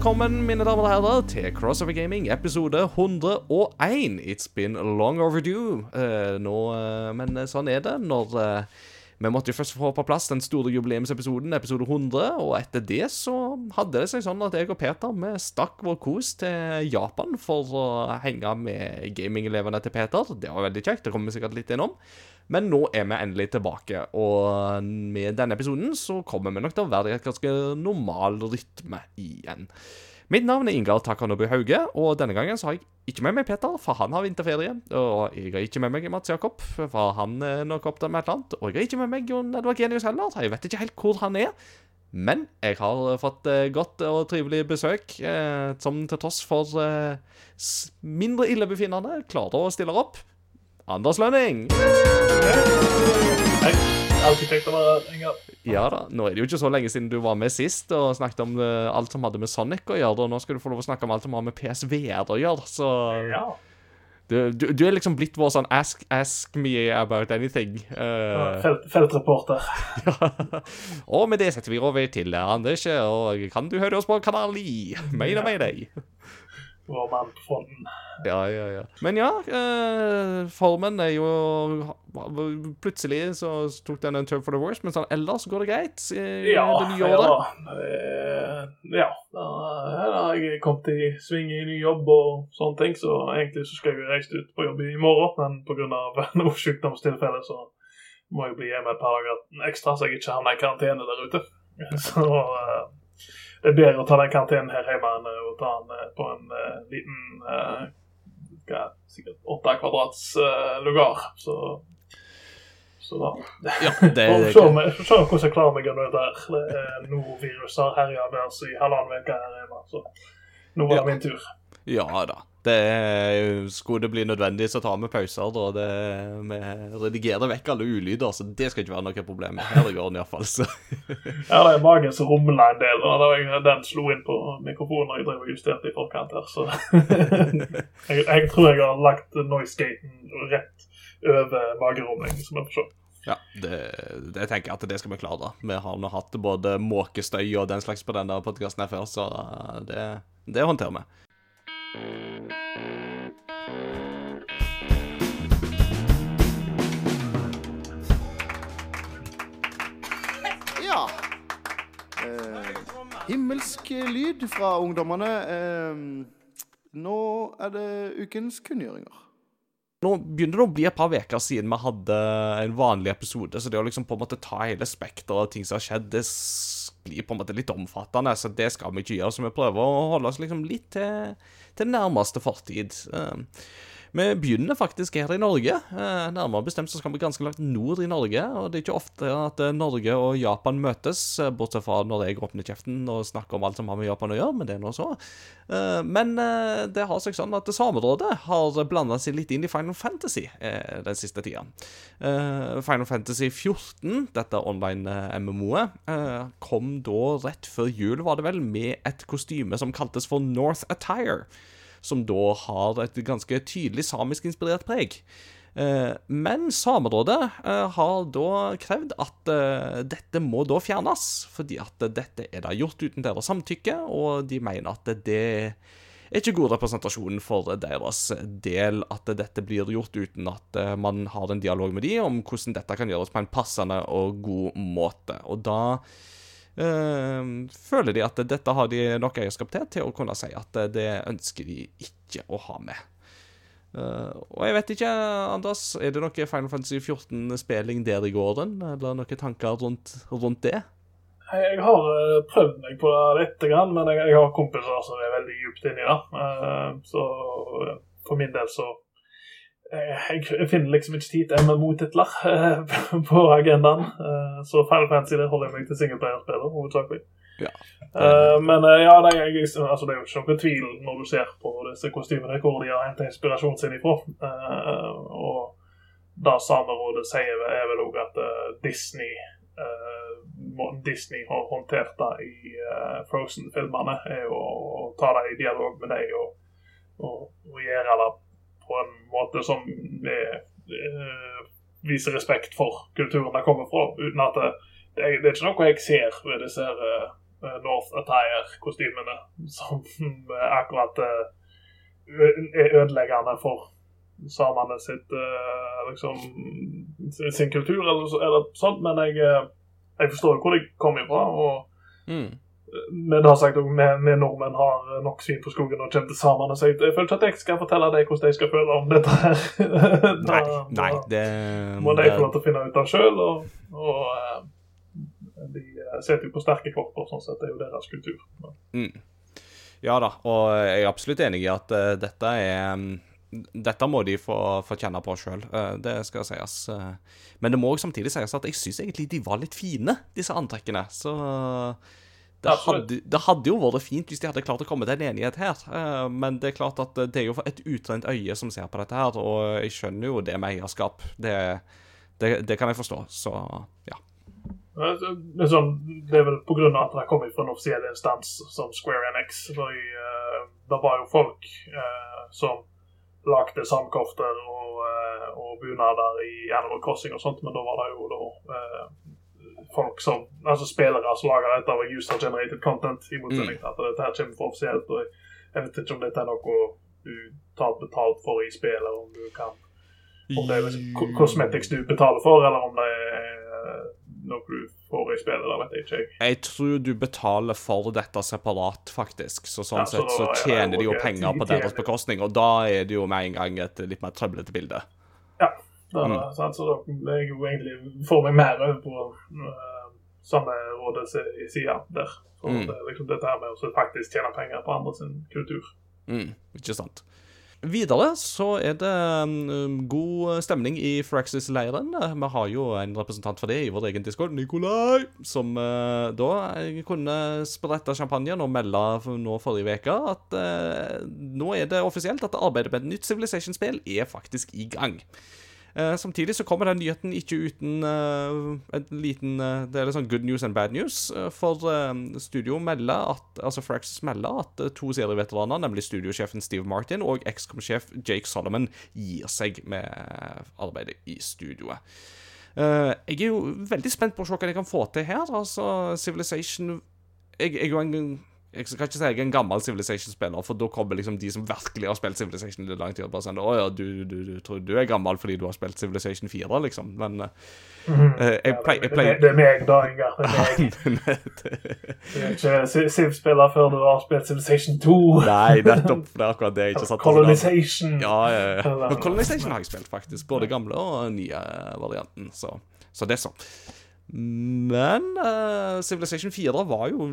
Velkommen, mine damer og herrer, til Crossover Gaming episode 101. It's been long overdue. Uh, nå, uh, men sånn er det når eh, Vi måtte jo først få på plass den store jubileumsepisoden, episode 100, og etter det så hadde det seg sånn at jeg og Peter vi stakk vår kos til Japan for å henge med gamingelevene til Peter. Det var veldig kjekt, det kommer vi sikkert litt innom. Men nå er vi endelig tilbake, og med denne episoden så kommer vi nok til å være i et ganske normal rytme igjen. Mitt navn er Ingar Takanobu Hauge, og denne gangen så har jeg ikke med meg Peter, for han har vinterferie. Og jeg har ikke med meg Mats Jakob, for han er nok opptatt med et eller annet. Og jeg har ikke med meg Jon Edvard Genius heller, så jeg vet ikke helt hvor han er. Men jeg har fått eh, godt og trivelig besøk, eh, som til tross for eh, mindre illebefinnende klarer å stille opp. Anders Lønning. Hei. Å være her, Ja da, nå er det jo ikke så lenge siden du var med sist og snakket om eh, alt som hadde med Sonic å gjøre, og nå skal du få lov å snakke om alt som har med PSVR å gjøre, så Ja. du, du, du er liksom blitt vår sånn ask, ask me about anything. Uh... Felt, feltreporter. og med det setter vi over til Anders, og kan du høre oss på kanal 9? Mayday, mayday. deg. Vår mann på fronten. Ja, ja, ja. Men ja, eh, formen er jo Plutselig så tok den en turn for the worst, men sånn ellers går det greit i Ja, det nye året. ja. Eh, ja. Da har jeg kommet i sving i ny jobb og sånne ting, så egentlig så skal jeg jo reise ut på jobb i morgen, men pga. noe sykdomstilfelle så må jeg bli hjemme et par dager ekstra, så jeg ikke havner i karantene der ute. Så eh, det er bedre å ta den karantenen her hjemme enn å ta den eh, på en uh, liten uh, er sikkert åtte kvadrats uh, lugar. Så, så da Ja, det, er se hvordan jeg klarer meg gjennom dette. her. Det er Nordvirus har herja med oss i halvannen uke her hjemme. Så nå var det Ja. min tur. Ja da. Det er, skulle det bli nødvendig, så tar vi pauser. Da. Det, vi redigerer vekk alle ulyder, så det skal ikke være noe problem. Her i gården iallfall, så Ja, det er magen som rumla en del. og Den slo inn på mikrofonen jeg drev og justerte i forkant her, så jeg, jeg tror jeg har lagt noisegaten rett over magerommet, som vi får se. ja, det, det tenker jeg at det skal vi klare. Vi har nå hatt både måkestøy og den slags på denne podkasten før, så det, det håndterer vi. Ja. Eh, himmelsk lyd fra ungdommene. Eh, nå er det ukens kunngjøringer. Nå begynner det å bli et par uker siden vi hadde en vanlig episode, så det å liksom på en måte ta hele spekteret av ting som har skjedd, det blir på en måte litt omfattende, så det skal vi ikke gjøre. Så vi prøver å holde oss liksom litt til, til nærmeste fortid. Vi begynner faktisk her i Norge. Eh, Nærmere bestemt så skal vi ganske langt nord i Norge, og det er ikke ofte at eh, Norge og Japan møtes, eh, bortsett fra når jeg åpner kjeften og snakker om alt som har med Japan å gjøre, men det er nå så. Men det har seg sånn at Samerådet har blanda seg litt inn i Final Fantasy den siste tida. Final Fantasy 14, dette online-MMO-et, kom da rett før jul, var det vel, med et kostyme som kaltes for North Attire som da har et ganske tydelig samisk-inspirert preg. Eh, Men Samerådet eh, har da krevd at eh, dette må da fjernes, fordi at dette er da gjort uten deres samtykke, og de mener at det er ikke god representasjon for deres del at dette blir gjort uten at man har en dialog med de om hvordan dette kan gjøres på en passende og god måte. Og da føler de at dette har de nok eierskap til til å kunne si at det ønsker de ikke å ha med. Uh, og jeg vet ikke, Anders, er det noe Final Fantasy 14-spilling der i gården? Eller noen tanker rundt, rundt det? Jeg, har eh, prøvd meg på det lite grann, men jeg, jeg har kompiser som er veldig djupt inni det. Uh, så for min del så jeg, jeg finner liksom ikke tid til MMO-titler eh, på agendaen. Eh, så Final Fantasy det holder jeg meg til singleplayerspiller, hovedsakelig. Ja. Eh, men eh, ja, det, er, altså, det er jo ikke noen tvil når du ser på disse kostymene hvor de har hentet inspirasjonen sin ifra. Eh, og det Samerådet sier, er vel òg at eh, Disney eh, Disney har håndtert det i eh, Frozen-filmene, er jo å ta det i dialog med deg og, og, og gjøre det på en måte som er, eh, viser respekt for kulturen det kommer fra. Uten at det, det, er, det er ikke noe jeg ser ved disse her, eh, eh, North Attire-kostymene, som er akkurat eh, er ødeleggende for samene sitt eh, liksom sin- kultur, eller, eller sånt. Men jeg, eh, jeg forstår hvor de kommer fra. og Mm. Men har sagt også, vi, nordmenn har nok svin på skogen og til samene, så jeg, jeg føler ikke at jeg skal fortelle deg hvordan jeg skal føle om dette. her. Da- nei, nei, det, må de få lov til å finne ut av sjøl. Og, og uh, de eh, setter jo på sterke kropper, sånn sett. Det er jo deres kultur. Mm. Ja da, og jeg er absolutt enig i at uh, dette er um, dette må de få, få kjenne på sjøl, det skal sies. Men det må også samtidig sies at jeg syns egentlig de var litt fine, disse antrekkene. Så det hadde, det hadde jo vært fint hvis de hadde klart å komme til en enighet her. eh, Men det er klart at det er jo et utrent øye som ser på dette her, og jeg skjønner jo det med eierskap. Det, det, det kan jeg forstå, så ja. eh, det, er sånn, det er vel pga. at det kommer fra en offisiell instans som Square Enix. For uh, det var jo folk eh, som lagde sandkofter og, uh, og bunader i Animal Crossing og sånt, men da var det jo da eh, folk som Altså spillere som lager dette av user-generated content, i motsetning til at dette her kommer fra offisielt. og jeg, vet ikke om dette er noe du tar betalt for i spill, eller om du kan Om det er liksom cosmetics du betaler for, eller om det er noe du får i spillet. Det vet jeg ikke. jeg. Tror du betaler for dette separat, faktisk. Så sånn Ja, så sett så er tjener de jo penger på deres bekostning, og da er det jo med en gang et litt mer trøblete bilde. Da, Mm. sant, så da jeg egentlig får meg mer over på uh, samme rådets side der. For Mm. det er liksom dette her med å faktisk tjene penger på andre sin kultur. Mm, ikke sant. Videre så er det um, god stemning i Fraxis-leiren. Vi har jo en representant for det i vår egen discord, Nikolai, som uh, da kunne sprette champagnen og melde nå forrige uke at uh, nå er det offisielt at arbeidet med et nytt Civilization-spill er faktisk i gang. Eh, samtidig så kommer den nyheten ikke uten eh, en liten eh, Det er litt sånn good news and bad news. for studio melder at Altså Fraxis melder at to serieveteraner, nemlig studiosjefen Steve Martin og ekskom-sjef Jake Solomon, gir seg med arbeidet i studioet. Jeg er jo veldig spent på å se hva de kan få til her. Altså, Civilization Jeg, jeg er jo en jeg skal ikke si jeg er en gammel Civilization-spiller, for da kommer liksom de som virkelig har spilt Civilization i lang tid, og bare sånn Å ja, du, du, du tror du er gammel fordi du har spilt Civilization 4, liksom. Men eh, jeg pleier, play... Det, det er meg, da, Ingar. Du er ikke Civ-spiller før du har spilt Civilization 2. Nei, nettopp. Det er akkurat det jeg ikke satt Colonization. Ja, ja, ja. Men Colonization har jeg spilt, faktisk. Både gamle og nye varianten. Så, så det er sånn. Men uh, Civilization 4 var jo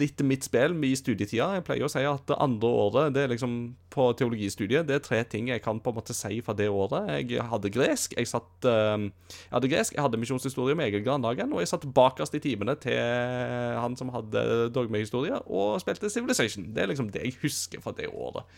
litt mitt spill i studietida. Jeg pleier å si at det andre året det er liksom på teologistudiet Det er tre ting jeg kan på en måte si fra det året. Jeg hadde gresk, jeg satt uh, Jeg hadde gresk, jeg hadde misjonshistorie med Egil Grandhagen, og jeg satt bakerst i timene til han som hadde dogmehistorie, og spilte Civilization. Det er liksom det jeg husker fra det året.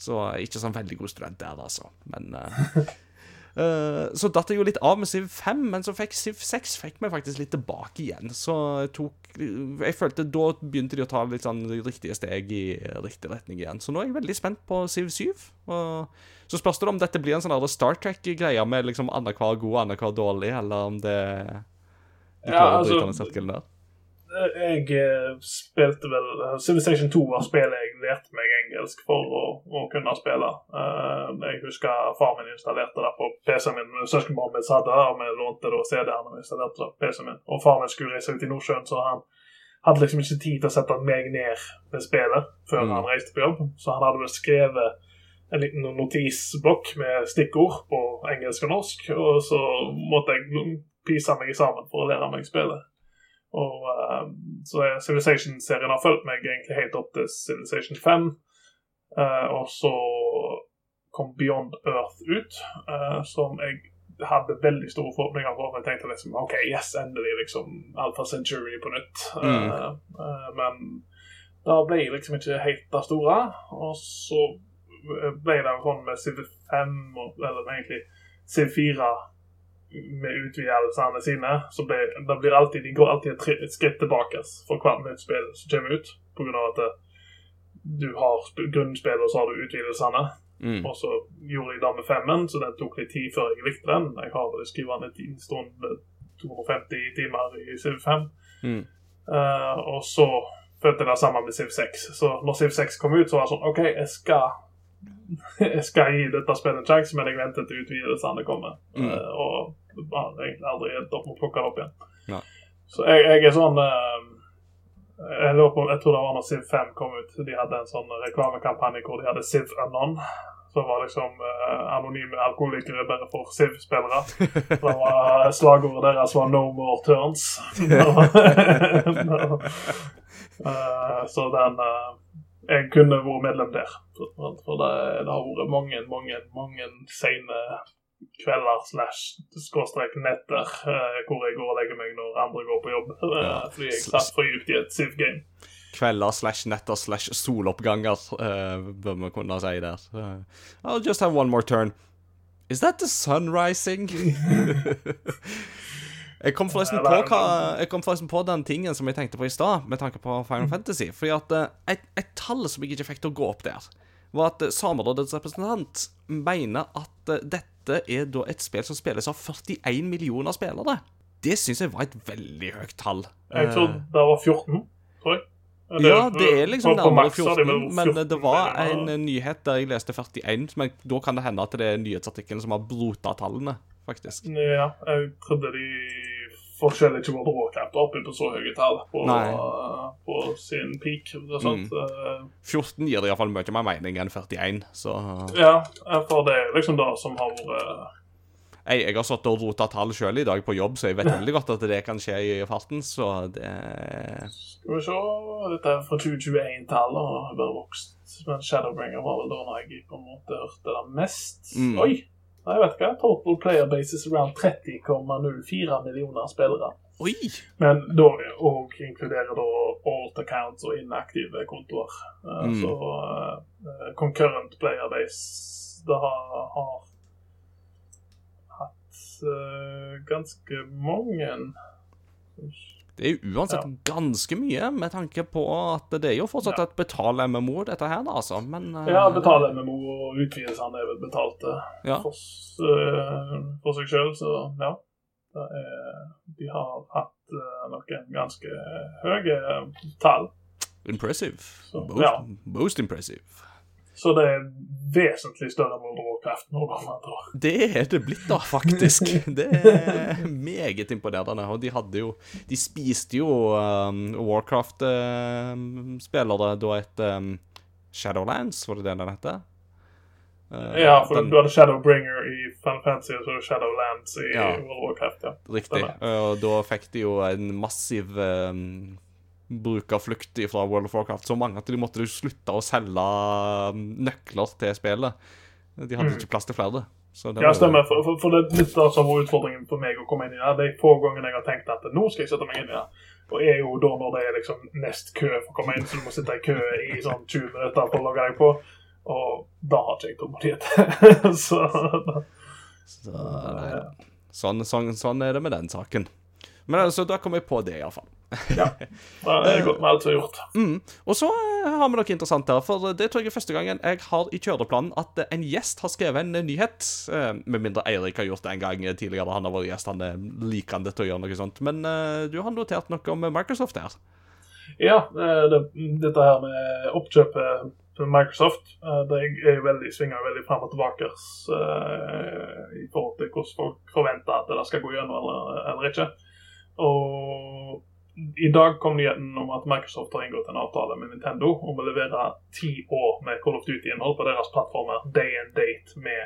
Så ikke sånn veldig god student der, altså. Men eh, Eh, så datt jeg jo litt av med Civ 5, men så fikk Civ 6 fikk meg faktisk litt tilbake igjen. Så jeg tok Jeg følte da begynte de å ta litt sånn riktige steg i riktig retning igjen. Så nå er jeg veldig spent på Civ 7. Og så spørs det om dette blir en sånn Star Trek-greie med liksom annenhver god, annenhver dårlig, eller om det de Ja, altså, å altså- bryte den sirkelen der. Jeg eh, spilte vel eh, Civilization 2 var spillet jeg lærte meg engelsk for å, å kunne spille. Uh, jeg husker far min installerte det på PC-en min. Søskenbarnet mitt hadde det, og vi lånte CD-en og installerte det på PC-en min. Og far min skulle reise ut i Nordsjøen, så han hadde liksom ikke tid til å sette meg ned med spillet før Mm. han reiste på jobb. Så han hadde vel skrevet en liten notisblokk med stikkord på engelsk og norsk, og så måtte jeg pise meg sammen for å lære meg spillet. Og uh, så er Civilization-serien har fulgt meg egentlig helt opp til Civilization 5. Uh, og så kom Beyond Earth ut, uh, som jeg hadde veldig store forhåpninger på. Jeg tenkte liksom OK, yes, endelig liksom Alpha Century på nytt. Mm. Eh, eh, men da ble jeg liksom ikke helt det store. Og så ble det sånn med Civ 5, og- eller egentlig Civ 4 med utvidelsene sine, så ble, det blir alltid, de går alltid et, et skritt tilbake for hvert nytt spill som kommer ut. Av at det, du har sp- grunnspillet, og så har du utvidelsene. Mm. Og så gjorde jeg det med femmen, så den tok litt tid før jeg likte den. Jeg har vel den en stund 250 timer i Civ 5. Mm. Uh, og så følte jeg det samme med Civ 6. Så når Civ 6 kom ut, så var det sånn OK, jeg skal jeg skal gi dette spillet en sjanse, men jeg venter til utvidelsene kommer. Mm. Eh, og har egentlig aldri endt opp med å plukke det opp igjen. Nei. Så jeg, jeg er sånn eh, jeg, lurer på, jeg tror det var når Civ 5 kom ut. De hadde en sånn reklamekampanje hvor de hadde Civ Anon. Som var liksom uh, anonyme alkoholikere bare for Civ-spillere. Det Slagordet deres var 'No more turns'. uh, så den Jeg kunne vært medlem der. For, det, det har vært mange, mange, mange sene kvelder slash skråstrek netter eh, hvor jeg går og legger meg når andre går på jobb. eh, Ja. Fordi jeg satt for dypt i et Civ-game. Kvelder slash netter slash soloppganger, uh, bør vi kunne si der. Uh, I'll just have one more turn. Is that the sun rising? jeg, kom forresten på hva, jeg kom forresten på den tingen som jeg tenkte på i stad, med tanke på Final Fantasy. Fordi at eh, et, et tall som jeg ikke fikk til å gå opp der, var at eh, Samerådets representant mener at eh, dette er da et spill som spilles av 41 millioner spillere. Det syns jeg var et veldig høyt tall. Jeg Eh, tror det var 14, tror jeg. ja, det er liksom nærmere Max har de 14, men det var en nyhet der jeg leste 41, men da kan det hende at det er nyhetsartikkelen som har blota tallene, faktisk. Ja, jeg trodde de forskjellig ikke var råkapte oppe på så høye tall på, på sin peak. Det er sant? Mm. Eh, 14 gir det iallfall mye mer mening enn 41, så Ja, for det er liksom det som har vært jeg, jeg har satt og rota tall sjøl i dag på jobb, så jeg vet veldig godt at det kan skje i farten, så det Skal vi se Dette er fra 2021-tallet og har bare vokst. Men Shadowbringer var vel da når jeg på en måte hørte det mest. Mm. Oi! Jeg vet ikke. Total player basis around 30,04 millioner spillere. Oi! Men da òg inkluderer da alt accounts og inaktive kontoer. Eh, Mm. Så uh, concurrent player base det har, har hatt uh, ganske mange Det er jo uansett ganske mye, med tanke på at det er jo fortsatt Ja. et betal-MMO, dette her, da, altså, men eh, Ja, betal-MMO og utvidelsene er vel betalte Ja. for, eh, for seg sjøl, så ja. Det er, de har hatt eh, noen ganske høye tall. Impressive. Så, Most, ja. most impressive. Så det er vesentlig større enn Warcraft nå, da. Det er det blitt, da, faktisk. Det er meget imponerende. Og de hadde jo De spiste jo um, Warcraft-spillere da et um, Shadowlands, var det det den heter? Uh, Ja, for den- du hadde Shadowbringer i Final Fantasy og så Shadowlands i Ja. World of Warcraft. ja. Riktig. Og da fikk de jo en massiv um, brukerflukt fra World of Warcraft. Så mange at de måtte slutte å selge um, nøkler til spillet. De hadde Mm. ikke plass til flere. Så det Ja, stemmer. For, for, for det er litt som var utfordringen for meg å komme inn i det. De få gangene jeg har tenkt at nå skal jeg sette meg inn i det, og er jo da når det er liksom nest kø for å komme inn, så du må sitte i kø i sånn 20 minutter for å logge deg på. Og da har ikke jeg tålmodighet. så Så, nei, sånn, sånn, sånn er det med den saken. Men altså, da kom jeg på det, iallfall. da er det godt med alt som er gjort. Mm. Og så eh, har vi noe interessant her, for det tror jeg er første gangen jeg har i kjøreplanen at en gjest har skrevet en eh, nyhet. Eh, Med mindre Eirik har gjort det en gang tidligere. Han har vært gjest, han er likende til å gjøre noe sånt. Men du har notert noe om Microsoft her. Ja, det, dette her med oppkjøpet til Microsoft det er jo veldig, svinger veldig frem og tilbake i forhold til hvordan folk forventer at det skal gå gjennom eller, eller ikke. Og i dag kom nyheten om at Microsoft har inngått en avtale med Nintendo om å levere ti år med Call of Duty-innhold på deres plattformer day and date med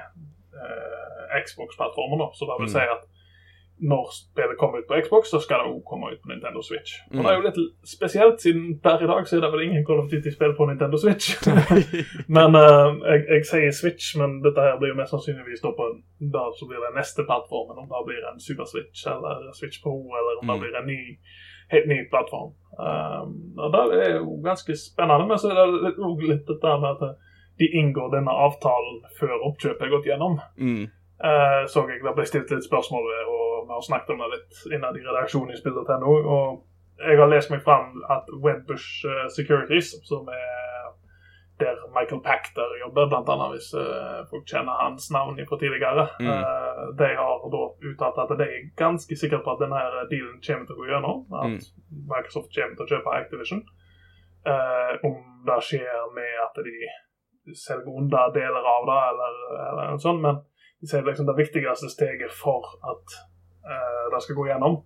eh, Xbox-plattformen. Så det vil Mm. si at når spillet kommer ut på Xbox, så skal det òg komme ut på Nintendo Switch. Og Mm. det er jo litt spesielt, siden per i dag så er det vel ingen Call of Duty-spill på Nintendo Switch. men uh, jeg, jeg sier Switch, men dette her blir jo mest sannsynligvis da på da så blir det neste plattformen. Om det blir en Super Switch eller Switch Pro, eller om det Mm. blir en ny, helt ny plattform. Um, og Det er jo ganske spennende, men så er det også litt dette med at de inngår denne avtalen før oppkjøpet er gått gjennom. Mm. Eh, så jeg det ble stilt litt spørsmål ved, og vi har snakket om det litt innad i redaksjonen i spill.no. Og jeg har lest meg fram at Wedbush eh, Securities, som er der Michael Pacter jobber, annet hvis uh, folk kjenner hans navn fra tidligere. Mm. uh, de har da uttalt at de er ganske sikre på at denne dealen kommer til å gå gjennom. At Mm. Microsoft kommer til å kjøpe Activision. Om det skjer med at de selger unna deler av det, eller, eller noe sånt. Men de sier liksom det viktigste steget for at eh, det skal gå gjennom,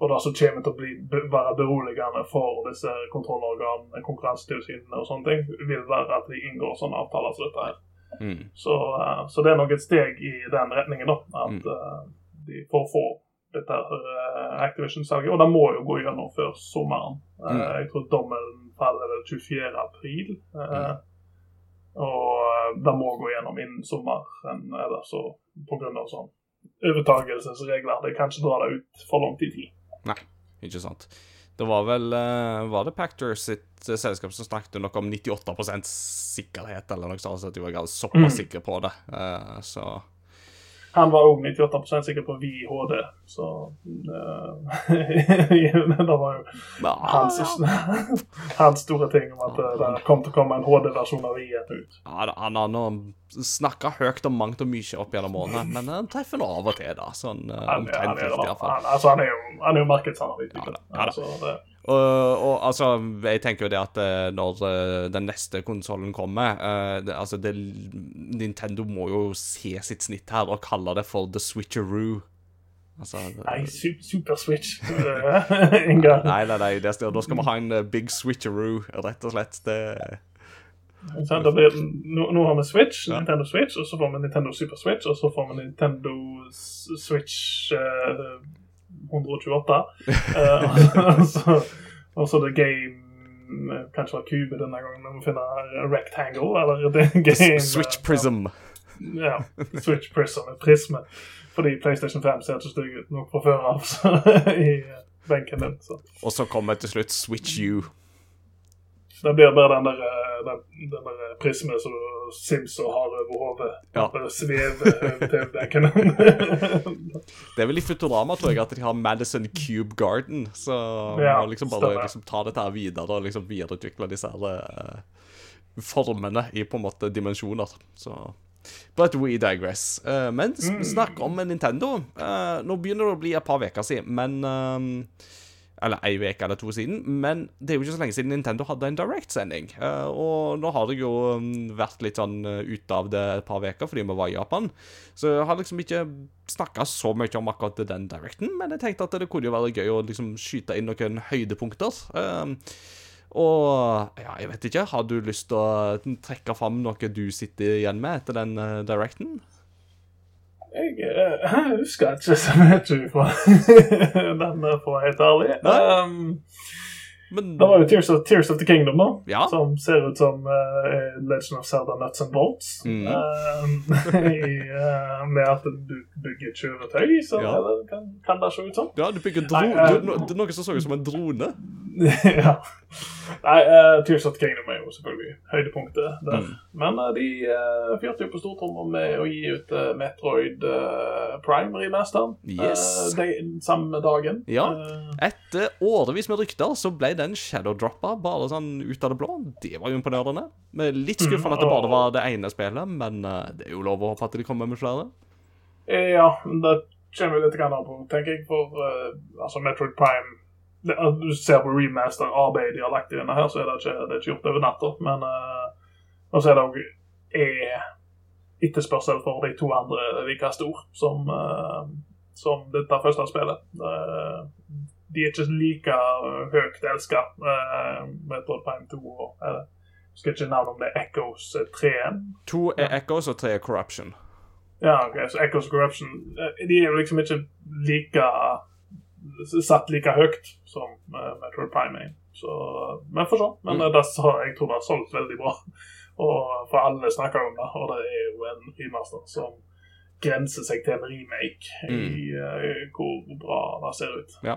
og det som kommer til å bli, være beroligende for disse kontrollorganene, konkurransetilsynene og sånne ting, vil være at de inngår sånne avtaler som dette her. Mm. Så, uh, så det er nok et steg i den retningen, da. At Mm. uh, de får få dette eh, Activision-salget. Og det må jo gå gjennom før sommeren. Mm. Jeg tror dommen faller vel 24. april. Mm. Og eh, det må gå gjennom innen sommeren, eller så av sånn overtakelsesregler. Det kan ikke dra det ut for langt i tid. Ikke sant. Det var vel eh, Var det Pactor sitt eh, selskap som snakket noe om 98% sikkerhet, eller noe sånt, at de var såpass Mm. sikre på det. Så Han var òg 98% sikker på VHD, så eh, Det var jo hans, hans store ting om at eh, det kom til å komme en HD-versjon av I1 ut. ja, Han har nå snakka høyt om mangt og mye opp gjennom årene, men han treffer nå av og til, da. Sånn omtrent riktig, iallfall. han, altså, han er jo, han er jo markedsanalytiker. Ja da, ja da. Altså, det, Og, og altså, jeg tenker jo det at eh, når eh, den neste konsollen kommer eh, det, Altså, det, Nintendo må jo se sitt snitt her og kalle det for The Switcheroo. Altså nei, su Super Switch. Nei, nei, nei, det, da skal vi ha en big switcheroo, rett og slett. Det, Så da blir, nå, nå har vi Switch, Ja. Nintendo Switch, og så får vi Nintendo Super Switch, og så får vi Nintendo Switch eh, 128. Eh, og så- og så The Game Kanskje Kanskje var kube denne gangen, vi må finne rectangle, eller The Game Switch Prism. Ja. Switch Prism, prisme. Fordi PlayStation 5 ser ikke stygg ut nok fra før av så, i eh, benken din. Så. Og så kommer til slutt Switch U. Det blir bare den der, eh, den, den der prismen som Sims og har over hodet. Ja. Bare svever over TV-benken. Det er vel i Futurama, tror jeg, at de har Madison Cube Garden. Så Ja, må liksom bare liksom, ta dette her videre og liksom videreutvikle disse her uh, formene i på en måte dimensjoner. Så But we digress. Uh, men Mm. snakk om Nintendo. Uh, nå begynner det å bli et par uker siden, men eh, Eller ei uke eller to siden. Men det er jo ikke så lenge siden Nintendo hadde en Direct-sending. Eh, og nå har jeg jo mm, vært litt sånn eh, ute av det et par uker fordi vi var i Japan. Så jeg har liksom ikke snakka så mye om akkurat den Directen, men jeg tenkte at det kunne jo være gøy å liksom skyte inn noen høydepunkter. Eh, og ja, jeg vet ikke, har du lyst til å trekke fram noe du sitter igjen med etter den eh, Directen? Jeg jeg, husker ikke så mye fra den, eh, for å være helt ærlig. Um, Men det var jo Tears of, Tears of the Kingdom, da. Ja. Som ser ut som uh, Legend of Zelda Nuts and Bolts. Mm. I, eh, med at du bygger kjøretøy, så Ja. kan, kan det se ut som. Ja, du bygger dro... Nei, eh, no, det noe som så ut som en drone. ja. Nei, uh, Tears of the Kingdom er jo selvfølgelig høydepunktet der. Mm. Men uh, de uh, fyrte jo på stortromma med å gi ut uh, Metroid Prime remasteren Yes. eh, de, samme dagen. Ja. Eh, Etter årevis med rykter så ble den shadowdroppa bare sånn ut av det blå. Det var jo imponerende. Med litt skuffende at det bare var det ene spillet, men eh, det er jo lov å håpe at de kommer med flere. eh, ja, det kommer litt an på, tenker jeg, for eh, altså Metroid Prime Du ser på remaster-arbeidet de har lagt i denne her, så er det ikke, det er ikke gjort over natta. Men uh, så er det òg etterspørsel for de to andre like stor som, uh, som dette første spillet. Uh, de er ikke like høyt elska, uh, Metroid Prime 2 og uh, Skal ikke navnet om det er Echoes 3-en. To er Echoes og tre er Corruption. Ja, ok, så Echoes og Corruption De er liksom ikke like satt like høyt som uh, Metroid Prime 1. Så, men for sånn. Men Mm. eh, det, så, jeg tror det har solgt veldig bra. Og for alle snakker om det, og det er jo en remaster som grenser seg til en remake i uh, hvor bra det ser ut. Ja,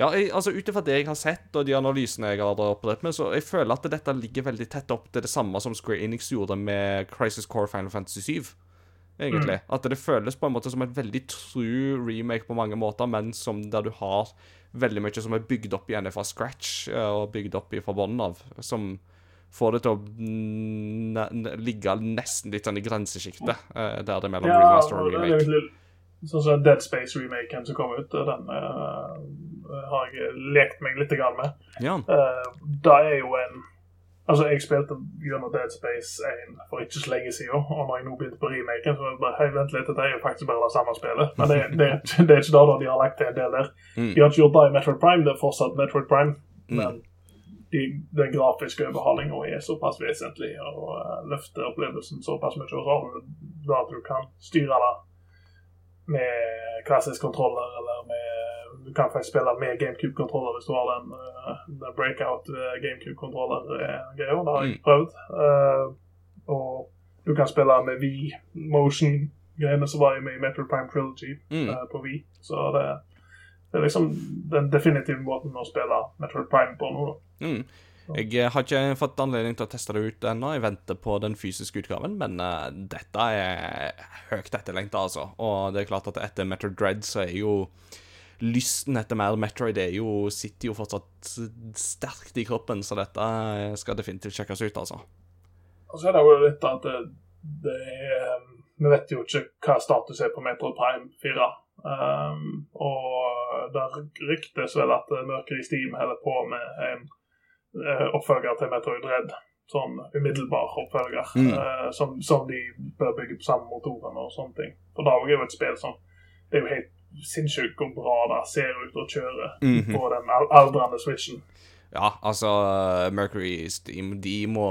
ja jeg, altså Ut ifra det jeg har sett, og de analysene jeg har operert med, så jeg føler at dette ligger veldig tett opp til det samme som Square Enix gjorde med Crisis Core Final Fantasy 7. Egentlig. At det føles på en måte som et veldig true remake på mange måter, men som der du har veldig mye som er bygd opp igjen fra scratch, eh, og bygd opp fra bunnen av. Som får det til å mm, ligge nesten litt sånn i grensesjiktet, eh, der det er mellom Ja, remaster og remake. sånn som Dead Space-remaken som kom ut. Den uh, har jeg lekt meg litt med. Ja. Uh, det er jo en Altså, jeg spilte gjennom Dead Space 1 for ikke så lenge siden, og når jeg nå begynte på remaken, så det bare Hei, vent litt, dette er jo faktisk bare det samme spillet. Men det, det, det er ikke det da de har lagt til en del der. Mm. De har ikke gjort det i Metroid Prime, det er fortsatt Metroid Prime, Mm. men de, den grafiske overhalinga er såpass vesentlig og uh, løfter opplevelsen såpass mye. Og så har du at du kan styre det med klassisk kontroller, eller med Du kan faktisk spille med GameCube-kontroller hvis du har den, uh, den breakout uh, GameCube-kontroller-greia. Det har jeg Mm. prøvd. Og du kan spille med V-motion-greiene som var med i Metroid Prime Trilogy Mm. på V. Så det, det er liksom den definitive måten å spille Metroid Prime på nå. da. Mm. Jeg eh, har ikke fått anledning til å teste det ut ennå. Jeg venter på den fysiske utgaven, men uh, dette er høyt etterlengta, altså. Og det er klart at etter Metroid Dread så er jo lysten etter mer Metroid er jo, sitter jo fortsatt sterkt i kroppen, så dette skal definitivt sjekkes ut, altså. Og så er det jo litt at det, det er Vi vet jo ikke hva status er på Metroid Prime 4. Um, og det ryktes vel at Mørket i Steam holder på med en eh, oppfølger til Metroid Red. Sånn umiddelbar oppfølger. Mm. Uh, som, som de bør bygge på samme motorene og sånne ting. For det er jo et spill som Det er jo helt sinnssykt hvor bra det ser ut å kjøre Mhm. på den al- aldrende Switchen. Ja, altså Mercury Steam, de må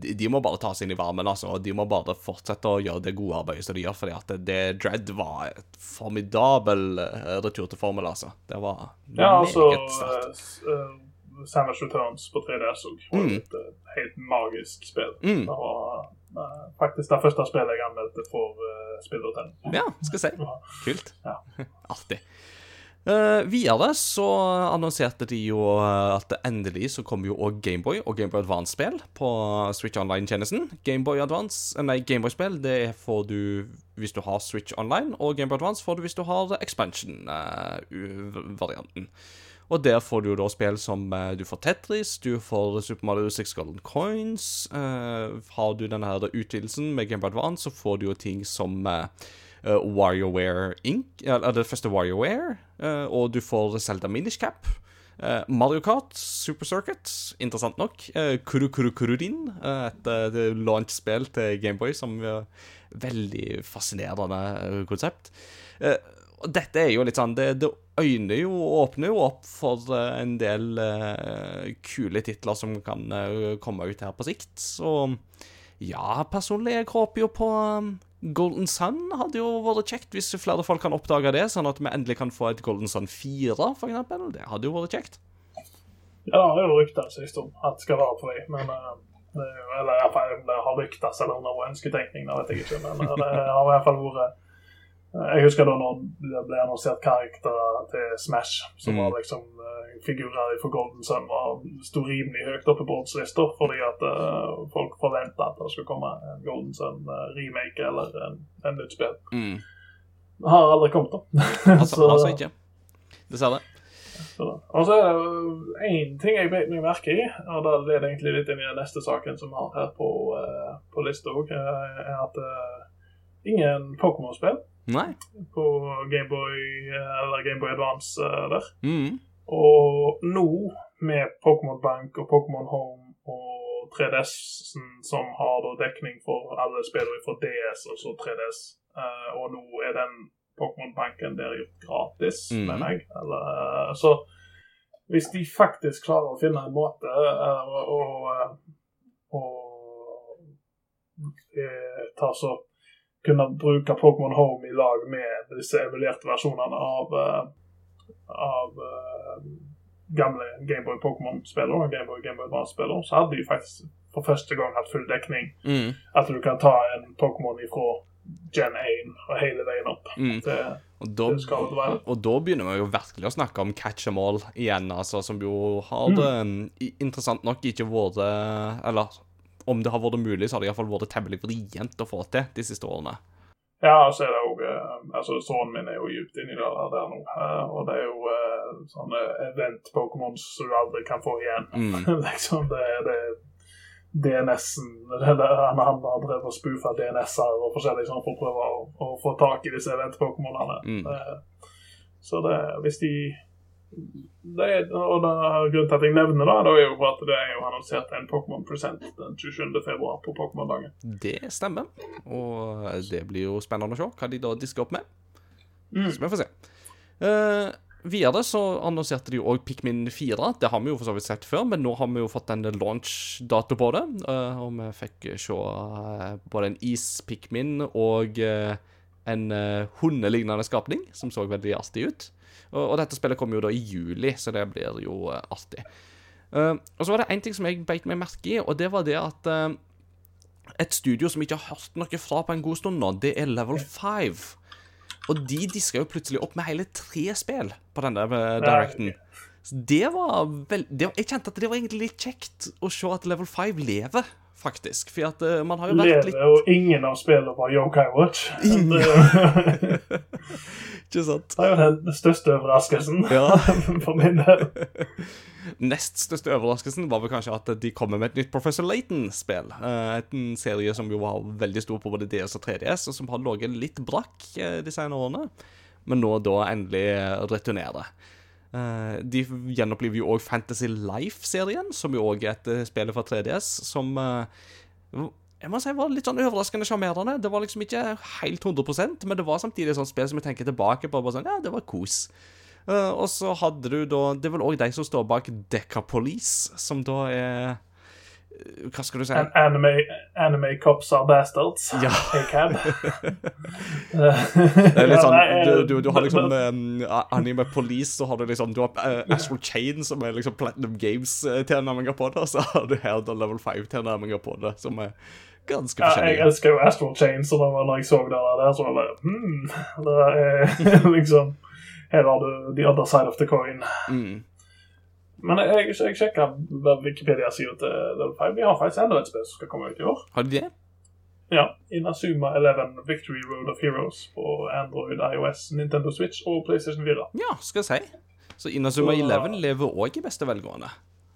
de, de må bare ta seg inn i varmen, altså. Og de må bare fortsette å gjøre det gode arbeidet som de gjør, fordi at det Dread var et formidabel eh, retur til formel, altså. Det var Ja, altså uh, s- uh, Samus Returns på 3DS òg Mm. et helt magisk spill. Mm. Det var faktisk det første spillet jeg anmeldte for uh, spillhotellet. Ja, skal jeg si. Kult. Ja. Artig. Uh, videre så annonserte de jo eh, at endelig så kommer jo òg Gameboy og Gameboy Advance-spill på Switch Online-tjenesten. Gameboy Advance, eh, nei, Gameboy-spill det får du hvis du har Switch Online, og Gameboy Advance får du hvis du har expansion-varianten. Og der får du jo da spill som eh, du får Tetris, du får Super Mario 6 Golden Coins. eh, har du denne her utvidelsen med Game Boy Advance, så får du jo ting som uh, WarioWare Inc., eller det første WarioWare, eh, og du får Zelda Minish Cap. eh, Mario Kart, Super Circuit, interessant nok. Kuru Kuru Kururin, et uh, launch-spill til Gameboy som er veldig fascinerende eh, konsept. Eh, dette er jo litt sånn Det, det øyner jo, åpner jo opp for eh, en del eh, kule titler som kan eh, komme ut her på sikt. Så ja, personlig, jeg håper jo på um, Golden Sun. Hadde jo vært kjekt hvis flere folk kan oppdage det, sånn at vi endelig kan få et Golden Sun 4, for eksempel. Det hadde jo vært kjekt. Ja, det har jo rykta sist om at skal være på vei, men det er Eller iallfall det har ryktes eller om ønsketenkning, det vet jeg ikke, men det har i hvert fall vært Jeg husker da når det ble annonsert karakterer til Smash, som Mm. var liksom uh, figurer for Golden Sun, var sto rimelig høyt oppe på oddslista fordi at uh, folk forventa at det skulle komme en Golden Sun-remake eller en, en nytt spill. Mm. Har aldri kommet, da. Altså, Så- altså ikke. Dessverre. Og så er det én ting jeg beit meg merke i, og det leder egentlig litt inn i den neste saken som vi har her på, uh, på lista òg, er at uh, ingen Pokémon-spill Nei. på Gameboy eller Gameboy Advance uh, der. Mm. Og nå, med Pokémon Bank og Pokémon Home og 3DS-en som har da dekning for alle spillere fra DS og så 3DS, eh, og nå er den Pokémon-banken der gjort gratis, mm. mener jeg. Eller, eh, så hvis de faktisk klarer å finne en måte eh, å, å, eh, å eh, ta så kunne bruke Pokémon Home i lag med disse emulerte versjonene av eh, av eh, gamle Gameboy Pokémon-spillere og Gameboy Gameboy Advance-spillere, så hadde de faktisk for første gang hatt full dekning. Mm. At du kan ta en Pokémon ifra Gen 1 og hele veien opp Mm. Det, Og da, og da begynner vi jo virkelig å snakke om catch em all igjen, altså, som jo har det i- interessant nok ikke vært Eller om det har vært mulig, så har det iallfall vært temmelig vrient å få til de siste årene. Ja, så er det òg Altså, sønnen min er jo dypt inni det der nå. eh, og det er jo eh, sånne event-Pokémons som du aldri kan få igjen. Mm. liksom, det, det, DNS-en Han han har drevet og spoofa DNS-er og forskjellig sånn for å prøve å, å få tak i disse event-pokémonene. Mm. Eh, Så det, hvis de det og da, Grunnen til at jeg nevner det, er jo at det er jo annonsert en Pokémon Present den 27. februar på Pokémon-dagen. Det stemmer. Og det blir jo spennende å se hva de da disker opp med. Mm. Så vi får se. Uh, videre så annonserte de jo òg Pikmin 4. Det har vi jo for så vidt sett før, men nå har vi jo fått en launch-dato på det. Uh, og vi fikk se eh, både en is-Pikmin og eh, en uh, hundelignende skapning, som så veldig artig ut. Og, og dette spillet kommer jo da i juli, så det blir jo uh, artig. Uh, og så var det én ting som jeg beit meg merke i, og det var det at uh, et studio som ikke har hørt noe fra på en god stund nå, det er Level 5. Og de diska jo plutselig opp med hele tre spill på denne der directen. Så det var vel det var, Jeg kjente at det var egentlig litt kjekt å se at Level 5 lever, faktisk. For at uh, man har jo vært litt Lever jo ingen av spillene på Yokai Watch. Ingen. Ikke sant? det er jo den største overraskelsen Ja. for min del. Nest største overraskelsen var vel kanskje at de kommer med et nytt Professor Layton-spill. Eh, en serie som jo var veldig stor på både DS og 3DS, og som har ligget litt brakk eh, de senere årene. Men nå da endelig returnerer. Eh, de gjenoppliver jo òg Fantasy Life-serien, som jo òg er et eh, spill fra 3DS, som eh, jeg må si var litt sånn overraskende sjarmerende. Det var liksom ikke helt 100% men det var samtidig et sånt spill som jeg tenker tilbake på. bare sånn, Ja, det var kos. Og så hadde du da Det er vel òg de som står bak Decapolis, som da er Hva skal du si? An anime, anime cops are bastards. Ja. ACAB. Det er litt sånn, du, du, du har liksom um, Anime Police, så har du liksom Du har uh, Astral Chain, som er liksom Platinum Games-tilnærminger på det, og så har du her da Level 5-tilnærminger på det, som er ganske Ja, jeg elsker jo Astral Chain, så når jeg så det der, så var jeg hmm, Det er liksom Her har du the other side of the coin. Mm. Men jeg, jeg, jeg sjekka Wikipedia-sida til Level 5. Vi har faktisk enda et spill som skal komme ut i år. Har de det? Ja, Inazuma 11 Victory Road of Heroes på Android, iOS, Nintendo Switch og PlayStation 4. Ja, skal jeg si. Så Inazuma Så- 11 lever òg i beste velgående.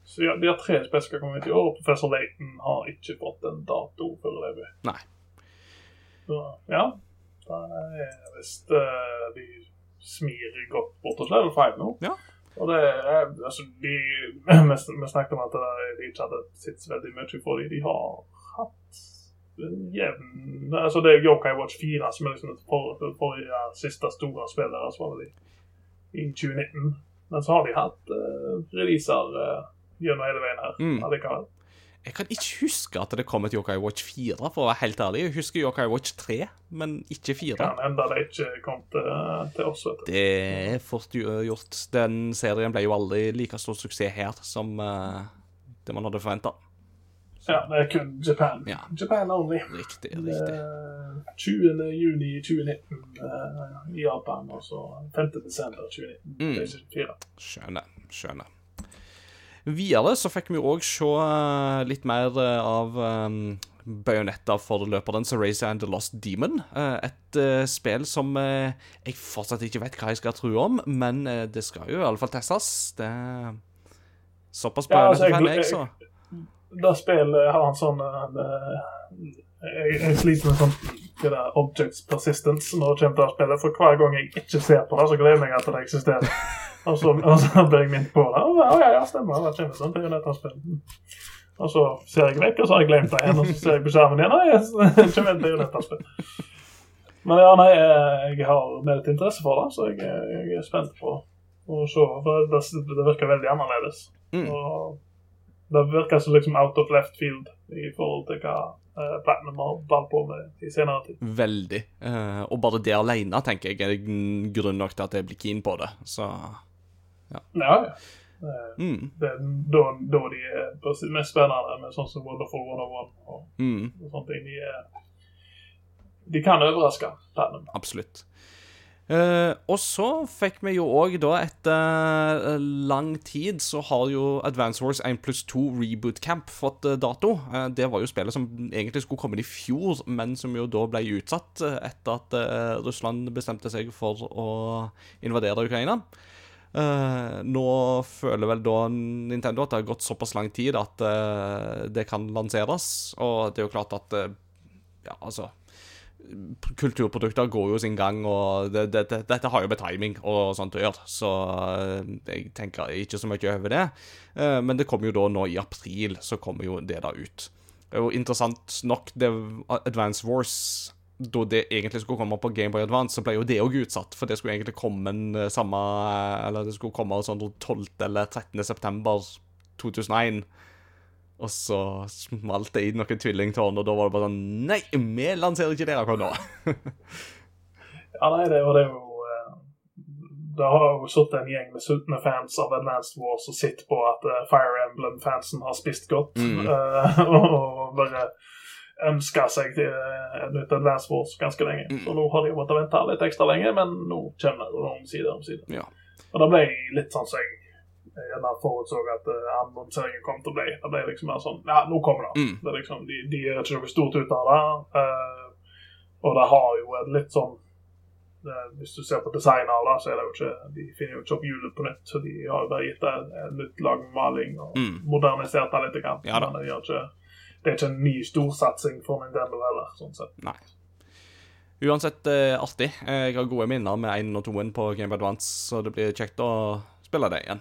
Så ja, De har tre spill som skal komme ut i år, og Professor Layton har ikke fått en dato før foreløpig. Nei. Så ja, da er visst uh, de smir godt bort hos Level 5 nå. Ja. Og det er altså de Vi vi snakket om at de ikke hadde sett så veldig mye på dem. De har hatt jevn Altså det er Yokai Watch 4 som er liksom forrige for, forrige siste store spillere Altså var det i, i 2019. Men så har de hatt uh, releaser uh, gjennom hele veien her. Mm. allikevel. Jeg kan ikke huske at det kom et Yokai Watch 4, for å være helt ærlig. Jeg husker Yokai Watch 3, men ikke 4. Kan hende det ikke kom til, til oss. vet du. Det er fort gjort. Den serien ble jo aldri like stor suksess her som uh, det man hadde forventa. Ja, det er kun Japan. Ja. Japan only. Riktig, riktig. Eh, 20. juni 2019 eh, i Japan, og så 5. desember 2019 Mm. Skjønner. Skjønner. Skjønner. det så fikk vi òg se eh, litt mer eh, av um, Bajonetta for løperen Race and the Lost Demon. Et spill som jeg fortsatt ikke vet hva jeg skal tro om, men det skal jo i alle fall testes. Det er Såpass Ja, altså, jeg- Bajonetta-fan jeg, så. Det spillet har en sånn jeg, jeg sliter med sånn det der objects persistence når det kommer til å spille, For hver gang jeg ikke ser på det, så glemmer jeg at det eksisterer. Og så, og så blir jeg minnet på det. Å ja, ja, stemmer. Det kommer sånn Bayonetta-spill. Og så ser jeg vekk, og så har jeg glemt det igjen. Og så ser jeg på skjermen igjen. Nei, det kommer et Bayonetta-spill. Men ja, nei, jeg har mer et interesse for det, så jeg, jeg er spent på å se. For det, det virker veldig annerledes. Mm. Og det virker som liksom out of left field i forhold til hva Platinum har valgt på med i senere tid. Veldig. Eh, og bare det alene tenker jeg er grunn nok til at jeg blir keen på det. Så Ja, ja. Eh, mm, Det er da, da de er mest spennende med sånn som Wonderful 101 og, mm, og sånne ting. De, de kan overraske Platinum. absolutt. Eh, og så fikk vi jo òg, da, etter uh, lang tid, så har jo Advance Wars 1 pluss 2 Reboot Camp fått uh, dato. Det var jo spillet som egentlig skulle komme i fjor, men som jo da ble utsatt etter at Russland bestemte seg for å invadere Ukraina. Nå føler vel da Nintendo at det har gått såpass lang tid at det kan lanseres, og det er jo klart at Ja, altså Kulturprodukter går jo sin gang, og det, det, det, dette har jo med timing og sånt å gjøre, så eh, jeg tenker ikke så mye over det. Eh, men det kommer jo da nå i april, så kommer jo det da ut. Og interessant nok, det Advance Wars da det egentlig skulle komme på Gameboy Advance, så ble jo det òg utsatt. For det skulle egentlig komme en eh, samme Eller det skulle komme sånn 12. eller 13. september 2001. Og så smalt det i noen tvillingtårn, og da var det bare sånn Nei, vi lanserer ikke det akkurat nå. ja, nei, det, og det er jo eh, Det har jo sittet en gjeng med sultne fans av Advanced Wars og sett på at uh, Fire Emblem-fansen har spist godt. Mm. Uh, og bare ønska seg til et nytt Advance Wars ganske lenge. Mm. Så nå har de måttet vente litt ekstra lenge, men nå kommer det om side om side. Ja. Og det ble litt sånn som jeg gjerne forutså at uh, annonseringen kom til å bli. Det ble liksom mer sånn Ja, nå kommer det. Mm. det liksom, de, de gjør ikke noe stort ut av det. Uh, og det har jo et litt sånn uh, Hvis du ser på designet av det, så er det jo ikke De finner jo ikke opp hjulet på nytt. Så de har jo bare gitt det et nytt lag med maling og Mm. modernisert det litt. Grann. Ja. Men det ikke det er ikke en ny storsatsing for Nintendo heller, sånn sett. Nei. Uansett eh, artig. Jeg har gode minner med 1 og 2-en på Game Advance, så det blir kjekt å spille det igjen.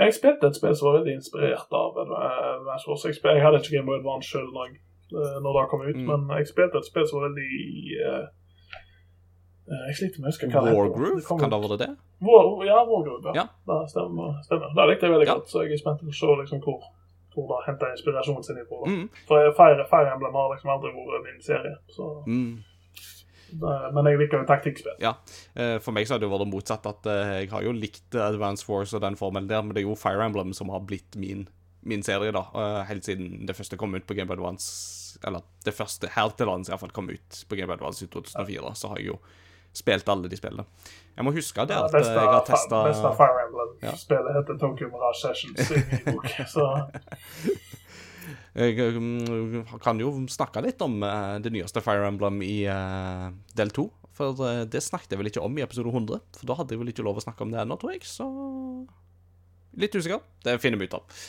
Jeg spilte et spill som var veldig inspirert av Advance Wars. Jeg, jeg hadde ikke Gameboy Advance sjøl når, eh, når det kom ut, Mm. men jeg spilte et spill som var veldig eh, Jeg sliter med å huske hva det heter. Wargroove, kan det være ha vært det? War, ja, Wargroove. Ja. Ja. Det stemmer. stemmer. Det likte jeg veldig Ja. godt, så jeg er spent på å se liksom, hvor, hvor det henter inspirasjonen sin ifra. Mm. For Fire, Fire Emblem har liksom aldri vært min serie. Så, Mm. Men jeg liker jo taktikkspill. Ja. Eh, For meg så har det jo vært motsatt. at eh, Jeg har jo likt Advance Wars og den formelen der, men det er jo Fire Emblem som har blitt min, min serie, da. Eh, Helt siden det første kom ut på Game of Advance Eller det første her til lands iallfall kom ut på Game of Advance i 2004. Så har jeg jo spilt alle de spillene. Jeg må huske det Ja, at beste, eh, jeg har testa beste Fire Emblem-spillet heter Tokyo Mirage Sessions i min bok. Så Jeg mm, kan jo snakke litt om eh, det nyeste Fire Emblem i eh, del 2. For eh, det snakket jeg vel ikke om i episode 100. For da hadde jeg vel ikke lov å snakke om det ennå, tror jeg. Så Litt usikker. Det finner vi ut av.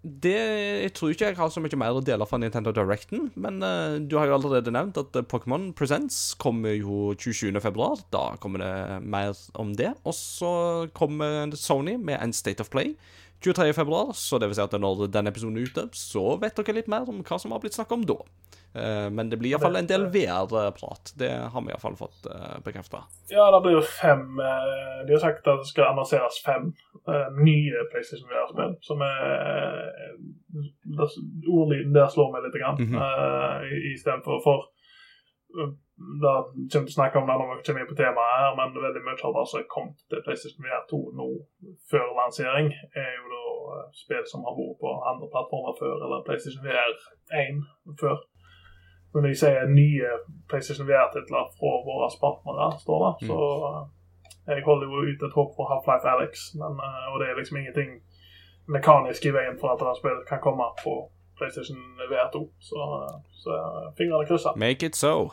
Det, jeg tror ikke jeg har så mye mer å dele fra Nintendo Directen, men uh, du har jo allerede nevnt at Pokémon Presents kommer jo 27.2. Da kommer det mer om det. Og så kommer Sony med en State of Play 23.2, så det vil si at når den episoden er ute, så vet dere litt mer om hva som har blitt snakka om da. Eh, men det blir iallfall en del VR-prat. Det har vi iallfall fått uh, bekrefta. ja, det blir jo fem eh, De har sagt at det skal annonseres fem eh, nye PlayStation VR-spill, som er Ordlyden der slår meg litt, grann, eh, i- istedenfor for Da kommer til å snakke om det når vi kommer inn på temaet her, men veldig mye av det som er kommet til PlayStation VR 2 nå før lansering, er jo da eh, spill som har vært på andre plattformer før, eller PlayStation VR 1 før. Men når de sier nye PlayStation VR-titler fra våre partnere, står det, så eh, jeg holder jo ut et håp for Half-Life Alex, men, eh, og det er liksom ingenting mekanisk i veien for at det spillet kan komme på PlayStation VR 2. Så, så fingrene krysser. Make it so.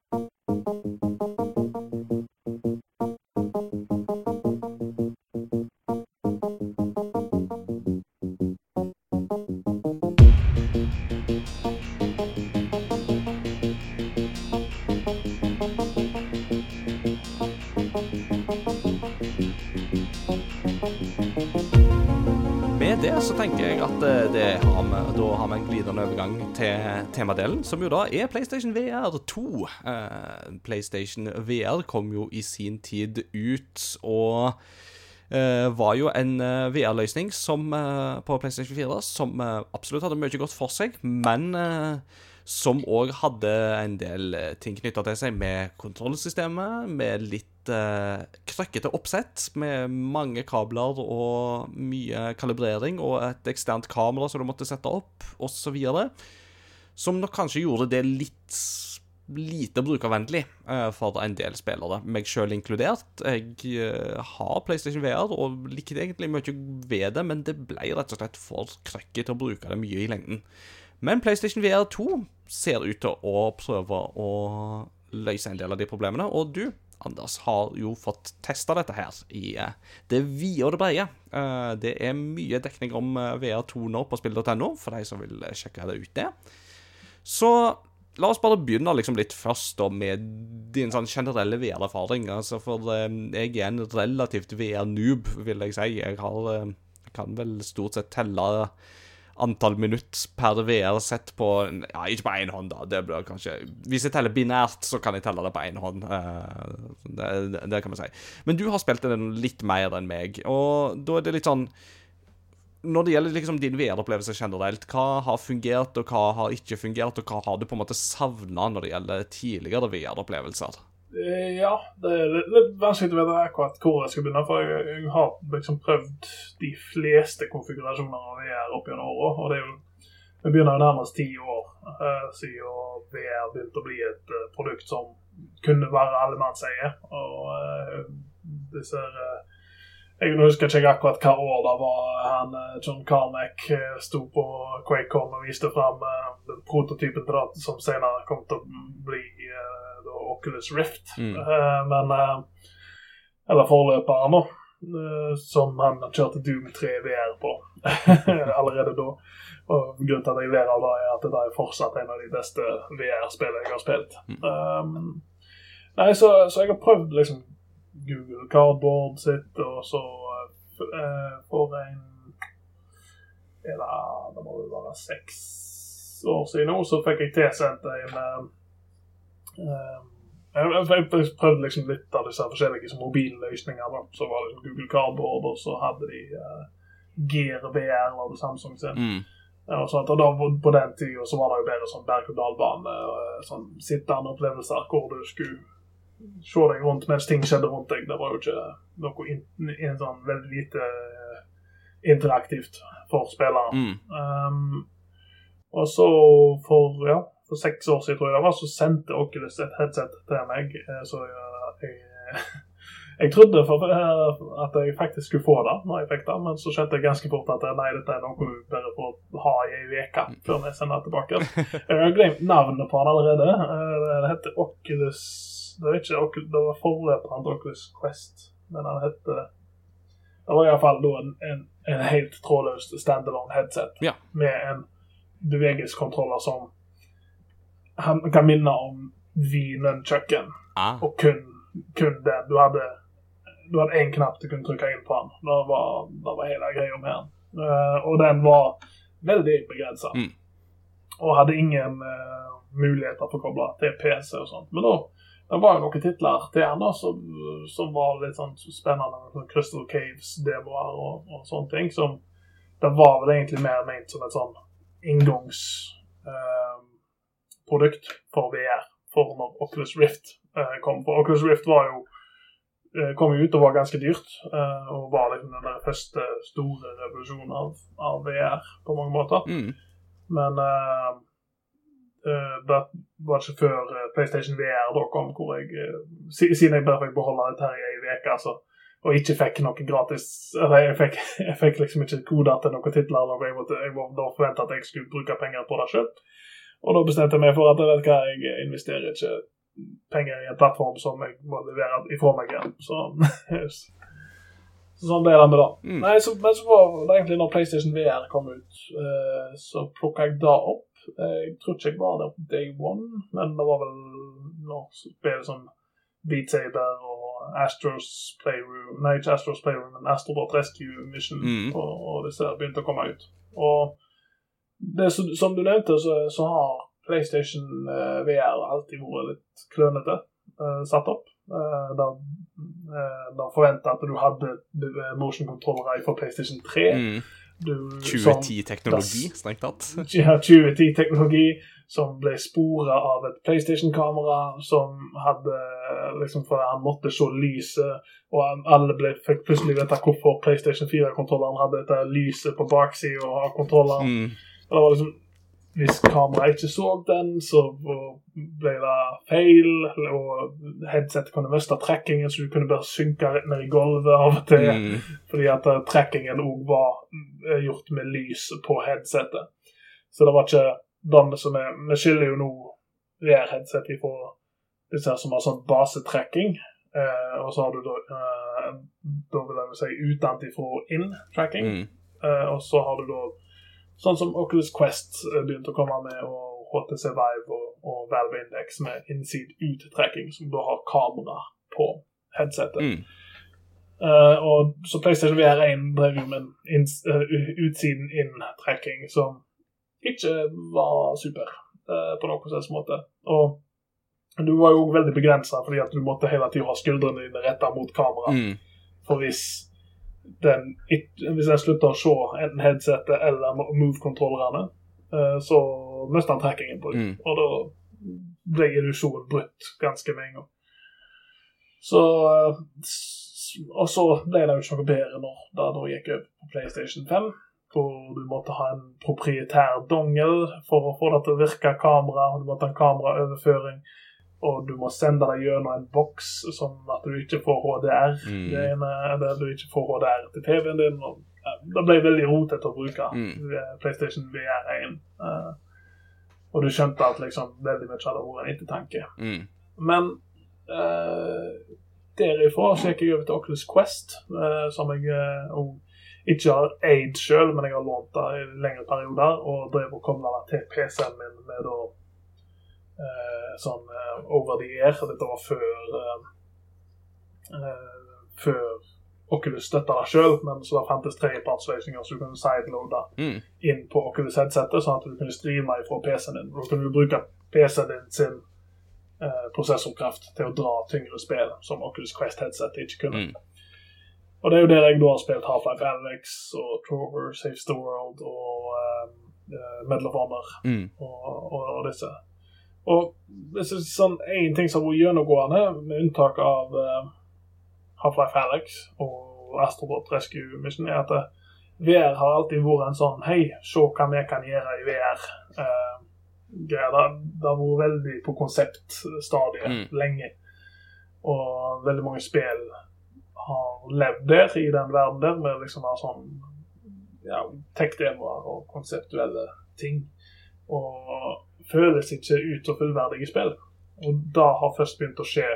overgang til temadelen, som jo da er PlayStation VR 2. Eh, PlayStation VR kom jo i sin tid ut og eh, var jo en eh, VR-løsning eh, på PlayStation 4 som eh, absolutt hadde mye godt for seg, men eh, som òg hadde en del eh, ting knytta til seg med kontrollsystemet, med litt eh, krøkkete oppsett, med mange kabler og mye kalibrering, og et eksternt kamera som du måtte sette opp, osv. Som nok kanskje gjorde det litt lite brukervennlig eh, for en del spillere, meg sjøl inkludert. Jeg eh, har PlayStation VR og likte egentlig mye ved det, men det ble rett og slett for krøkkete å bruke det mye i lengden. Men PlayStation VR 2 ser ut til å prøve å løse en del av de problemene. Og du, Anders, har jo fått testa dette her i eh, det vide og det brede. Eh, det er mye dekning om eh, VR2 nå på spill.no, for de som vil sjekke det ut, det. Så la oss bare begynne liksom litt først da med din sånn generelle VR-erfaring. Altså, for jeg er en relativt VR-noob, vil jeg si. Jeg har, kan vel stort sett telle antall minutt per VR-sett på Ja, ikke på én hånd, da. Det blir kanskje Hvis jeg teller binært, så kan jeg telle det på én hånd. Det, det, kan vi si. Men du har spilt den litt mer enn meg, og da er det litt sånn når det gjelder liksom din VR-opplevelse generelt, hva har fungert, og hva har ikke fungert, og hva har du på en måte savna når det gjelder tidligere VR-opplevelser? Eh, ja, det er litt vanskelig å vite akkurat hvor jeg skal begynne. For jeg, jeg har liksom prøvd de fleste konfigurasjoner av VR opp gjennom åra. Og det er jo Vi begynner jo nærmest ti år eh, siden VR begynte å bli et uh, produkt som kunne være allemannseie. Og uh, disse uh, jeg husker ikke akkurat hva år det var han, John Carmack sto på QuakeCon og viste fram prototypen til det som senere kom til å bli Oculus Rift. Mm. Uh, men uh, Eller forløperen, da. Uh, som han kjørte Doom 3 VR på allerede da. Og Grunnen til at jeg ler av det, er at det er fortsatt en av de beste VR-spillene jeg har spilt. Mm. Um, nei, så, så, jeg har prøvd liksom Google Cardboard sitt, og så for en Eller det må vel være seks år siden nå, så fikk jeg tilsendt en jeg, jeg, prøvde liksom litt av disse forskjellige mobilløsningene. Så var det Google Cardboard, og så hadde de uh, Gear VR, var det Samsung sin. Mm. Og, sånt, og da, På den tida så var det jo bedre sånn berg-og-dal-bane, uh, sånn sittende opplevelser hvor du skulle se deg rundt mens ting skjedde rundt deg. Det var jo ikke noe in, in, sånn veldig lite uh, interaktivt for spilleren. Mm. Um, og så for ja, for seks år siden, tror jeg det var, så sendte Oculus et headset til meg. Eh, så jeg, jeg trodde eh, at jeg faktisk skulle få det når jeg fikk det, men så skjønte jeg ganske fort at nei, dette er noe du bare får ha i ei uke før vi sender det tilbake. Jeg har glemt navnet på den allerede. Eh, det heter Oculus Det var ikke Oculus, det var forløperen til Oculus Quest, men den heter Det var iallfall en, en, en helt trådløs standalone headset ja. med en bevegelseskontroller som han kan minne om Vinen kjøkken, Ah. Og kun, kun det. Du hadde du hadde én knapp du kunne trykke inn på den. Det var, det var hele greia med den. Uh, og den var veldig begrensa. Mm. Og hadde ingen uh, muligheter for å koble til PC og sånt. Men da det var jo noen titler til han da, som, som var litt sånn spennende. Sånn Crystal Caves-demoer og, og, sånne ting. Som det var vel egentlig mer ment som et sånn inngangs... Uh, produkt for VR for når Oculus Rift eh, kom. For Oculus Rift var jo eh, kom jo ut og var ganske dyrt, eh, og var liksom den der første store revolusjonen av, av, VR på mange måter. Mm. Men uh, det var ikke før PlayStation VR da kom, hvor jeg Siden jeg bare fikk beholde dette her i ei uke, altså, og ikke fikk noe gratis Eller jeg fikk, jeg fikk liksom ikke koder til noen titler. Jeg, måtte, jeg må da forvente at jeg skulle bruke penger på det sjøl. Og da bestemte jeg meg for at jeg vet hva, jeg investerer ikke penger i en plattform som jeg må levere ifra meg igjen. Så, så sånn ble det med det. Mm. Nei, så, men så var det egentlig når PlayStation VR kom ut, uh, så plukka jeg da opp. Jeg tror ikke jeg var der på day one, men det var vel når spillet som Beat Saber og Astros Playroom Nei, ikke Astros Playroom, men Astrobot Rescue Mission mm. og, og disse begynte å komme ut. Og det, som du nevnte, så, så har PlayStation eh, VR alltid vært litt klønete eh, satt opp. Eh, da, eh, forventa at du hadde motion controller fra PlayStation 3. Mm. 2010-teknologi, strengt tatt. Ja, 2010-teknologi som ble spora av et PlayStation-kamera som hadde liksom For han måtte se lyset, og alle ble, fikk plutselig vite hvorfor PlayStation 4-kontrolleren hadde dette lyset på baksida av kontrolleren. Mm. Og det var liksom Hvis kameraet ikke så den, så ble det feil. Og headsetet kunne miste trackingen, så du kunne bare synke rett ned i gulvet av og til. Mm. Fordi at uh, trackingen òg var uh, gjort med lys på headsetet. Så det var ikke den som er Vi skiller jo nå VR-headset ifra disse som har sånn basetracking. Eh, og så har du da, eh, da vil jeg si utenfra inn-tracking. Mm. Eh, og så har du da sånn som Oculus Quest eh, begynte å komme med, og HTC Vive og, og Valve Index med inside ut-tracking, som da har kamera på headsetet. Mm. Uh, og så PlayStation VR1 drev jo med en ins- eh, u- utsiden inn-tracking som ikke var super uh, på noen slags måte. Og du var jo veldig begrensa fordi at du måtte hele tida ha skuldrene dine retta mot kamera. Mm. For hvis den, hvis jeg slutter å se enten headsetet eller move-kontrollerne, eh, så mister han trackingen på Mm. Og da ble illusjonen brutt ganske med en gang. Så eh, Og så ble det jo ikke noe bedre når det da gikk over på PlayStation 5. Hvor du måtte ha en proprietær dongel for å få det til å virke kamera. og Du måtte ha en kameraoverføring. Og du må sende deg gjennom en boks, sånn at du ikke får HDR. Mm. Det ene, eller du ikke får HDR til TV-en din. Og, ja, det ble veldig rotete å bruke Mm. eh, PlayStation VR1. Uh, og du skjønte at liksom, veldig mye hadde vært en ettertanke. Mm. Men uh, derifra så gikk jeg over til Oculus Quest, uh, som jeg uh, ikke har eid sjøl, men jeg har lånt det i lengre perioder, og drev og kobla det til PC-en min med da eh, sånn eh, over the air. Dette var før eh, eh, før Oculus støtta det sjøl, men så det fantes tredjepartsløsninger så du kunne sideloade Mm. inn på Oculus headsetet, sånn at du kunne streame fra PC-en din. Da kunne du bruke PC-en din sin eh, prosessorkraft til å dra tyngre spill, som Oculus Quest headset ikke kunne. Mm. Og det er jo der jeg da har spilt Half-Life Alex og Trover, Saves the World og eh, Medal of Honor Mm. og, og, og disse. Og hvis det er sånn én ting som har vært gjennomgående, med unntak av uh, Half-Life Alex og Astrobot Rescue Mission, er at eh, VR har alltid vært en sånn Hei, se hva vi kan gjøre i VR. Uh, greier. det, det har vært veldig på konseptstadiet Mm. lenge. Og veldig mange spill har levd der, i den verden der, med liksom ha sånn ja, tech-demoer og konseptuelle ting. Og føles ikke ut som fullverdige spill. Og det har først begynt å skje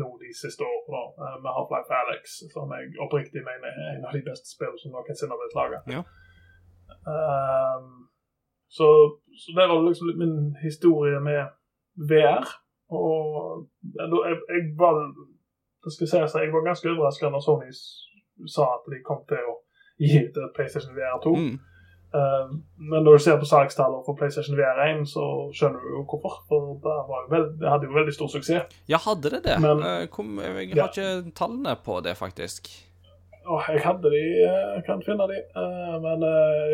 nå de siste årene Uh, med Half-Life Alex, som jeg oppriktig mener er en av de beste spillene som noensinne har blitt laga. Ja. så, så det var liksom min historie med VR. Og jeg, jeg, var det skal sies at jeg var ganske overraska når Sony sa at de kom til å gi ut et PlayStation VR 2. Mm. Eh, men når du ser på salgstallene for PlayStation VR1, så skjønner du jo hvorfor. For det, det hadde jo veldig stor suksess. Ja, hadde det det? Men- Eh, kom, jeg Ja. har ikke tallene på det, faktisk. Åh, jeg hadde de, eh, jeg kan finne de. Men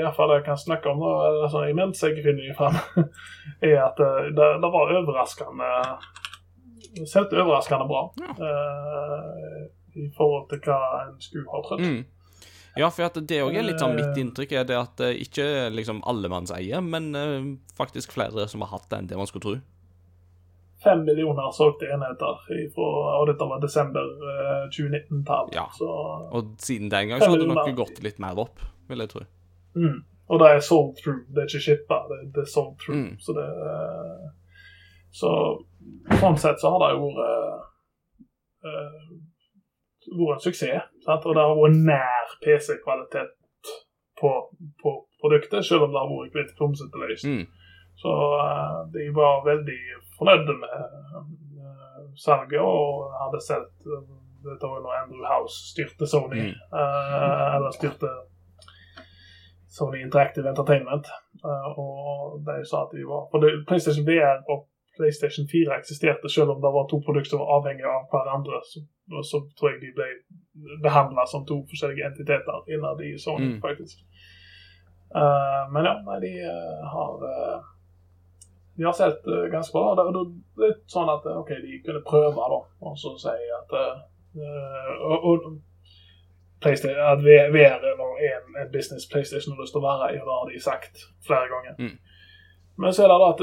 iallfall det jeg kan snakke om, eller sånn imens jeg finner de fram, er at det, det var overraskende Selvt overraskende bra Ja. i forhold til hva en skulle ha trodd. Mm. Ja, for det òg er litt sånn mitt Eh. inntrykk, er det at eh, ikke liksom allemannseie, men eh, faktisk flere som har hatt det enn det man skulle tro. Fem millioner solgte enheter, ifra, og dette var desember eh, 2019-tall. Ja. Så, Og siden den gang så hadde det nok gått litt mer opp, vil jeg tro. mm. Og det er sold through, det er ikke shippa, det, det er sold through. Mm. Så det Så sånn sett så har det jo vært vært en suksess. Og det har vært nær PC-kvalitet på, på produktet, selv om det har vært litt klumsete løst. Mm. Så uh, de var veldig fornøyde med uh, salget og hadde sett uh, Dette var jo når Andrew House styrte Sony. Mm. eh, eller styrte Sony Interactive Entertainment. Eh, og de sa at de var For det, PlayStation VR og PlayStation 4 eksisterte selv om det var to produkter som var avhengige av hverandre. Så, så tror jeg de ble behandla som to forskjellige entiteter innad i Sony, Mm. faktisk. Uh, men ja, nei, de uh, har uh, De har sett ganske bra. Det er litt sånn at OK, de kunne prøve, da, og så si at og, og at VR er en, en business PlayStation har lyst til å være i, og det har de sagt flere ganger. Mm. Men så er det da at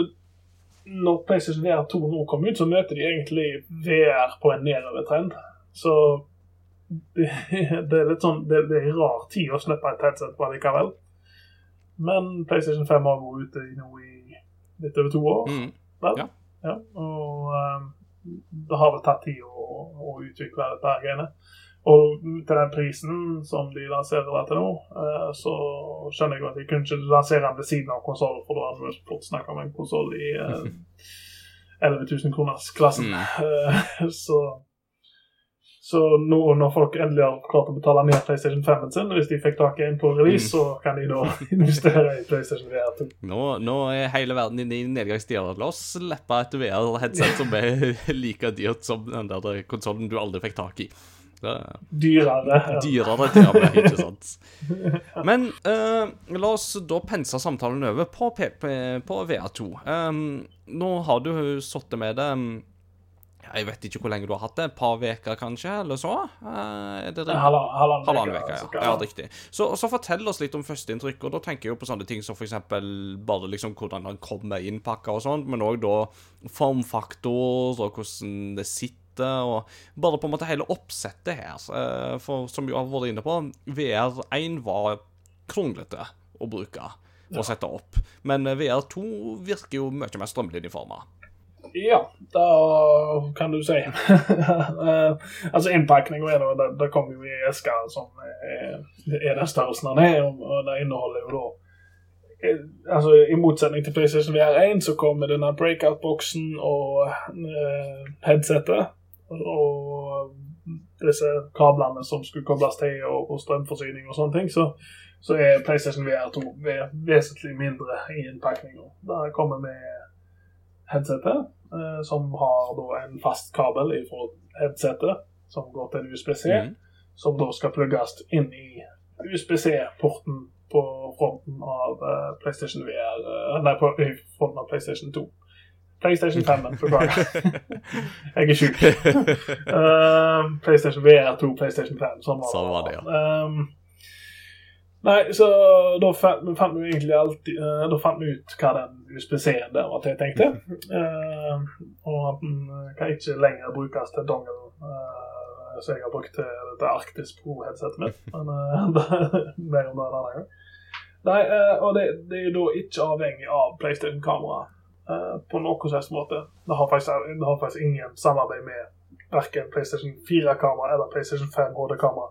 når PlayStation VR 2 nå kom ut, så møter de egentlig VR på en nedovertrend. Så det, det er litt sånn det, det er en rar tid å slippe et headset på likevel. Men PlayStation 5 har vært ute nå i litt over to år. Mm. Ja. Ja, og um, det har vel tatt tid å, å utvikle dette greiene. Og til den prisen som de lanserer der til nå, eh, så skjønner jeg jo at de kunne ikke lansere den ved siden av konsollen, for da hadde vi fått snakke om en konsoll i eh, 11 000 kroners klassen. Eh, så så nå når folk endelig har klart å betale ned PlayStation 5-en sin, hvis de fikk tak i en på release, så kan de da investere i PlayStation VR 2. Nå, nå er hele verden inne i nedgangstida. La oss slippe et VR-headset som er like dyrt som den der konsollen du aldri fikk tak i. Det, Dyrere. ja. dyrere til ikke sant? Men uh, la oss da pense samtalen over på, på VR2. Um, nå har du sittet med det Jeg vet ikke hvor lenge du har hatt det. Et par uker, kanskje? Eller så? Uh, er? Halvannen uke, altså, ja. ja. Riktig. Så, så fortell oss litt om førsteinntrykk, og da tenker jeg jo på sånne ting som eksempel bare liksom hvordan han kommer innpakka og sånt, men òg da formfaktor, og hvordan det sitter, og bare på en måte hele oppsettet her. Eh, For som vi har vært inne på, VR1 var kronglete å bruke og sette opp, men eh, VR2 virker jo mye mer strømlinjeforma. Ja, da kan du si. Eh, altså Innpakninga er det, det kommer jo i esker som er, er den størrelsen den er, og det inneholder jo da Altså I motsetning til PlayStation VR1 så kommer denne breakout-boksen og uh, headsetet og disse kablene som skulle kobles til og, og strømforsyning og sånne ting, så, så er PlayStation VR2 vesentlig mindre i innpakninga. Det kommer med headsetet, eh, som har da en fast kabel fra headsetet som går til en USB-C, Mhm. som da skal plugges inn i USB-C-porten på fronten av eh, PlayStation VR eh, Nei, på fronten av PlayStation 2. PlayStation 5, beklager. Jeg er sjuk. Uh, PlayStation VR 2, PlayStation 5. Sånn var, Sånn var det, ja. Um, nei, så da fant, fant vi egentlig alltid uh, Da fant vi ut hva den USB-C-en der var til, tenkte uh, og at den eh, kan ikke lenger brukes til dongle. uh, så jeg har brukt til dette Arktis Pro-headsetet mitt. Men mer om det en annen gang. Nei, og det, det er da ikke avhengig av PlayStation-kamera eh, på noen helst måte. Det har, faktisk, det har faktisk ingen samarbeid med verken PlayStation 4-kamera eller PlayStation 5 HD-kamera.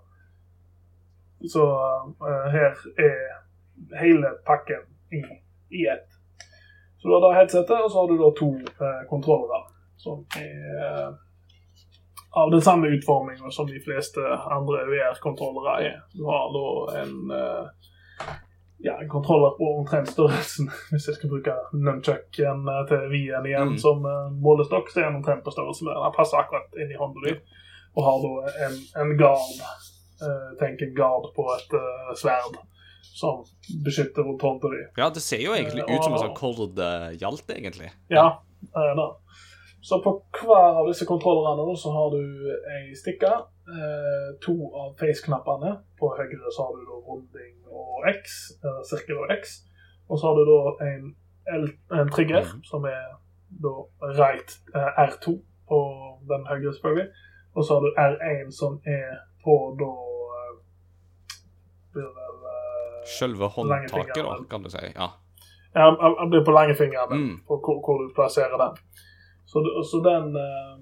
Så uh, her er hele pakken i, i ett. Så du har da headsetet, og så har du da to uh, kontrollere som er eh, av den samme utformingen som de fleste andre VR-kontrollere er. Du har da en eh, ja, kontroller på omtrent størrelsen Hvis jeg skal bruke nunchucken eh, til Wien igjen Mm. som eh, målestokk, så er den omtrent på størrelse med den. Den passer akkurat inn i hånda di, og har da en, en gard. eh, tenk en gard på et uh, sverd som beskytter rundt hånda di. Ja, det ser jo egentlig ut som en sånn Og- kordhjalt, egentlig. Ja, det er det. Så på hver av disse kontrollerne så har du ei stikke. Eh, to av face-knappene. På høyre så har du da runding og X, sirkel og X. Og så har du da en, L, en trigger, Mhm. som er da right eh, R2 på den høyre, selvfølgelig. Og så har du R1, som er på da eh, blir vel Sjølve håndtaket, da, kan du si. Ja. ja, han blir på langfingeren Mm. på hvor, hvor du plasserer den. Så, så den eh,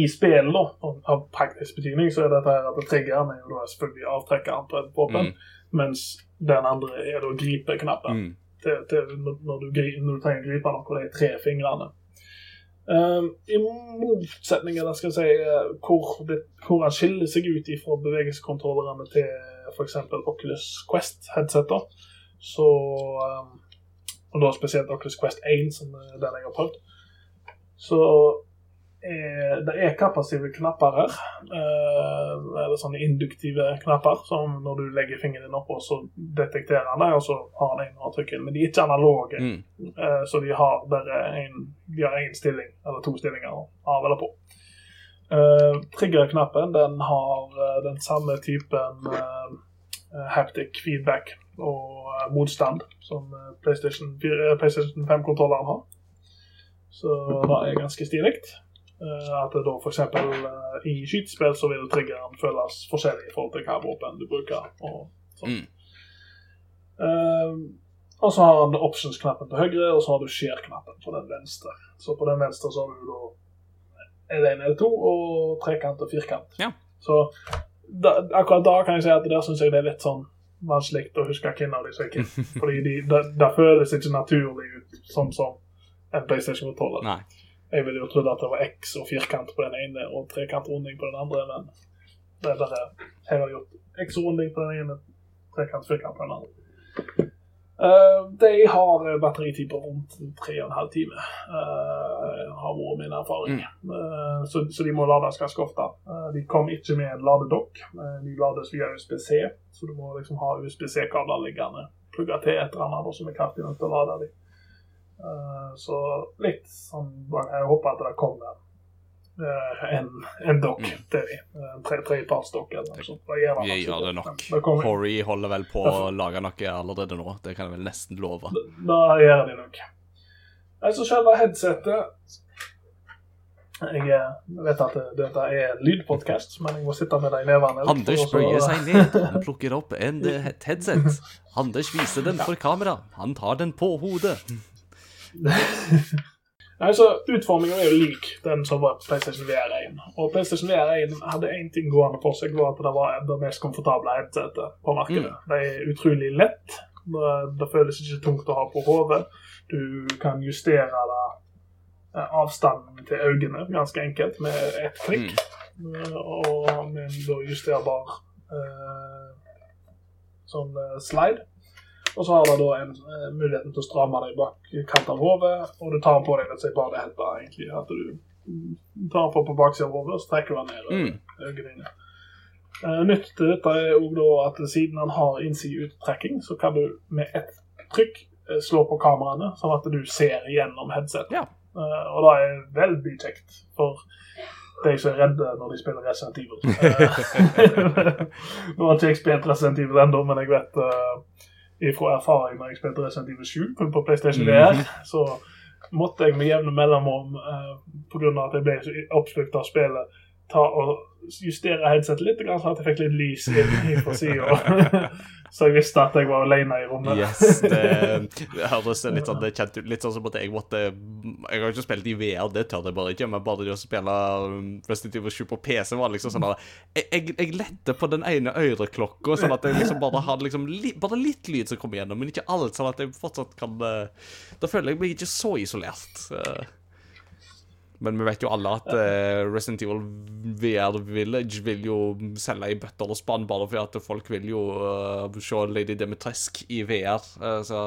I spillet, da, av praktisk betydning, så er dette her at triggeren er jo da selvfølgelig avtrekkeren på våpen, Mm. mens den andre er da gripeknappen Mm. til, til når, du, når du trenger å gripe noe det de tre fingrene. Um, I motsetning eller skal si, eh, hvor, det, hvor han skiller seg ut fra bevegelseskontrollerne til f.eks. Oculus Quest-headseter, så um, Og da spesielt Oculus Quest 1, som er den jeg har prøvd. Så er, det er kapasitive knapper her. Eh, eller sånne induktive knapper som når du legger fingeren din oppå, så detekterer han det, og så har han en og trykk. Men de er ikke analoge. Mm. Eh, Så de har bare en stilling, eller to stillinger av eller på. Uh, Triggerknappen den har eh, den samme typen eh, haptic feedback og eh, motstand som eh, PlayStation, 4 eh, PlayStation 5-kontrolleren har. Så det er ganske stilig. Eh, at det da f.eks. Uh, i skytespill så vil triggeren føles forskjellig i forhold til hva våpen du bruker. og sånn. Mm. Eh, og så har han options-knappen på høyre, og så har du share-knappen på den venstre. Så på den venstre så har du da L1, L2 og trekant og firkant. Ja. Så da, akkurat da kan jeg si at der syns jeg det er litt sånn vanskelig å huske hvem av de som er hvem. Fordi de, det, det føles ikke naturlig ut sånn som en PlayStation-kontroller. Nei. Jeg ville jo trodd at det var X og firkant på den ene og trekant-runding på den andre, men det er bare Her har jeg gjort X-runding på den ene, trekant, firkant på den andre. Uh, de har batteritid på rundt tre og en halv time, eh, har vært min erfaring. Eh, så, så de må lades ganske ofte. Eh, de kom ikke med en ladedokk. Eh, de lades via USBC, så du må liksom ha USBC-kabler liggende plugga til et eller annet som er kraftig nok til å lade dem. Eh, så litt sånn Jeg håper at det kommer eh, en, en dokk Mm. til dem. En tre, trepartsdokk eller noe sånt. Det gjør det nok. Hori holder vel på å lage noe allerede nå. Det kan jeg vel nesten love. Da gjør de nok. Altså selve headsetet Jeg eh, vet at dette er en lydpodkast, men jeg må sitte med det i nevene. Anders bøyer seg ned. Han plukker opp en eh, et headset. Anders viser den for kamera. Han tar den på hodet. Nei, så Utformingen er jo lik den som var på PlayStation VR1. Og PlayStation VR1 hadde én ting gående på seg, var at det var det mest komfortable headsetet på markedet. Det er utrolig lett. Det, det føles ikke tungt å ha på hodet. Du kan justere det, eh, avstanden til øynene ganske enkelt med ett klikk. Mm. Og med en justerbar eh, sånn eh, slide. Og så har du da en eh, muligheten til å stramme deg bak kant av hodet, og du tar den på deg jeg bare helper, egentlig. At du tar den på på baksiden av hodet, og så trekker du den ned over øynene dine. Eh, nytt til dette er også da at siden han har innside-uttrekking, så kan du med ett trykk eh, slå på kameraene, sånn at du ser gjennom headsetet. Ja. Eh, og det er veldig kjekt for de som er redde når de spiller Resident Evil. Eh, Nå har ikke jeg spilt Resident Evil ennå, men jeg vet uh, fra erfaring når jeg spilte Resident Evil 7 på PlayStation VR, så måtte jeg med jevne mellomrom, uh, pga. at jeg ble så oppslukt av spillet, ta og justere headsetet litt, sånn at jeg fikk litt lys inn fra sida. så jeg visste at jeg var alene i rommet. Yes, det, det høres litt sånn det kjent ut. Litt sånn som at jeg måtte Jeg har ikke spilt i VR, det tør jeg bare ikke, men bare det å spille um, Resident Evil 7 på PC var liksom sånn at jeg, jeg, jeg lette på den ene øreklokka, sånn at jeg liksom bare hadde liksom li, bare litt lyd som kom igjennom, men ikke alt, sånn at jeg fortsatt kan eh, Da føler jeg meg ikke så isolert. Eh. Men vi vet jo alle at uh, Resident Evil VR Village vil jo selge i bøtter og spann bare fordi at folk vil jo uh, se Lady Demetresk i VR. Uh, så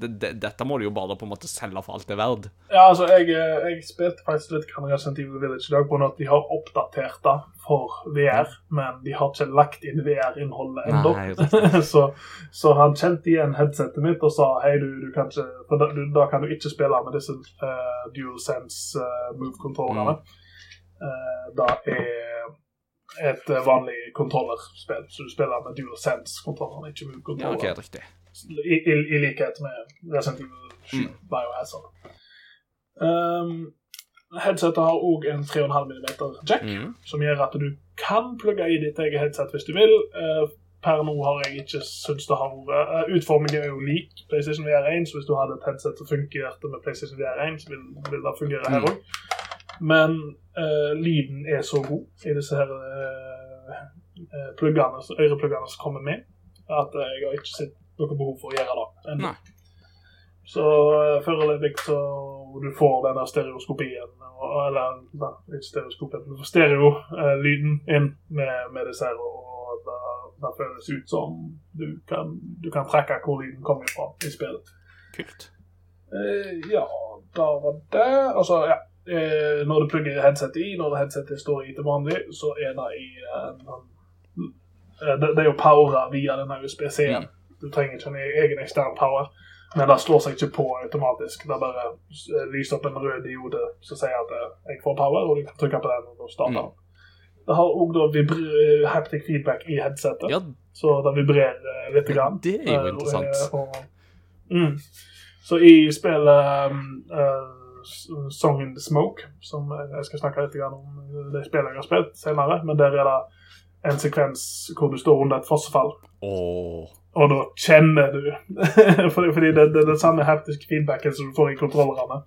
det, det, dette må du jo bare på en måte selge for alt det er verd. Ja, altså, jeg, eh, jeg spilte faktisk litt grann Resident Evil Village i dag på at de har oppdatert det for VR, men de har ikke lagt inn VR-innholdet ennå. Så, så han kjente igjen headsetet mitt og sa hei, du, du kan ikke For da, du, da kan du ikke spille med disse uh, DualSense uh, move-kontrollerne. Uh, da er et eh, vanlig kontrollerspill, så du spiller med DualSense-kontrollene, ikke Ja, move-kontrolleren. ok, riktig. I, i, I likhet med Resident Evil 7 Mm. Biohazard. Um, headsetet har òg en 3,5 mm jack, Mm. som gjør at du kan plugge i ditt eget headset hvis du vil. Uh, per nå har jeg ikke syntes det har vært uh, Utformingen er jo lik PlayStation VR1, så hvis du hadde et headset som fungerte med PlayStation VR1, så vil, vil det fungere her Mm. òg. Men uh, lyden er så god i disse her uh, pluggene, ørepluggene som kommer med, at jeg har ikke sett noe behov for å gjøre det. Nei. Så uh, foreløpig så du får denne stereoskopien, eller nei, ikke stereoskopien, du får stereo-lyden inn med, med disse her, og det, det føles ut som du kan, du kan trekke hvor lyden kommer fra i spillet. Kult. Eh, ja, da var det. Altså, ja. Eh, når du plugger headsetet i, når headsetet står i til vanlig, så er det i eh, eh, det, det er jo powera via denne USB-C-en. Du trenger ikke en egen ekstern power. Men det slår seg ikke på automatisk. Det bare eh, lyser opp en rød diode som sier at eh, jeg får power, og du kan trykke på den, og da starter den. Det har òg vibr- haptic feedback i headsetet, Ja, så det vibrerer eh, litt. Grann. det er jo Eh, interessant. og- mm. Så i spillet uh, Song in the Smoke, som jeg skal snakke litt om eh, det spillet jeg har spilt senere, men der er det en sekvens hvor du står under et fossefall. Åh. Og da kjenner du Fordi, fordi det, det er den samme haptiske feedbacken som du får i kontrollerne.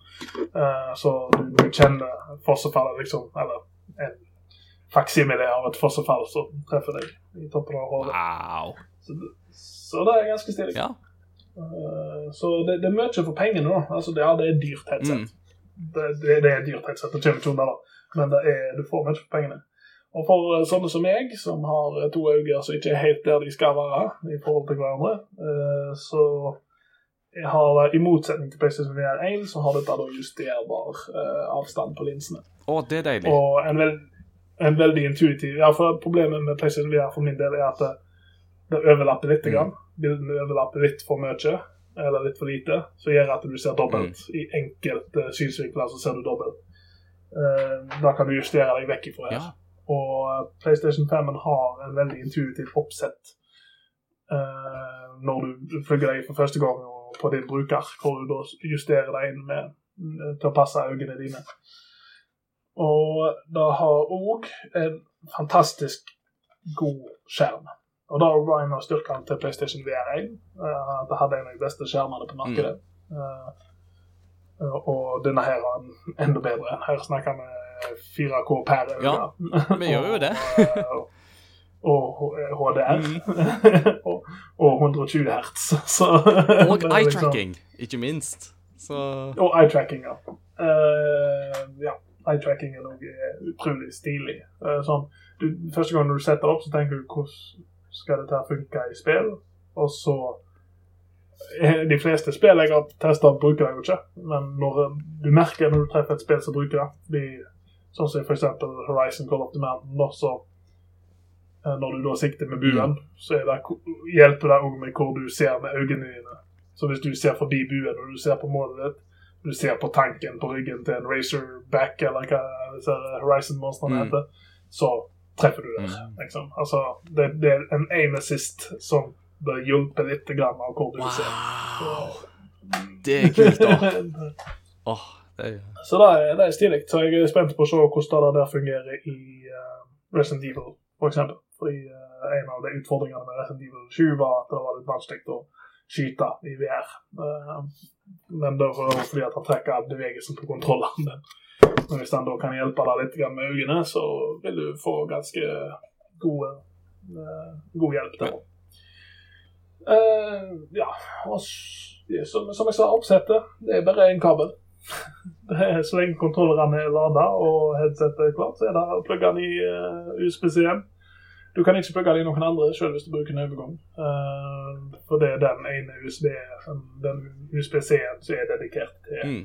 Uh, så du, du kjenner fossefallet, liksom. Eller en faksimile av et fossefall som treffer deg i toppen av hodet. Wow. Så, så, det er ganske stilig. Ja. Uh, så det, det, er mye for pengene, da. Altså, det, ja, det er dyrt headset. Mm. Det, det, det, er dyrt headset. Det kommer ikke unna, da. Men er, du får mye for pengene. Og for uh, sånne som meg, som har uh, to øyne som ikke er helt der de skal være i forhold til hverandre, uh, så jeg har, i motsetning til PlayStation VR 1, så har dette da justerbar avstand på linsene. Å, det er deilig. Og en, veld, en veldig intuitiv Ja, for problemet med PlayStation VR for min del er at det, det overlapper litt. Mm. Bildene overlapper litt for mye eller litt for lite, som gjør at du ser dobbelt. Mm. I enkelte synsvinkler så ser du dobbelt. da kan du justere deg vekk ifra her. Ja. Og PlayStation 5 har en veldig intuitiv oppsett uh, når du plugger deg for første gang på din bruker, hvor du da justerer deg inn med, til å passe øynene dine. Og det har òg en fantastisk god skjerm. Og det var en av styrkene til PlayStation VR1. Uh, eh, det hadde en av de beste skjermene på markedet. Mm. Uh, og denne her var enda bedre. Her snakker vi 4K per øye. Ja, vi gjør jo det. og, HDR. Mm. og, og, 120 hertz. Så, og eye-tracking, liksom, ikke minst. Så... Og eye-tracking, ja. Uh, ja. Eye-tracking er noe utrolig stilig. Uh, sånn, du, første gang du setter det opp, så tenker du hvordan skal dette funke i spill? Og så de fleste spill jeg har testa, bruker jeg jo ikke. Men når du merker når du treffer et spill som bruker det, de Sånn som f.eks. Horizon Call of the Mountain. Da, så, eh, når du da sikter med buen, mm. så det, hjelper det òg med hvor du ser med øynene dine. Så hvis du ser forbi buen og du ser på målet ditt, du ser på tanken på ryggen til en Razorback eller hva Horizon-monstrene mm. heter, så treffer du det. Mm. Liksom. Altså, det, det, er en aim assist som bør hjelpe litt av hvor du wow. ser. Så, det er kult, da. Oh, så det er, det er stilig. Så jeg er spent på å se hvordan det der fungerer i uh, Resident Evil, for eksempel. Fordi uh, en av de utfordringene med Resident Evil 7 var at det var litt vanskelig å skyte i VR. Uh, men det var fordi at han trekker bevegelsen på kontrollen. Men hvis han da kan hjelpe deg litt med øynene, så vil du få ganske gode, god hjelp der. ja, og som, som jeg sa, oppsettet det er bare én kabel. så lenge kontrollerne er lada og headsetet er klart, så er det å plugge den i eh, USB-C-en. Du kan ikke plugge den i noen andre selv hvis du bruker en overgang. Uh, for det er den ene USB, den USB-C-en som er dedikert til mm.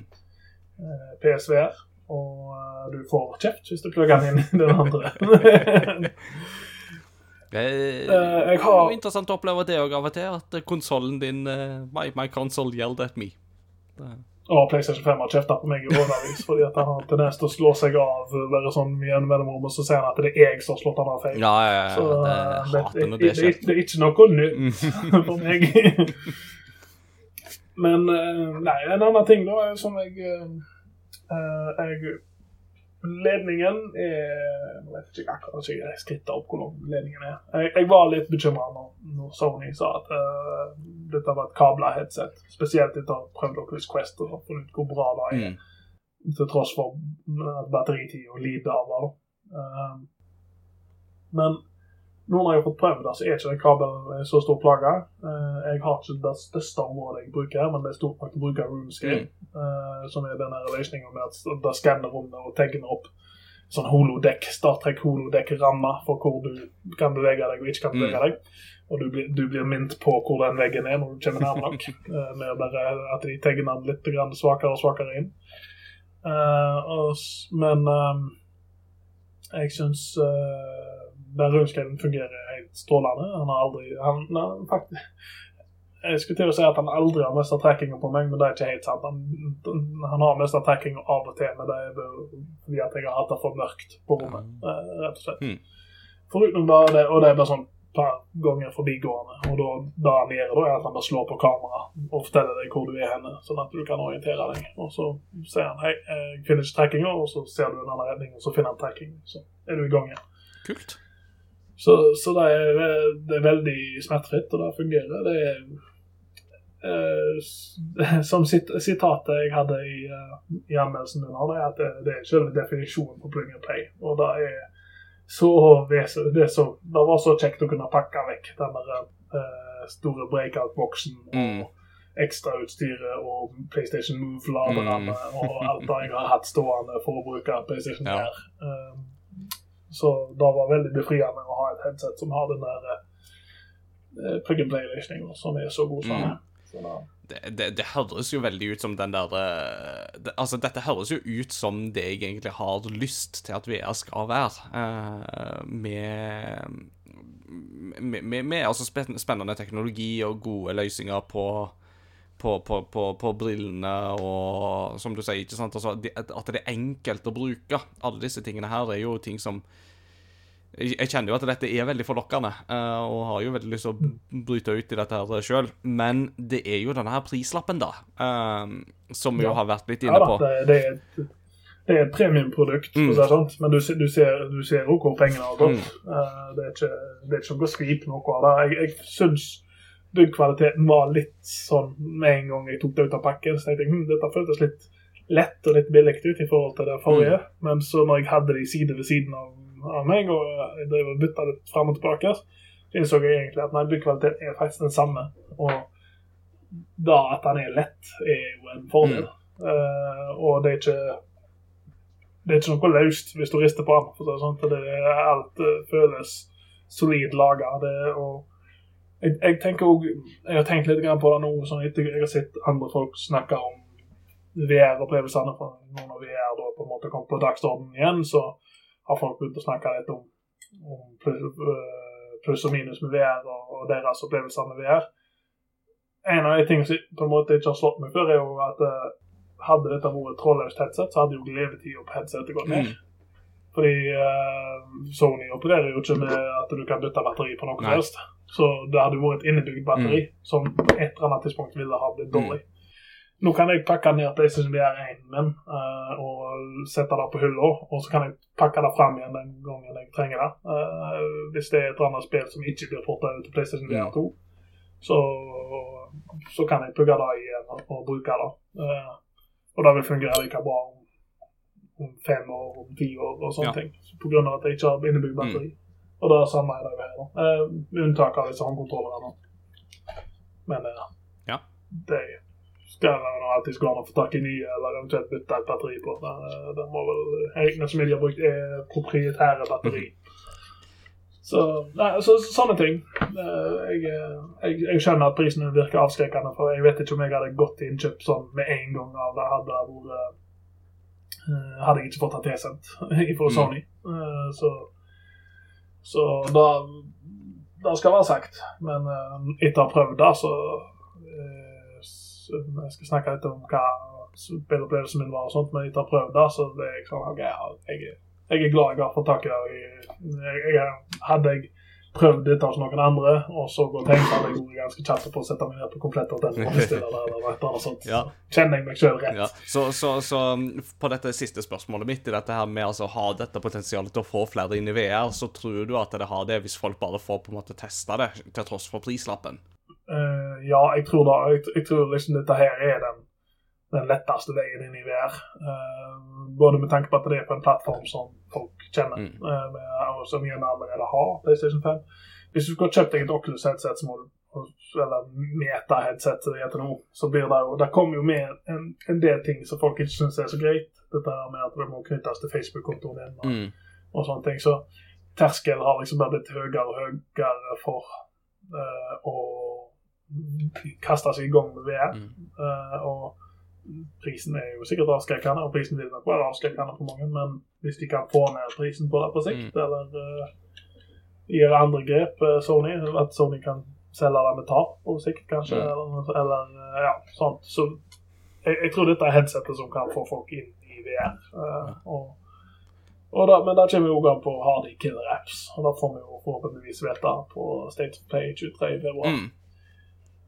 uh, eh, PSVR. Og uh, du får kjeft hvis du plugger den inn i den andre. Det er jo har... interessant å oppleve det òg av og til, at konsollen din my, my console yelled at me. Det. Og PlayStation 5 har kjefta på meg i årevis fordi at han har tendens til å slå seg av bare sånn med mellomrom, og så ser han at det er jeg som har slått han av feil. Ja, ja, ja. Så, det, det, det, det, det, det er ikke noe nytt for meg. Men eh, nei, en annen ting da som jeg, jeg Ledningen er Jeg vet ikke akkurat ikke jeg skritta opp hvor lang ledningen er. Jeg, jeg var litt bekymra når, når, Sony sa at uh, dette var et kabla headset. Spesielt etter å ha prøvd Oculus Quest og funnet hvor bra det er. Mm. Til tross for at batteritid og lider av det. Uh, men nå når jeg har fått prøvd det, så er ikke den kabelen så stor plage. Uh, jeg har ikke det største området jeg bruker, men det er stort nok å bruke RuneScape, Mm. Uh, som er denne løsninga med at det skanner rommet og tegner opp sånn holodekk, Star Trek holodekk-ramme for hvor du kan bevege deg og ikke kan mm. bevege deg. Og du blir, du blir minnet på hvor den veggen er når du kommer nærme nok. uh, med bare at de tegner den litt svakere og svakere inn. Og, men jeg syns den rundskriven fungerer helt strålende. Han har aldri han, nei, faktisk, Jeg skulle til å si at han aldri har mista trackinga på meg, men det er ikke helt sant. Han, han har mista trackinga av og til, men det er fordi at jeg har hatt det for mørkt på rommet, eh, rett og slett. Mm. Foruten det, og det er bare sånn par ganger forbigående. Og da, da han gjør, da, er at han bare slår på kamera og forteller deg hvor du er henne, sånn at du kan orientere deg. Og så sier han hei, jeg finner ikke trackinga, og så ser du en annen redning, og så finner han tracking. Så er du i gang igjen. Kult. Så, så det, er, det, er, veldig smertefritt, og det fungerer. Det er eh, Som sit, sitatet jeg hadde i, uh, i anmeldelsen min, det er at det, det, er selve definisjonen på plug and play. Og det er så det, så, det var så kjekt å kunne pakke vekk den der uh, store breakout-boksen. Mm ekstrautstyret og PlayStation Move-laderne mm. og alt det jeg har hatt stående for å bruke PlayStation ja. her. Um, så det var veldig befriende å ha et headset som har den der plug and play-løsninga, som er så god som mm. så det, det, det, høres jo veldig ut som den der eh, det, Altså, dette høres jo ut som det jeg egentlig har lyst til at VR skal være. Uh, med, med, med, med altså spennende teknologi og gode løsninger på på, på, på, på, brillene og Som du sier, ikke sant? Altså, at det er enkelt å bruke. Alle disse tingene her er jo ting som jeg kjenner jo at dette er veldig forlokkende, uh, og har jo veldig lyst til å bryte ut i dette her sjøl. Men det er jo denne her prislappen, da, uh, som vi jo har vært litt inne på. Ja det, er et, det er et premiumprodukt, mm. sånn, men du, du, ser, du ser jo hvor pengene har gått. Mm. Uh, det, er ikke, det er ikke noe skvip noe av det. Jeg, jeg syns byggkvaliteten var litt sånn med en gang jeg tok det ut av pakken. Så tenkte jeg hm, dette føltes litt lett og litt billig ut i forhold til det forrige. Mm. Men så når jeg hadde de side ved siden av, av meg, og jeg drev og bytta litt fram og tilbake, så innså jeg egentlig at nei, byggkvaliteten er faktisk den samme. Og da at den er lett, er jo en fordel. Mm. Uh, og det er ikke det er ikke noe løst hvis du rister på den. For det, er sånn, det alt uh, føles solid laga. Og jeg, jeg, tenker også, jeg har tenkt litt på det nå sånn etter jeg har sett andre folk snakke om VR-opplevelsene. Når VR da på en måte kom på dagsordenen igjen, så har folk begynt å snakke litt om, om pluss, pluss, og minus med VR og, deres opplevelser med VR. En av de tingene som på en måte ikke har slått meg før, er jo at uh, hadde dette vært trådløst headset, så hadde jo levetida på headsetet gått ned. Mm. Fordi uh, Sony opererer jo ikke med at du kan bytte batteri på noe som helst. Så det hadde vært et innebygd batteri mm. som på et eller annet tidspunkt ville ha blitt dårlig. Mm. Nå kan jeg pakke ned VR1 min uh, og sette det på hylla, og så kan jeg pakke det fram igjen den gangen jeg trenger det. Uh, hvis det er et eller annet spill som ikke blir porta ut til PlayStation VR2, så, så, kan jeg pugge det igjen og, og bruke det. Uh, og det vil fungere like bra om, om fem år, om ti år og sånne ja. ting. Av at jeg ikke har innebygd batteri. Mm. Og det samme er det jo her. Uh, unntak av disse håndkontrollerne. Men uh, ja. det skal jo alltid gå an å få tak i nye, eller eventuelt bytte et batteri på. Uh, det må vel egne som har brukt er proprietære batteri. Så, nei, så, sånne ting. Jeg, jeg, jeg, skjønner at prisen virker avskrekkende, for jeg vet ikke om jeg hadde gått til innkjøp sånn med en gang av det hadde vært Hadde jeg ikke fått det tilsendt fra Sony. Mm. Så så det, det skal være sagt. Men uh, etter å ha prøvd det, så, uh, Jeg skal snakke litt om hva spilleopplevelsen min var, og sånt, men etter å ha prøvd det, så det er jeg sånn, jeg, jeg, er glad jeg har fått tak i det. Jeg, jeg, hadde jeg prøvd dette hos noen andre, og så går tenkt at jeg gjorde ganske kjapt på å sette meg ned på komplett.no og bestille det, eller et eller sånt. Ja. Kjenner jeg meg sjøl rett. Ja. Så, så, så, på dette siste spørsmålet mitt, i dette her med altså, ha dette potensialet til å få flere inn i VR, så tror du at det har det hvis folk bare får på en måte testa det, til tross for prislappen? Uh, ja, jeg tror det. Jeg, jeg tror liksom dette her er den den letteste veien inn i VR. Uh, både med tanke på at det er på en plattform som folk kjenner, mm. uh, med, og som gjerne allerede har PlayStation 5. Hvis du skulle kjøpt deg et Oculus headset som eller meta-headset, som det heter nå, så blir det jo Det kommer jo med en, en del ting som folk ikke syns er så greit. Dette med at det må knyttes til Facebook-kontoen din og, mm. og, sånne ting. Så terskel har liksom bare blitt høyere og høyere for uh, å kaste seg i gang med VR. Mm. og prisen er jo sikkert avskrekkende, og prisen vil nok være avskrekkende for mange, men hvis de kan få ned prisen på det på sikt, mm. eller uh, gjøre andre grep, uh, Sony, at Sony kan selge det med tap på sikt, kanskje, mm. eller, eller uh, ja, sånt. Så jeg, jeg, tror dette er headsetet som kan få folk inn i VR. Og, da, men da kommer vi òg an på har de killer apps, og da får vi jo forhåpentligvis vite på State of Play 23. februar. Mm.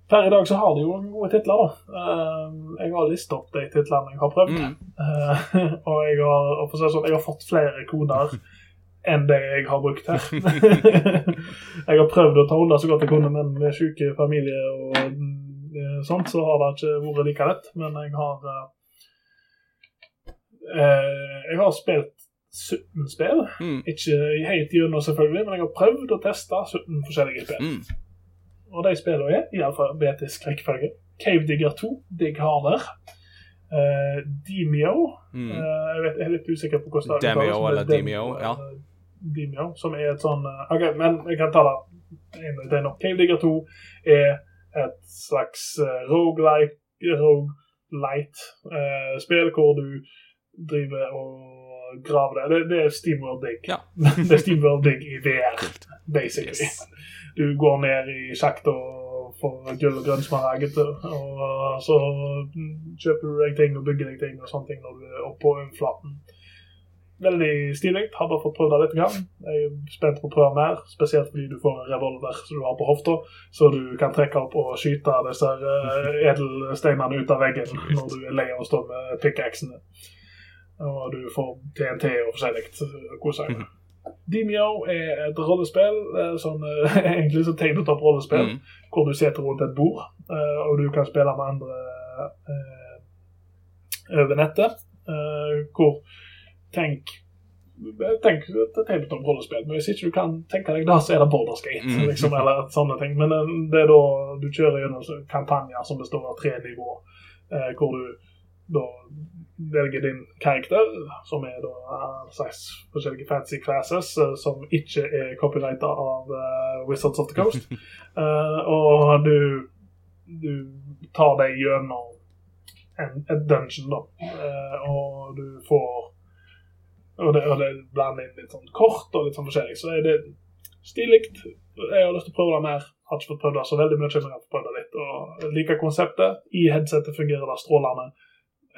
Per i dag så har de jo gode titler, da. Uh, jeg har listet opp de titlene jeg har prøvd. Mm. Uh, og jeg har, sånn, jeg har, fått flere koder enn det jeg har brukt her. jeg har prøvd å ta unna så godt jeg kunne, men med syke familie og eh, sånt, så har det ikke vært like lett. Men jeg har eh, eh, Jeg har spilt 17 spill. Mm. Ikke helt gjennom, selvfølgelig, men jeg har prøvd å teste 17 forskjellige spill. Mm. Og de spillene er i alfabetisk rekkefølge. Cave Digger 2, Dig Harder. Uh, Demio Mm. uh, jeg, vet, jeg er litt usikker på hvordan det Demio eller det er Demio, ja. eh, Demio, som er et sånn OK, men jeg kan ta det og en. Cave Digger 2 er et slags uh, roguelite eh, spill hvor du driver og graver. Det, det er SteamWorld Dig. Ja. det er SteamWorld Dig i VR, basically. Yes. Du går ned i sjakt og får gull og grønn smaragd, og så kjøper du deg ting og bygger deg ting og sånne ting når du er oppe på overflaten. Veldig stilig. Har bare fått prøvd det litt. Grann. Jeg er spent på å prøve mer, spesielt fordi du får en revolver som du har på hofta, så du kan trekke opp og skyte disse eh, edelsteinene ut av veggen når du er lei av å stå med pickaxene. Og du får TNT og forskjellig. Kos deg. Demio er et rollespill, som sånn, eh, egentlig så tabletop-rollespill, Mm. hvor du sitter rundt et bord, eh, og du kan spille med andre eh, over nettet. eh, hvor Tenk Tenk et tabletop-rollespill, men hvis ikke du kan tenke deg det, så er det Borderskate, Mm. liksom, eller sånne ting. Men eh, det er da du kjører gjennom kampanjer som består av tre nivåer, eh, hvor du da velger din karakter, som er da seks forskjellige fancy classes, eh, som ikke er copyrighta av eh, Wizards of the Coast. Eh, og du, du tar deg gjennom en, et dungeon, da. Eh, og du får Og det, og det blander inn litt sånn kort og litt sånn forskjellig. Så er det stilig. Jeg har lyst til å prøve det mer. Har ikke fått prøvd det så veldig mye, men jeg har prøvd det litt. Og liker konseptet. I headsetet fungerer det strålende.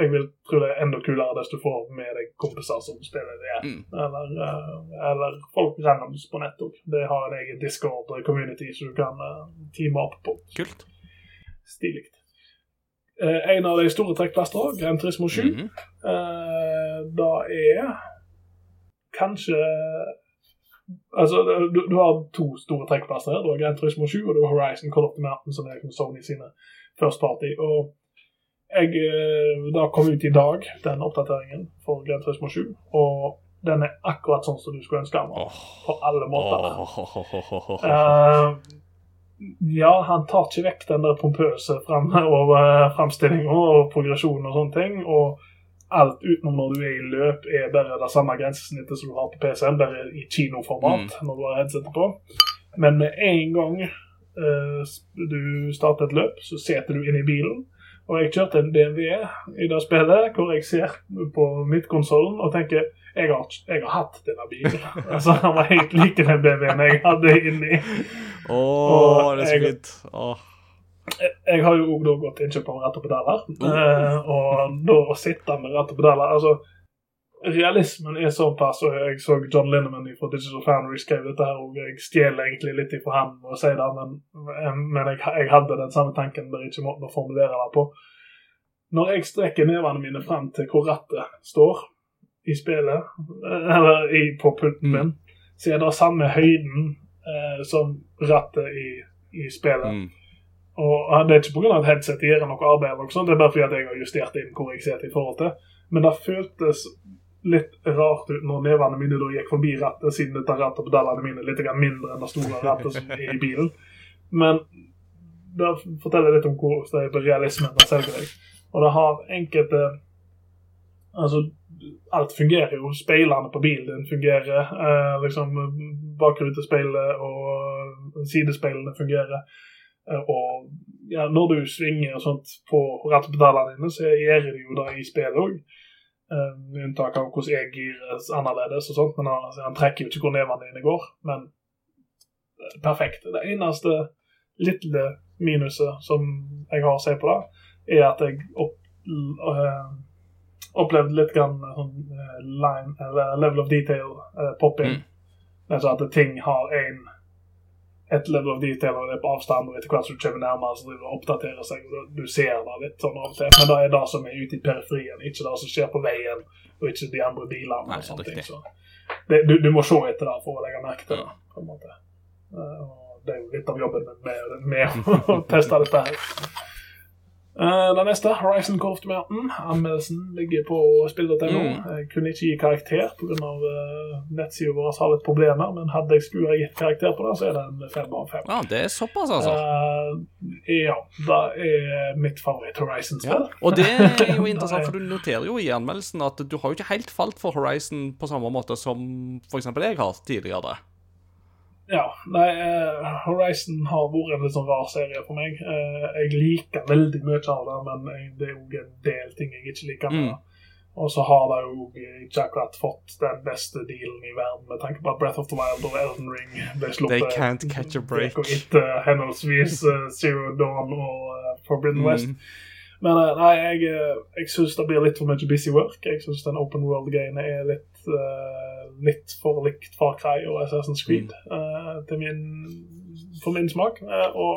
Jeg vil tro det er enda kulere hvis du får med deg kompiser som spiller det. Mm. Eller, eh, eller folk randoms på nett òg. Det har en egen Discord-community som du kan eh, teame opp på. Kult. Stilig. Eh, en av de store trekkplastene, Gran Turismo 7, Mhm. eh, da er kanskje Altså, du, du har to store trekkplasser her. Du har Gran Turismo 7 og du har Horizon Call of the Mountain, som er Sony sine first party. Og jeg eh, Da kom ut i dag, den oppdateringen for Grand Turismo 7. Og den er akkurat sånn som du skulle ønske den var. På alle måter. Eh, ja, han tar ikke vekk den der pompøse og eh, framstillinga og progresjonen og sånne ting. Og alt utenom når du er i løp, er bare det samme grensesnittet som du har på PC-en, bare i kinoformat når du har headsetet på. Men med en gang uh, du starter et løp, så setter du inn i bilen. Og jeg kjørte en BMW i det spillet, hvor jeg ser på midtkonsollen og tenker jeg har, jeg har hatt denne bilen. altså, Han var helt lik den BMW-en jeg hadde inni. Oh, det er så jeg- fint. Oh. Jeg har jo òg da gått innkjøp av ratt og pedaler. Eh, og da å sitte med ratt og pedaler altså, Realismen er såpass, og jeg så John Linneman fra Digital Foundry skrev dette her, og jeg stjeler egentlig litt ifra ham og å si det, men, men jeg, jeg hadde den samme tanken, bare ikke måten å formulere det på. Når jeg strekker nevene mine frem til hvor rattet står i spillet, eh, eller i, på pulten min, så er det samme høyden eh, som rattet i, i spillet. Mm. Og Det er ikke pga. at headsetet gjør noe arbeid, eller noe sånt, det er bare fordi jeg har justert inn hvor jeg sitter i forhold til. Men det føltes litt rart ut når nevene mine da gikk forbi rattet, siden dette rattet på dallene mine litt mindre enn det store rattet som er i bilen. Men det forteller litt om hvor det på realismen av selger deg. Og det har enkelte Altså, alt fungerer jo. Speilene på bilen fungerer. Eh, liksom Bakrutespeilet og sidespeilene fungerer. Eh, Og ja, når du svinger og sånt på rattpedalene dine, så gjør de jo det i spillet òg. Med unntak av hvordan jeg gires annerledes og sånt. Men han, altså, han trekker jo ikke hvor nevene dine går. Men eh, perfekt. Det eneste lille minuset som jeg har å si på det, er at jeg opp, uh, opplevde litt grann sånn uh, line, eller level of detail-popping. Uh. Mm. Altså at ting har en et level of detail og det er på avstand, og etter hvert som du kommer nærmere, så driver det oppdaterer seg. og Du ser det litt sånn av og til. Men det er det som er ute i periferien, ikke det som skjer på veien, og ikke de andre bilene. Og sånne ting. Så det, du, du må se etter det for å legge merke til det. på en måte. Uh, og det er jo litt av jobben med, med å teste dette her. Uh, den neste, Horizon of Mountain. Anmeldelsen ligger på spill.no. Mm. Kunne ikke gi karakter pga. Uh, nettsida vår har litt problemer, men hadde jeg skulle gitt karakter på det, så er det en fem av fem. Ja, det er såpass, altså. Uh, ja, det er mitt favoritt-Horizon-spill. Ja. Og det er jo interessant, for du noterer jo i anmeldelsen at du har jo ikke helt falt for Horizon på samme måte som f.eks. jeg har tidligere. Ja, nei, uh, Horizon har vært en litt sånn rar serie for meg. Uh, jeg liker veldig mye av det, men det er òg en del ting jeg ikke liker med det. Og så har de jo ikke akkurat fått den beste dealen i verden, med tanke på at Breath of the Wild og Elden Ring ble sluppet They can't catch a break. etter henholdsvis uh, Zero Dawn og Forbidden West. Mm. Men nei, jeg, jeg syns det blir litt for mye busy work. Jeg syns den open world-greiene er litt, uh, litt for likt Far Cry og Assassin's Creed uh, til min, for min smak. Uh, og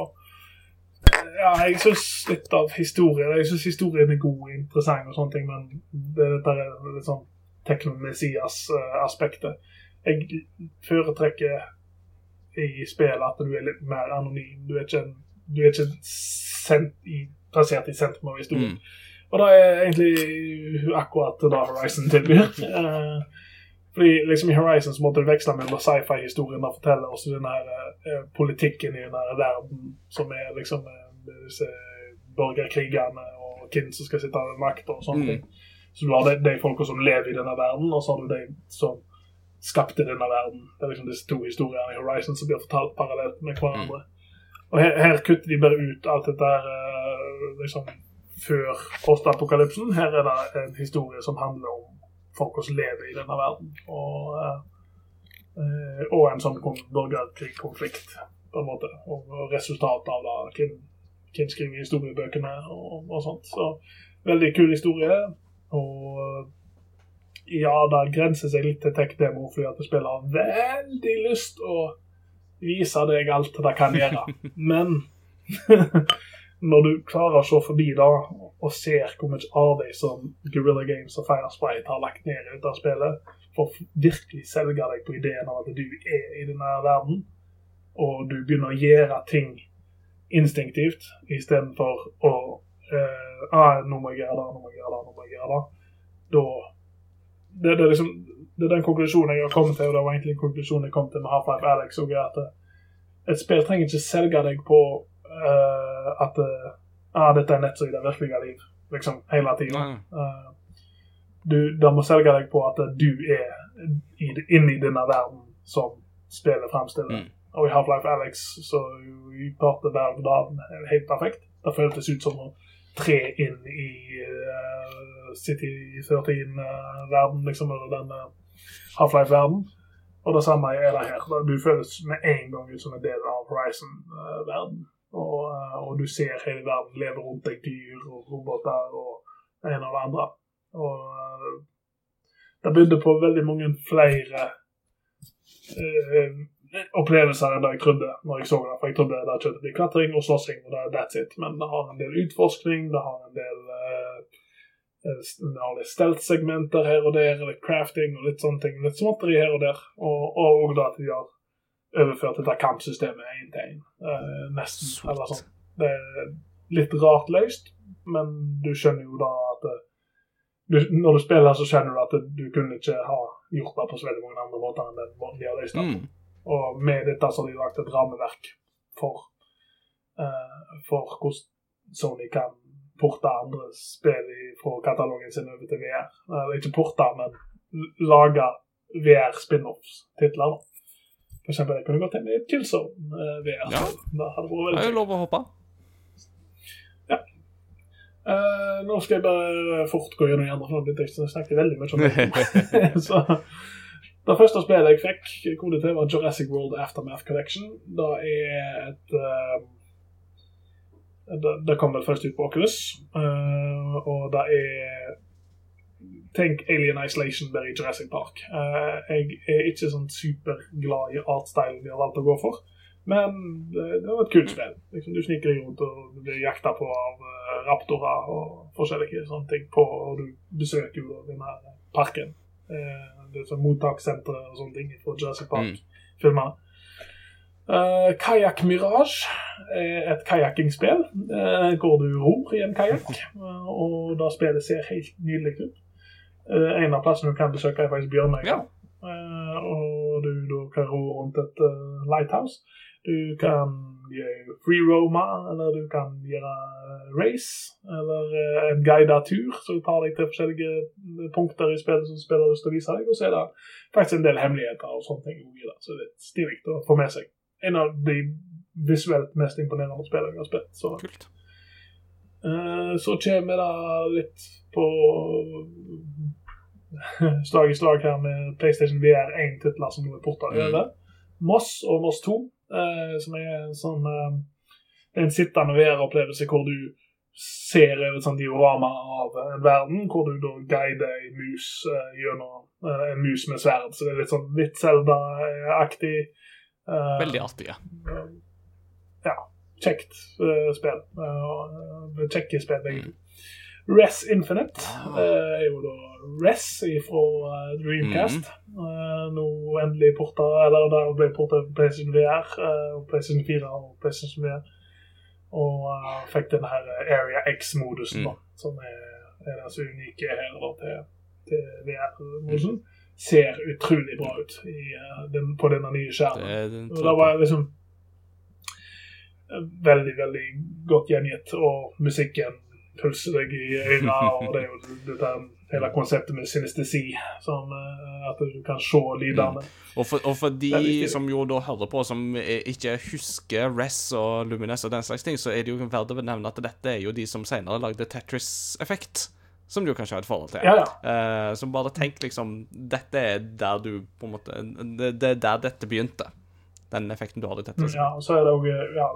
ja, jeg syns litt av historien Jeg syns historien er god og interessant, og sånne ting, men det dette er litt sånn teknomessias-aspektet. Jeg foretrekker i spillet at du er litt mer anonym. Du er ikke, du er ikke sent i plassert i sentrum av historien. Mm. Og det er egentlig akkurat det Horizon tilbyr. Eh, fordi liksom i Horizon så måtte du veksle mellom sci-fi-historien og fortelle oss den her eh, politikken i den her verden som er liksom eh, disse borgerkrigene og hvem som skal sitte ved makta og sånne Mm. Så du har de, de folka som lever i denne verden, og så har du de som skapte denne verden. Det er liksom disse to historiene i Horizon som blir fortalt parallelt med hverandre. Og her, her kutter de bare ut alt dette her eh, liksom før postapokalypsen. Her er det en historie som handler om folk som lever i denne verden. Og, eh, eh, og en sånn borgerkrig-konflikt, på en måte. Og, resultatet av det. Hvem, hvem skriver historiebøkene og, og sånt. Så veldig kul historie. Og ja, det grenser seg litt til tech-demo, fordi at spillet har veldig lyst å vise deg alt det kan gjøre. Men når du klarer å se forbi det og ser hvor mye arbeid som Guerrilla Games og Firesprite har lagt ned i dette spillet for virkelig selge deg på ideen av at du er i denne verden, og du begynner å gjøre ting instinktivt istedenfor å eh, ah, 'Nå må jeg gjøre det, nå må jeg gjøre det, nå må jeg gjøre det', da det, det, er liksom, det er den konklusjonen jeg har kommet til, og det var egentlig konklusjonen jeg kom til med Half-Life Alex. Og at eh, et spill trenger ikke selge deg på eh, at uh, dette er nett som i det virkelige liv, liksom, hele tida. Uh, du, må selge deg på at eh, du er i, inne i denne verden som spillet fremstiller. Mm. Og i Half-Life Alex så klarte Valve det helt perfekt. Det føltes ut som å tre inn i uh, City 13-verden, liksom, eller den uh, Half-Life-verden. Og det samme er det her. Du føles med en gang ut som en del av Horizon-verden. Og, uh, og, du ser hele verden leve rundt deg, dyr og roboter og det ene og det andre. Og det begynte på veldig mange flere opplevelser enn det jeg trodde når jeg så det. For jeg trodde det kjøttet blir klatring og slåssing, og det er that's it. Men det har en del utforskning, det har en del uh, stealth-segmenter her og der, litt crafting og litt sånne ting. Litt småtteri her og der. Og òg da at de har overført dette kampsystemet én til én. Uh, nesten. Sweet. Eller sånn. Det er litt rart løst, men du skjønner jo da at du, Når du spiller, så skjønner du at du kunne ikke ha gjort det på så veldig mange andre måter enn den måten de har løst det på. Mm. Og med dette så har de lagt et rammeverk for, uh, for hvordan Sony kan porte andre spill fra katalogen sin over til VR. Eller ikke porte, men lage VR-spin-offs-titler. da. For eksempel, jeg kunne gått hjem i Killzone eh, VR. Ja. Det hadde vært Det veldig er jo lov å hoppe. Ja. Uh, nå skal jeg bare fort gå gjennom de andre, for jeg snakket veldig mye om det. så Det første spillet jeg fikk kode til, var Jurassic World Aftermath Collection. Det er et uh, det, det kom vel først ut på Oculus, uh, og det er Tenk Alien Isolation bare i Jurassic Park. Uh, jeg er ikke sånn superglad i artstylen de har valgt å gå for, men det, det var et kult spill. Liksom, du sniker deg rundt og du blir jakta på av uh, raptorer og forskjellige sånne ting, på, og du besøker jo denne parken det er sånn mottakssenter og sånne ting på Jurassic Park-filmer. Mm. Uh, Kajakk Mirage er et kajakkingspill. Uh, hvor du ror i en kajakk. uh, og da spillet ser helt nydelig ut. Eh, en av plassene du kan besøke, er faktisk Bjørnøya. Ja. Eh, og du da kan ro rundt et eh, lighthouse. Du kan gjøre free roma, eller du kan gjøre race, eller en guidet tur som tar deg til forskjellige punkter i spillet som spiller lyst til å vise deg. Og så er det faktisk en del hemmeligheter og sånne ting. Så det er stilig å få med seg. En av de visuelt mest imponerende spillene jeg har spilt. Så, Kult. Eh, så kommer det litt på slag i slag her med PlayStation VR 1-titler som nå er porta Mm. over. Moss og Moss 2, eh, som er en sånn eh, en sittende VR-opplevelse hvor du ser over et sånt diorama av en verden, hvor du da guider ei mus gjennom en mus med sverd. Så det er litt sånn litt Zelda-aktig. Veldig artig. ja. Kjekt uh, spill. Uh, Kjekke spill, begge to. Res Infinite uh, er jo da Res fra uh, Dreamcast. Eh, nå endelig porta Eller da ble porta PlayStation VR, eh, og PlayStation 4 og PlayStation VR. Og eh, fikk den her Area X-modusen, da, som er, er den så unike her da, til, til VR-modusen. Ser utrolig bra ut i, eh, den, på denne nye skjermen. Det, det, Og da var liksom veldig, veldig godt gjengitt, og musikken pulser deg i øynene, og det er jo dette hele konseptet med synestesi, som eh, at du kan se lydene. Og for, og for de som jo da hører på, som eh, ikke husker Ress og Lumines og den slags ting, så er det jo verdt å nevne at dette er jo de som senere lagde Tetris-effekt. Som du kanskje har et forhold til. Ja, ja. Eh, så bare tenk liksom Dette er der du på en måte Det, det er der dette begynte. Den effekten du har i Tetris. Ja, og så er det òg ja,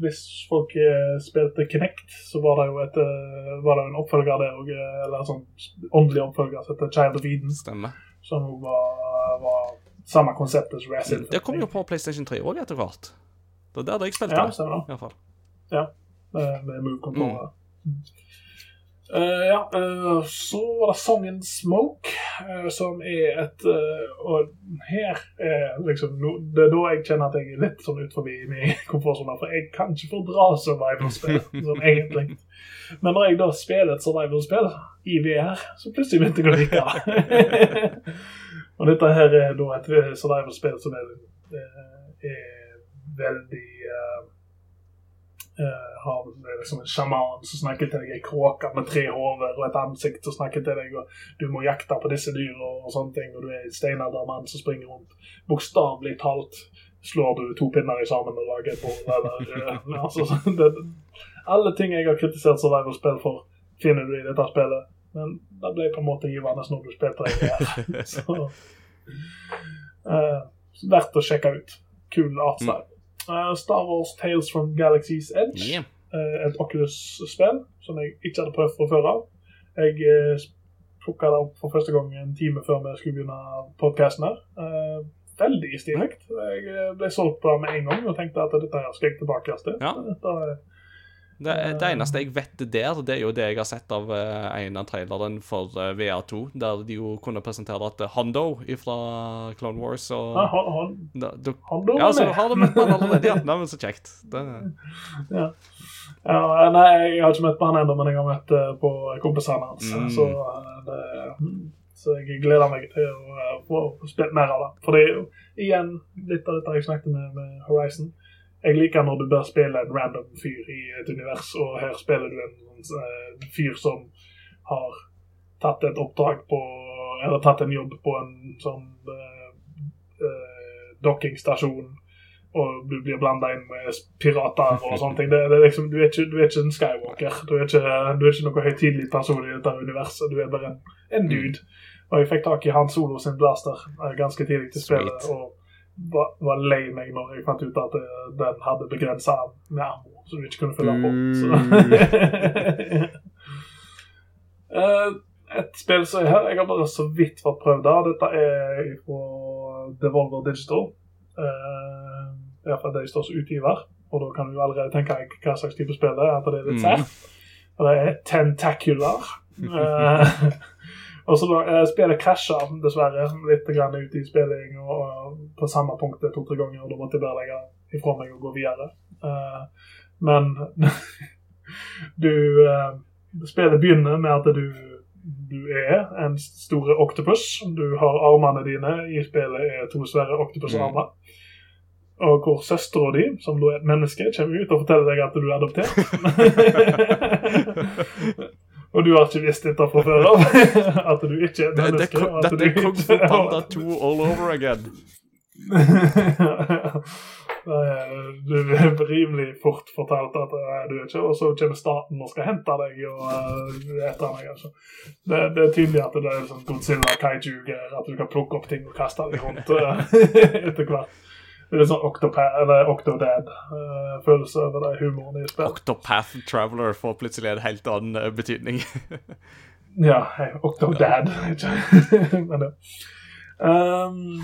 Hvis folk eh, spilte Kinect, så var det jo et, eh, var det en oppfølger der òg, eller en sånn åndelig oppfølger som heter Child of Eden, Stemmer. som òg var, var samme konsept som Res. Det kom jo på PlayStation 3 òg etter hvert. Det var der jeg spilte Ja, det. stemmer det. Ja, med, med move-kontroller. Eh, ja, uh, så var det sangen 'Smoke', uh, som er et Og her er liksom no, Det er da jeg kjenner at jeg er litt sånn ut forbi min komfortsone, for jeg kan ikke fordra survival-spill, sånn egentlig. Men når jeg da spiller et survival-spill i VR, så plutselig begynte jeg å like det. og dette her er da et survival-spill som er, er veldig har det er liksom en sjaman som snakker til deg, ei kråke med tre hoder og et ansikt som snakker til deg, og du må jakte på disse dyra og sånne ting, og du er en steinaldermann som springer rundt. Bokstavelig talt slår du to pinner i sammen og lager et bord, eller eh, altså, det, Alle ting jeg har kritisert survival-spill for, finner du i dette spillet, men det ble på en måte givende når du spilte det her. så uh, verdt å sjekke ut. Kul artstyle. Eh, Star Wars Tales from Galaxy's Edge. Yeah. Uh, et Oculus-spill som jeg ikke hadde prøvd fra før av. Jeg plukka det opp for første gang en time før vi skulle begynne podkasten her. Uh, veldig stilig. Jeg ble solgt på det med en gang og tenkte at dette her skal jeg tilbake til. Ja. Dette er- Det, det eneste jeg vet der, det er jo det jeg har sett av eh, en av traileren for eh, VR2, der de jo kunne presentere at eh, Hondo fra Clone Wars og Ja, han, han, da, du, Hondo Ja, så har du møtt han allerede, ja. Nei, men så kjekt. Det, Ja. ja, nei, jeg har ikke møtt på han ennå, men jeg har møtt eh, på kompisene hans. Mm. Så, eh, det, så jeg gleder meg til å eh, få spilt mer av det. For det jo igjen litt av dette jeg snakket med, med Horizon. Jeg liker når du bør spille en random fyr i et univers, og her spiller du en eh, fyr som har tatt et oppdrag på Eller tatt en jobb på en sånn uh, uh, dokkingstasjon og du blir blanda inn med pirater og sånne ting. Det, det er liksom, du, er ikke, du er ikke en Skywalker. Du er ikke, du er ikke noe høytidelig person i dette universet. Du er bare en, en dude. Og jeg fikk tak i Han Solo sin blaster eh, ganske tidlig til spillet. Og var, var lei meg når jeg fant ut at eh, den hadde begrensa med ammo, så du ikke kunne fylle på. Så. Eh, et spill som er her, jeg har bare så vidt fått prøvd det. Dette er fra Devolver Digital. Uh, Iallfall de står som utgiver. Og da kan du allerede tenke deg hva slags type spill det er. At det er litt Mm. sært. Og det er Tentacular. Og så da, eh, Spillet krasja dessverre litt grann ut i spilling og, og på samme punkt to-tre ganger. og Da måtte jeg bare legge ifra meg og gå videre. Eh, men du eh, Spillet begynner med at du, du er en stor oktopus. Du har armene dine i spillet er to svære oktopusarmer. Og hvor søstera di, som da er et menneske, kommer ut og forteller deg at du er adoptert. og du har ikke visst dette fra før av. at du ikke er menneske. dette er Kung Fu Panda 2 all over again. Du er rimelig fort fortalt at eh, du er ikke, og så kommer staten og skal hente deg og uh, etter deg. Altså. Det, det er tydelig at det er sånn Godzilla kaiju-greier, at du kan plukke opp ting og kaste dem rundt eh, etter hvert. Litt sånn Octopath, eller Octodad-følelse over det humoren i spillet. Octopath Traveler får plutselig en helt annen eh, betydning. Ja, hey, Octodad. Men det. Um,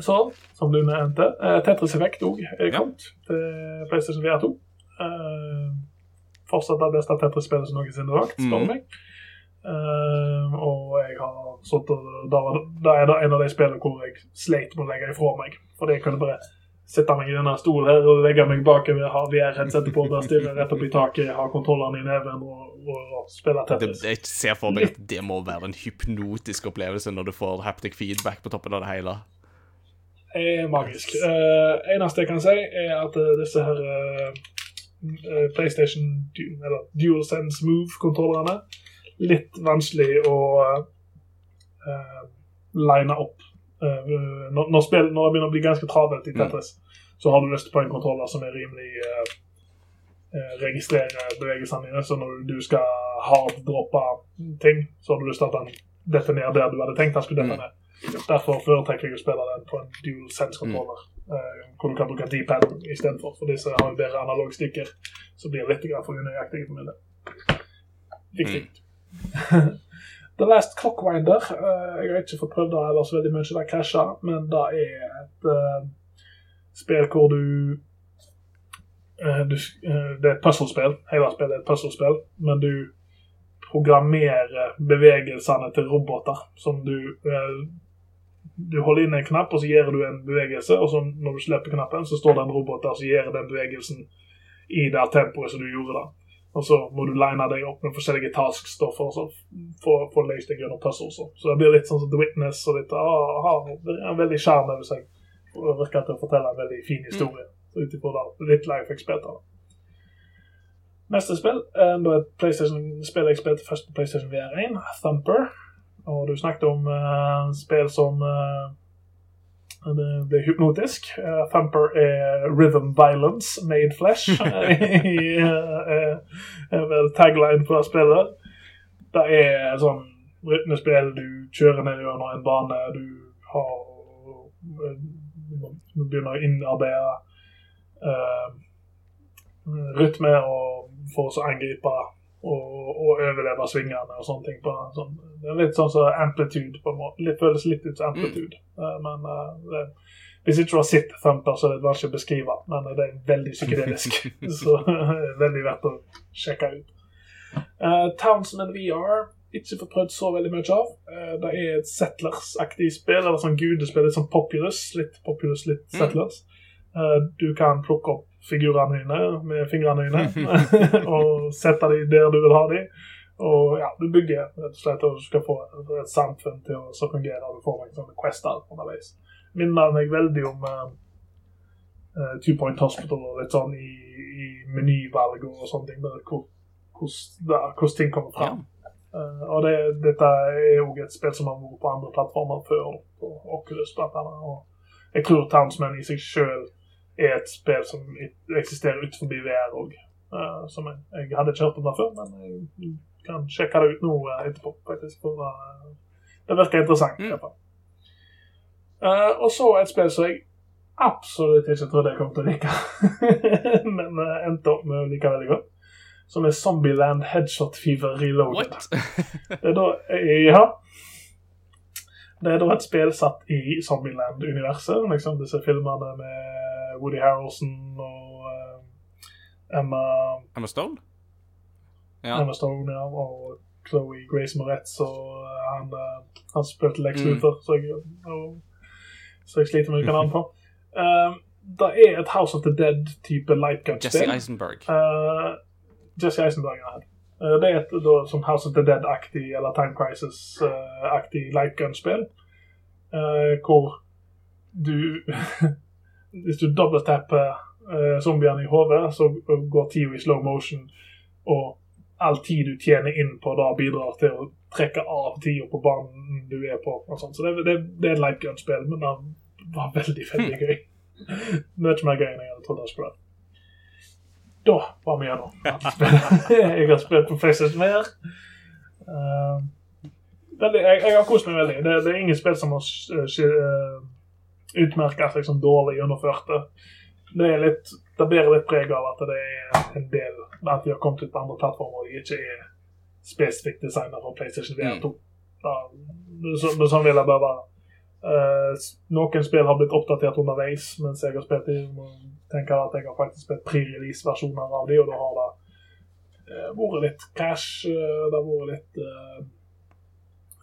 så, som du nevnte, eh, Tetris Effect òg er Ja. kommet til PlayStation VR 2. Uh, fortsatt det beste Tetris-spillet som noensinne er lagd, spør du meg. Um, og jeg har sånt, Da det, er det en av de spillene hvor jeg sleit med å legge ifra meg. Fordi jeg kunne bare sitte meg i denne stolen her og legge meg bakover, ha VR-headsetet på, der stirre rett opp i taket, ha kontrollene i neven og, og, og spille Det, Tetris. jeg ser for meg at det må være en hypnotisk opplevelse når du får haptic feedback på toppen av det hele. er magisk. Uh, eneste jeg kan si, er at uh, disse her eh, PlayStation du- eller DualSense Move-kontrollerne litt vanskelig å uh, line opp. Uh, når, når, spill, når det begynner å bli ganske travelt i Tetris, så har du lyst på en kontroller som er rimelig eh, registrerer bevegelsene dine. Så når du skal harddroppe ting, så har du lyst til at den definerer der du hadde tenkt den skulle definere. Mm. Derfor foretrekker jeg å spille den på en dual sense-kontroller. eh, hvor du kan bruke D-pad istedenfor. For disse har jo bedre analogstikker, så blir det litt for unøyaktig for min del. Viktig. The Last Clockwinder. Uh, jeg har ikke fått prøvd det ellers veldig mye, det krasja, men det er et uh, spill hvor du uh, du, det er et puzzlespill. Hele spillet er et puzzlespill, men du programmerer bevegelsene til roboter som du Du holder inn en knapp, og så gjør du en bevegelse, og så når du slipper knappen, så står det en robot der som gjør den bevegelsen i det tempoet som du gjorde det. Og så må du line deg opp med forskjellige tasks da, for å få få løst deg gjennom puzzles. Så det blir litt sånn som The Witness og litt ah, har en veldig sjarm over seg. Og virker til å fortelle en veldig fin historie. Så ut litt live jeg. Neste spill er et PlayStation-spill jeg spilte først på PlayStation VR1, Thumper. Og du snakket om uh, spill som uh, det blir hypnotisk. Uh, Thumper er rhythm violence made flesh. uh, er vel tagline fra det spillet. Det er sånn rytmespill. Du kjører ned gjennom en bane. Du har Du begynner å innarbeide uh, rytme og for å angripe og, og overleve svingene og sånne ting. På, sånn, det er litt sånn som amplitude, på en måte. Det føles litt ut som amplitude. Mm. men uh, det, hvis ikke du har sett Thumper, så er det litt vanskelig å beskrive, men det er veldig psykedelisk. så er veldig verdt å sjekke ut. Uh, Townsman VR ikke fått prøvd så veldig mye av. Uh, det er et Settlers-aktig spill, eller sånn gudespill, litt sånn Populous. Litt Populous, litt Settlers. Uh, du kan plukke opp figurene dine med fingrene dine og sette dem der du vil ha dem. Og ja, du bygger rett og slett og skal få et, samfunn til å fungere. Du får noen sånne quester underveis. Minner meg veldig om uh, uh, Two Point Hospital og litt sånn i, i menyvalg og sånne ting. Der, hvordan ting kommer fram. Uh, og det, dette er òg et spill som har vært på andre plattformer før, på Oculus blant annet. Og jeg tror Townsman i seg sjøl er et spill som eksisterer utenfor VR òg. Uh, som jeg, jeg hadde ikke hørt om det før, men jeg kan sjekke det ut nå uh, etterpå. faktisk, for uh, Det virker interessant. Mm. Og så et spill som jeg absolutt ikke trodde jeg kom til å like, men endte opp med å like veldig godt. Som er Zombieland Headshot Fever Reloaded. Det er da, ja. Det er da et spill satt i Zombieland-universet. Liksom disse filmene med Woody Harrelson og uh, Emma, Emma Stone? Ja. Emma Stone ja, og Chloé Grace Moretz og han, eh, han spilte Lex Mm. Luthor, så jeg, og, så jeg sliter med hvilket navn på. Um, det er et House of the Dead-type Jesse lightgun-spill. Eisenberg. Uh, Jesse Eisenberg ja. Uh, det er et da, som House of the Dead-aktig eller Time Crisis-aktig lightgun-spill. Uh, hvor du Hvis du dobbelttapper uh, zombiene i hodet, så går tida i slow motion, og all tid du tjener inn på da bidrar til å trekke av tida på banen du er på. Så det, det, det er et lightgun-spill, men det var veldig, veldig gøy. Mye mer gøy enn jeg hadde trodd det skulle være. Da var vi gjennom. jeg har spilt på Faces mer. Uh, veldig, jeg, jeg har kost meg veldig. Det, det er ingen spill som har uh, utmerka seg som dårlig gjennomførte. Det, er litt, det bærer litt preg av at det er en del at de har kommet ut på andre plattformer og de ikke er spesifikt designet for PlayStation VR 2. Da, så, sånn vil jeg bare være. Uh, noen spill har blitt oppdatert underveis mens jeg har spilt dem. tenker at jeg har faktisk spilt pre-release-versjoner av dem, og da har det uh, vært litt crash. Uh, det har vært litt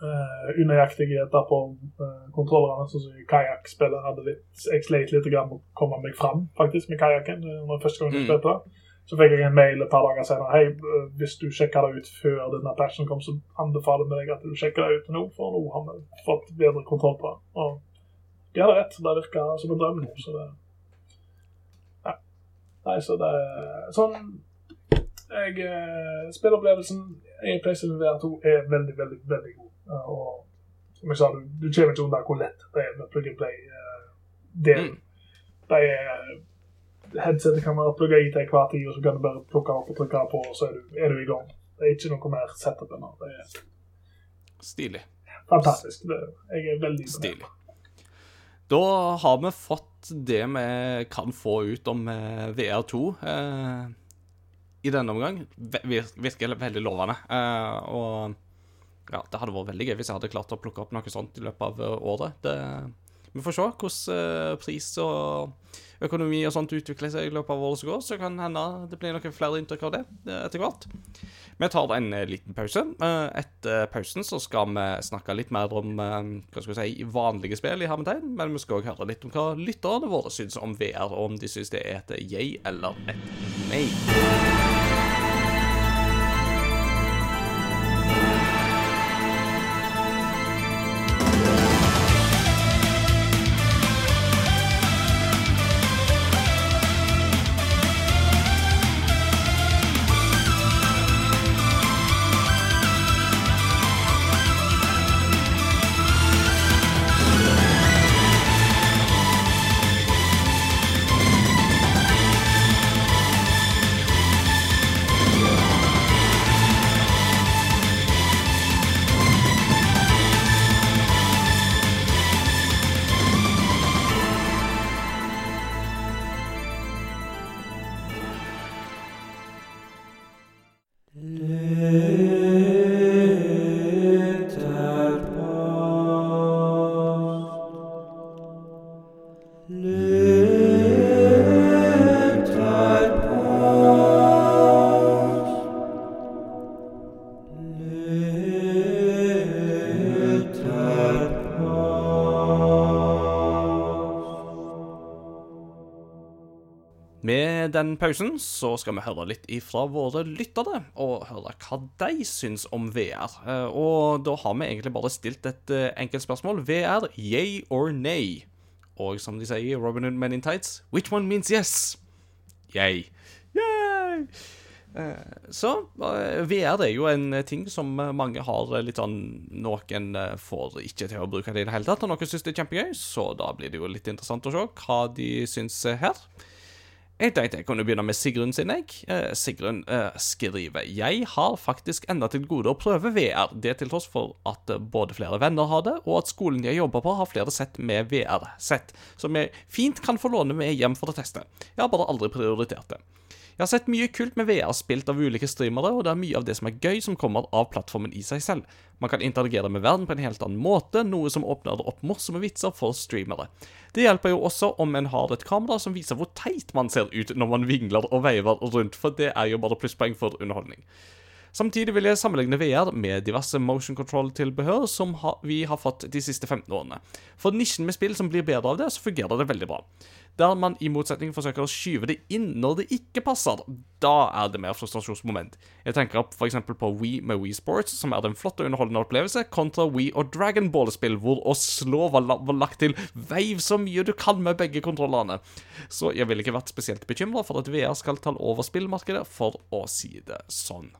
uh, unøyaktigheter på kontrollerne. Sånn som kajakkspillet hadde litt Jeg sleit litt med å komme meg fram faktisk med kajakken. når første gang jeg Mm. spilte Så fikk jeg en mail et par dager senere. Hei, hvis du sjekker det ut før denne patchen kom, så anbefaler vi deg at du sjekker det ut nå, for nå har vi fått bedre kontroll på det. Og de hadde rett. Det virka som en drøm nå, så det Ja. Nei, så det Sånn jeg, Spillopplevelsen i PlayStation VR2 er veldig, veldig, veldig god. Og som jeg sa, du, du kommer ikke unna hvor lett det er med plug and play-delen. Mm. Det er Headsetet kan være plugga i til enhver tid, og så kan du bare plukke opp og trykke på, og så er du, er du i gang. Det er ikke noe mer setup enn det. Det er Stilig. fantastisk. Det, jeg er veldig Stilig. Da har vi fått det vi kan få ut om eh, VR2 eh, i denne omgang. Virker veldig lovende. Eh, og ja, det hadde vært veldig gøy hvis jeg hadde klart å plukke opp noe sånt i løpet av eh, året. Det, vi får se hvordan eh, pris og økonomi og sånt utvikler seg i løpet av året som går, så kan hende det blir noen flere inntrykk av det eh, etter hvert. Vi tar en liten pause. Etter pausen så skal vi snakke litt mer om hva skal vi si, vanlige spill i hermetegn, men vi skal òg høre litt om hva lytterne våre syns om VR, og om de syns det er et yay eller et nei. Den pausen så skal vi høre litt ifra våre lyttere, og høre hva de syns om VR. Eh, Og da har vi egentlig bare stilt et eh, enkelt spørsmål. VR, yay or nay? Og som de sier i Robin Hood Men in Tights, which one means yes? Yay. Yay! Eh, Så VR er jo en ting som mange har litt sånn Noen får ikke til å bruke det i det hele tatt, og noen syns det er kjempegøy, så da blir det jo litt interessant å se hva de syns her. Jeg tenkte jeg kunne begynne med Sigrun sin, jeg. Eh, Sigrun eh, skriver Jeg har faktisk enda til gode å prøve VR, det til tross for at eh, både flere venner har det, og at skolen jeg jobber på har flere sett med VR-sett, som jeg fint kan få låne med hjem for å teste. Jeg har bare aldri prioritert det. Jeg har sett mye kult med VR spilt av ulike streamere, og det er mye av det som er gøy som kommer av plattformen i seg selv. Man kan interagere med verden på en helt annen måte, noe som åpner opp morsomme vitser for streamere. Det hjelper jo også om en har et kamera som viser hvor teit man ser ut når man vingler og veiver rundt, for det er jo bare plusspoeng for underholdning. Samtidig vil jeg sammenligne VR med diverse motion control-tilbehør som vi har fått de siste 15 årene. For nisjen med spill som blir bedre av det, så fungerer det veldig bra. Der man i motsetning forsøker å skyve det inn når det ikke passer, da er det mer frustrasjonsmoment. Jeg tenker f.eks. på Wii med Wii Sports, som er en flott og underholdende opplevelse, kontra Wii og Dragon Ball-spill, hvor å slå var lagt til veiv så mye du kan med begge kontrollene. Så jeg ville ikke vært spesielt bekymra for at VR skal ta over spillmarkedet, for å si det sånn.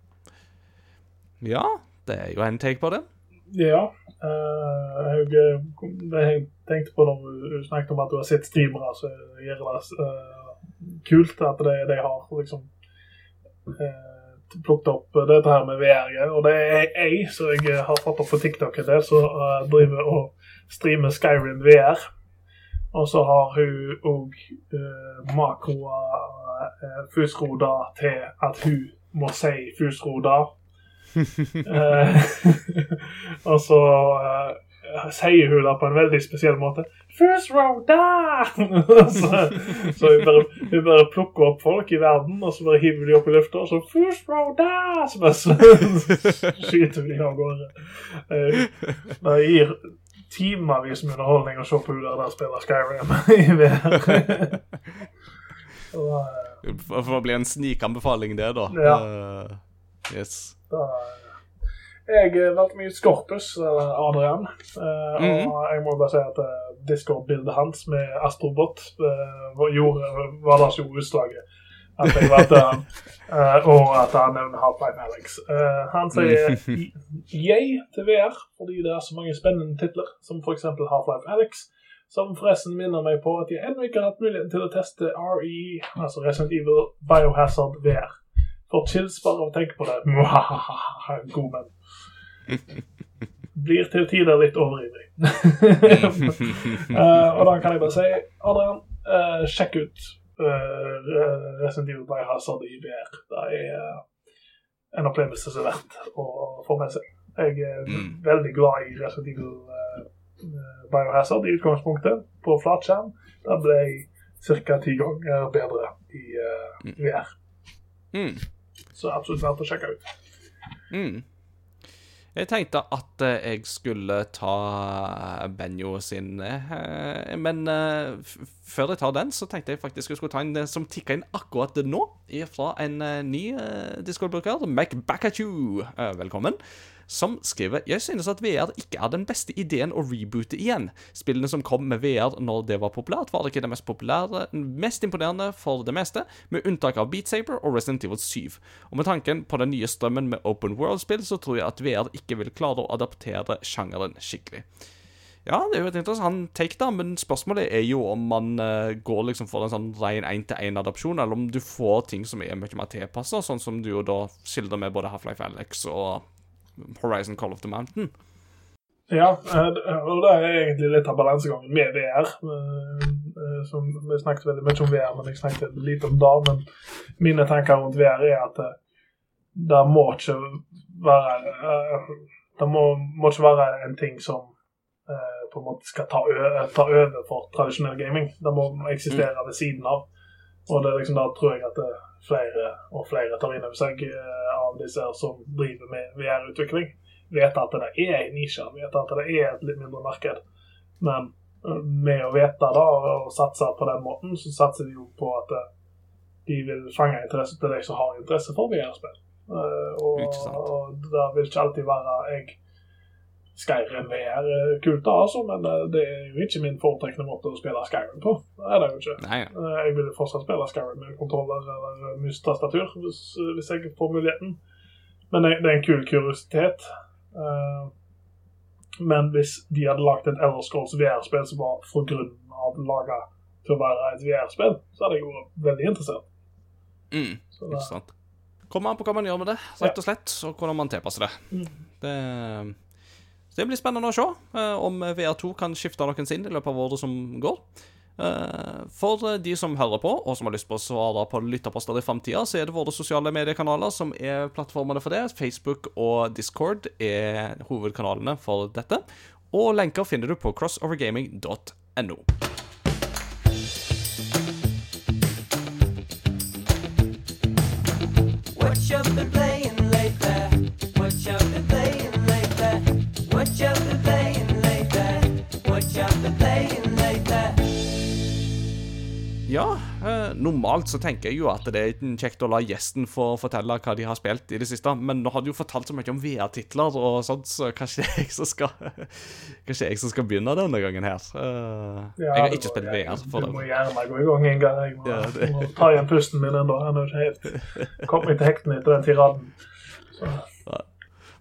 Ja, det er jo en take på det. Ja. Uh, jeg, jeg, tenkte på når du snakket om at du har sett streamere, så gjør det uh, kult at de, de har liksom uh, plukket opp dette her med VR. Og det er jeg, som jeg har fått opp på TikTok en del, som uh, driver og streamer Skyrim VR. Og så har hun òg uh, makroa uh, fusroda til at hun må si fusroda og så uh, sier hun det på en veldig spesiell måte. First row da! så, så hun, bare, hun, bare, plukker opp folk i verden, og så bare hiver de opp i lufta, og så First row da! Så bare skyter de av gårde. Uh, det gir timevis med underholdning å se på hun der spiller Skyrim i VR. For å bli en snikanbefaling, det, da. Ja. Uh, yes. Da, jeg eh, valgte meg ut Scorpus, Adrian. Uh, mm -hmm. Og jeg må bare si at uh, Discord-bildet hans med Astrobot gjorde, var det som utslaget. At jeg valgte han, og at han nevner Half-Life Alex. han sier yay til VR fordi det er så mange spennende titler, som f.eks. Half-Life Alex. Som forresten minner meg på at jeg ennå ikke har hatt muligheten til å teste RE, altså Resident Evil Biohazard VR. Får chills bare av å tenke på det. God menn. Blir til tider litt overivrig. uh, og da kan jeg bare si, Adrian, uh, sjekk ut uh, Resident Evil Biohazard i VR. Det er en opplevelse som er verdt å få med seg. Jeg er mm. veldig glad i Resident Evil Biohazard i utgangspunktet, på flatskjerm. Da ble jeg ca. ti ganger bedre i VR. Mm. Så absolutt verdt å sjekke ut. Mm. Jeg tenkte at uh, jeg skulle ta Benjo sin uh, Men før jeg tar den, så tenkte jeg faktisk jeg skulle ta en som tikka inn akkurat nå, fra en ny Discord-bruker. Mac back at you. velkommen som skriver Jeg synes at VR ikke er den beste ideen å reboote igjen. Spillene som kom med VR når det var populært, var ikke det mest populære, mest imponerende for det meste, med unntak av Beat Saber og Resident Evil 7. Og med tanken på den nye strømmen med open world-spill, så tror jeg at VR ikke vil klare å adaptere sjangeren skikkelig. Ja, det er jo et interessant take, da, men spørsmålet er jo om man uh, går liksom for en sånn ren én-til-én-adopsjon, eller om du får ting som er mye mer tilpassa, sånn som du jo da skildrer med både Half-Life Alex og Horizon Call of the Mountain. Ja, eh, og det er egentlig litt av balansegangen med VR. Eh, eh, som Vi snakket veldig mye om VR, men jeg snakket lite om det. Men mine tanker rundt VR er at det må ikke være Det må, må ikke være en ting som på en måte skal ta, ta over for tradisjonell gaming. Det må eksistere mm. ved siden av. Og det er liksom da tror jeg at flere og flere tar inn over seg av disse som driver med VR-utvikling, vet at det er en nisje, vet at det er et litt mindre marked. Men eh, med å vite da, og satse på den måten, så satser de jo på at eh, de vil fange interesse til de som har interesse for VR-spill. Eh, og, og det vil ikke alltid være jeg Skyrim er kult, da, altså, men det er jo ikke min foretrekkende måte å spille Skyrim på. Det er det jo ikke. Nei. Jeg vil fortsatt spille Skyrim med kontroller eller mus-tastatur hvis, hvis, jeg får muligheten. Men det, er en kul kuriositet. Men hvis de hadde lagd et Elder VR-spill som var for grunn av laga til å være et VR-spill, så hadde jeg vært veldig interessert. Mm, ikke sant. Kommer an på hva man gjør med det, rett og slett, og hvordan man tilpasser det. Mm. Det så det blir spennende å se uh, om VR2 kan skifte noen sin i løpet av året som går. Uh, for de som hører på, og som har lyst på å svare på lytterposter i framtida, så er det våre sosiale mediekanaler som er plattformene for det. Facebook og Discord er hovedkanalene for dette. Og lenker finner du på crossovergaming.no. What you been playing normalt så tenker jeg jo at det er kjekt å la gjesten få fortelle hva de har spilt i det siste, men nå har du jo fortalt så mye om VR-titler og sånt, så kanskje jeg som skal Kanskje jeg som skal begynne denne gangen her. Ja, jeg har ikke spilt VR. For du må gjerne gå i gang en gang. Jeg må, ja, det... må ta igjen pusten min ennå. Jeg er ikke helt kommet til hektene etter den tiraden. Så.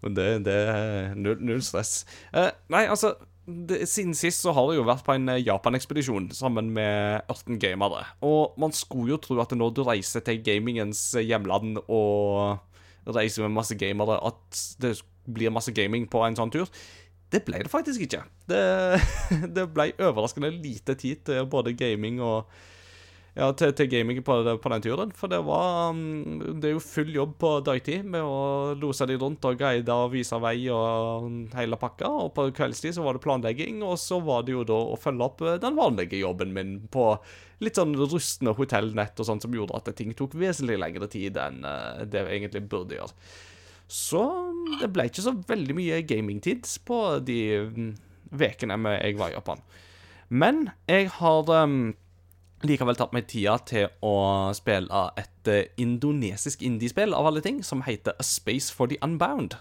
Men det, det er null, null stress. Uh, nei, altså det, siden sist så har det jo vært på en eh, Japan-ekspedisjon sammen med 18 gamere. Og man skulle jo tro at når du reiser til gamingens eh, hjemland og reiser med masse gamere, at det blir masse gaming på en sånn tur. Det ble det faktisk ikke. Det, det ble overraskende lite tid til både gaming og ja, til, til gaming på, på, den turen. For det var mm, Det er jo full jobb på dagtid med å lose de rundt og guide og vise vei og hele pakka. Og på kveldstid så var det planlegging, og så var det jo da å følge opp eh, den vanlige jobben min på litt sånn rustne hotellnett og sånt som gjorde at ting tok vesentlig lengre tid enn eh, det vi egentlig burde gjøre. Så mm, det ble ikke så veldig mye gamingtid på de ukene mm, jeg var i Japan. Men jeg har um, likevel tatt meg tida til å spille et uh, indonesisk indiespill av alle ting, som heter A Space for the Unbound.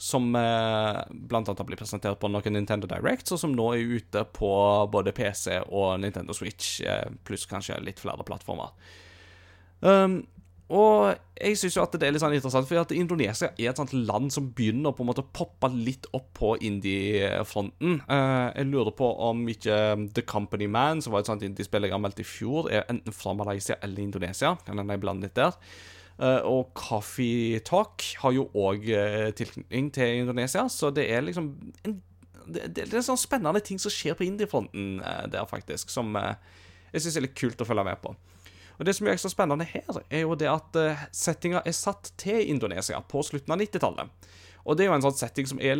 Som eh, blant annet har blitt presentert på noen Nintendo Directs, og som nå er ute på både PC og Nintendo Switch, eh, pluss kanskje litt flere plattformer. Um, og jeg syns jo at det er litt sånn interessant, for at Indonesia er et sånt land som begynner på en måte å poppe litt opp på indie-fronten. Uh, jeg lurer på om ikke The Company Man, som var et sånt indiespill jeg anmeldte i fjor, er enten fra Malaysia eller Indonesia. Kan hende jeg blander litt der. Uh, og Coffee Talk har jo òg eh, tilknytning til Indonesia, så det er liksom en, det, det, er sånn spennende ting som skjer på indie-fronten der, faktisk, som jeg syns er litt kult å følge med på. Og Det som er ekstra spennende her, er jo det at uh, settinga er satt til Indonesia på slutten av 90-tallet. Og det er jo en sånn setting som er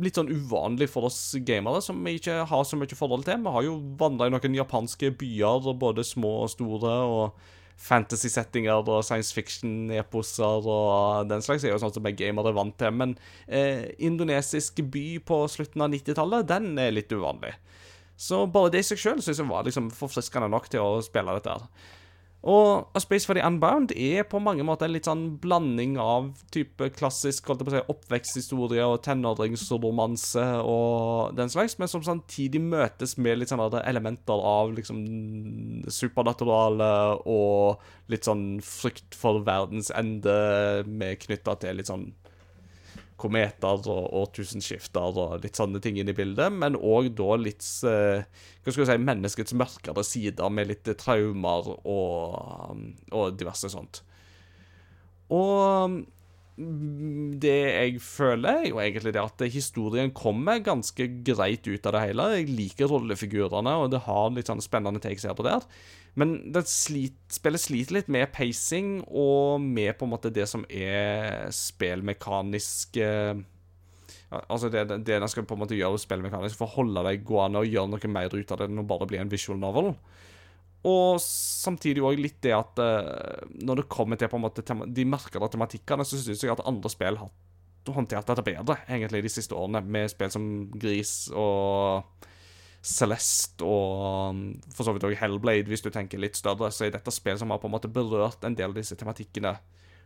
litt sånn uvanlig for oss gamere, som vi ikke har så mye forhold til. Vi har jo vandra i noen japanske byer, både små og store, og fantasy-settinger og science fiction-eposer og den slags er jo sånn som vi gamere er vant til. Men eh, indonesisk by på slutten av 90-tallet, den er litt uvanlig. Så bare det i seg sjøl syns jeg var liksom forfriskende nok til å spille dette. her. Og A Space for the Unbound er på mange måter en litt sånn blanding av type klassisk holdt jeg på å si, oppveksthistorie og tenåringsromanse og den slags, men som samtidig møtes med litt sånne elementer av liksom supernaturale og litt sånn frykt for verdens ende med knytta til litt sånn kometer og årtusenskifter og litt sånne ting inn i bildet, men òg da litt uh, Hva skal jeg si Menneskets mørkere sider med litt traumer og, og diverse sånt. Og det jeg føler, er jo egentlig det at historien kommer ganske greit ut av det hele. Jeg liker rollefigurene, og det har litt sånn spennende takes her på der. Men slit, spillet sliter litt med pacing og med på en måte det som er spillmekanisk eh, Altså det, det den skal på en måte gjøre spillmekanisk for å holde deg gående og gjøre noe mer ut av det enn å bare bli en visual novel. Og samtidig òg litt det at uh, når det kommer til på en måte de merkede tematikkene, så syns jeg at andre spill har håndtert dette bedre egentlig de siste årene, med spill som Gris og Celeste og um, for så vidt også Hellblade, hvis du tenker litt større, så er dette spill som har på en måte berørt en del av disse tematikkene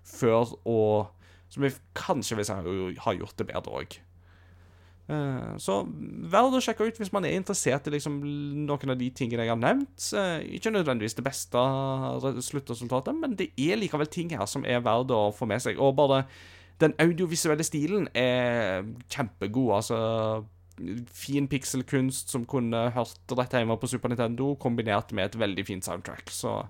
før, og som vi kanskje vil si har gjort det bedre òg. Uh, så verd å sjekke ut hvis man er interessert i liksom noen av de tingene jeg har nevnt. Uh, ikke nødvendigvis det beste sluttresultatet, men det er likevel ting her som er verd å få med seg. Og bare den audiovisuelle stilen er kjempegod. Altså fin pikselkunst som kunne hørt rett hjemme på Super Nintendo, kombinert med et veldig fint soundtrack. Så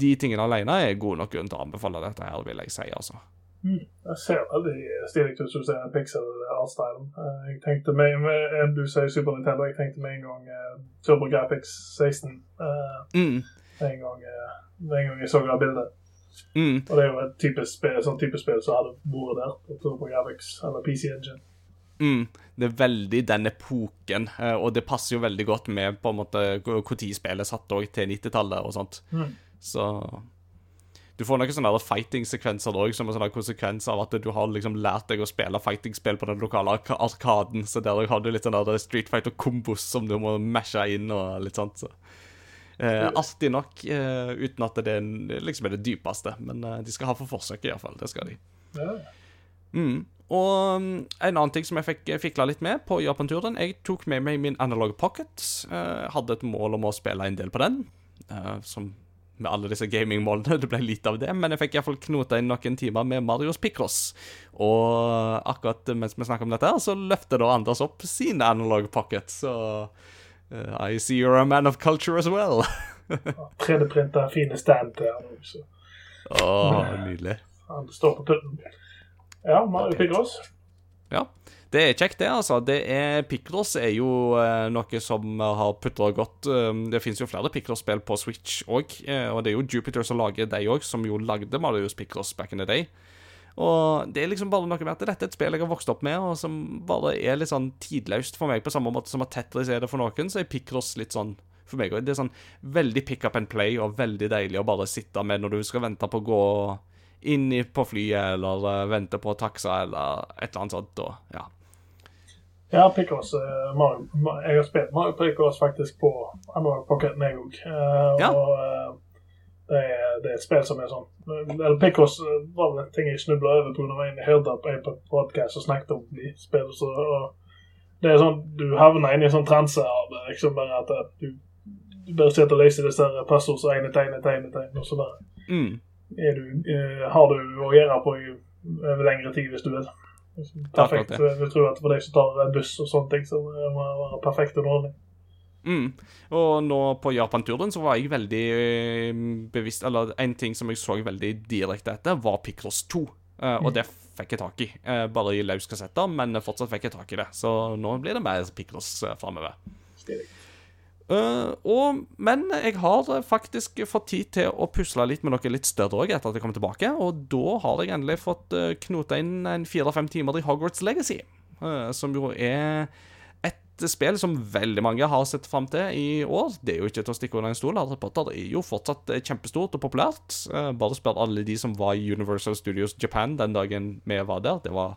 de tingene alene er god nok grunn til å anbefale dette her, vil jeg si, altså. Mm. Jeg ser veldig stilig ut som du ser pixel art-stylen. Eh, jeg tenkte med, med, Du sier Super Nintendo, jeg tenkte med en gang uh, Turbo Graphics 16. Uh, mm. en, gang, uh, en gang jeg så det bildet. Mm. Og det er jo et type spill, sånn type spill som hadde vært der på Turbo Graphics eller PC Engine. Mm, det er veldig den epoken, eh, og det passer jo veldig godt med på en måte når spillet satt òg til 90-tallet og sånt. Mm. Så du får noen sånne fighting-sekvenser òg, som en sånn konsekvens av at du har liksom lært deg å spille fighting-spill på den lokale ark arkaden. Så der har du litt sånn Street Fighter-kombos som du må mashe inn og litt sånt. Så. Eh, artig nok, eh, uten at det er, liksom er det dypeste. Men eh, de skal ha for forsøket, iallfall. Det skal de. Ja. Mm. Og um, en annen ting som jeg fikk fikla litt med på Japan-turen Jeg tok med meg min Analog Pocket. Eh, hadde et mål om å spille en del på den. eh, som med alle disse gamingmålene. Det ble lite av det, men jeg fikk iallfall knota inn noen timer med Marios Picross. Og akkurat mens vi snakker om dette, her, så løfter da Anders opp sin Analog Pocket. Så eh, I see you're a man of culture as well. 3D-printa fine stand til han også. Åh, nydelig. Han står på putten. Ja, Mario Picross. Ja. Det er kjekt, det. altså. Det er Picross er jo eh, noe som har putra godt eh, Det finnes jo flere Picross-spill på Switch òg, eh, og det er jo Jupiter som lager de òg, som jo lagde Marius Picross back in the day. Og det er liksom bare noe med at dette er et spill jeg har vokst opp med, og som bare er litt sånn tidløst for meg, på samme måte som at Tetris er det for noen, så er Picross litt sånn for meg òg. Det er sånn veldig pick up and play, og veldig deilig å bare sitte med når du skal vente på å gå inn på flyet, eller eh, vente på taxa, eller et eller annet sånt. Og, ja. Ja, Picross. eh, Mario, jeg har spilt Mario Picross faktisk på Analog Pocket, jeg òg. Ja. Og eh, det er, det er et spill som er sånn Eller Picross eh, var vel en ting jeg snubla over på en hørte på en podkast og snakket om de spillene. Så, og det er sånn Du havner inn i en sånn transe av eh, liksom bare at eh, du, du bare sitter og leser disse passordene, egne tegn, tegn, tegn, og så bare Mm. Er du, eh, har du å gjøre på over lengre tid hvis du vil. Perfekt. Vi Jeg tror at for deg som tar buss og sånne ting, så må det være perfekt underholdning. Mm. Og nå på Japan-turen så var jeg veldig eh, bevisst Eller en ting som jeg så veldig direkte etter, var Picross 2. Eh, og det fikk jeg tak i. Uh, bare i løs kassetter, men fortsatt fikk jeg tak i det. Så nå blir det mer Picross uh, framover. Eh, og, men jeg har eh, faktisk fått tid til å pusle litt med noe litt større òg etter at jeg kom tilbake. Og da har jeg endelig fått uh, knota inn en fire-fem timer i Hogwarts Legacy. Uh, som jo er et spill som veldig mange har sett fram til i år. Det er jo ikke til å stikke under en stol. Harry Potter er jo fortsatt eh, kjempestort og populært. Uh, bare spør alle de som var i Universal Studios Japan den dagen vi var der. Det var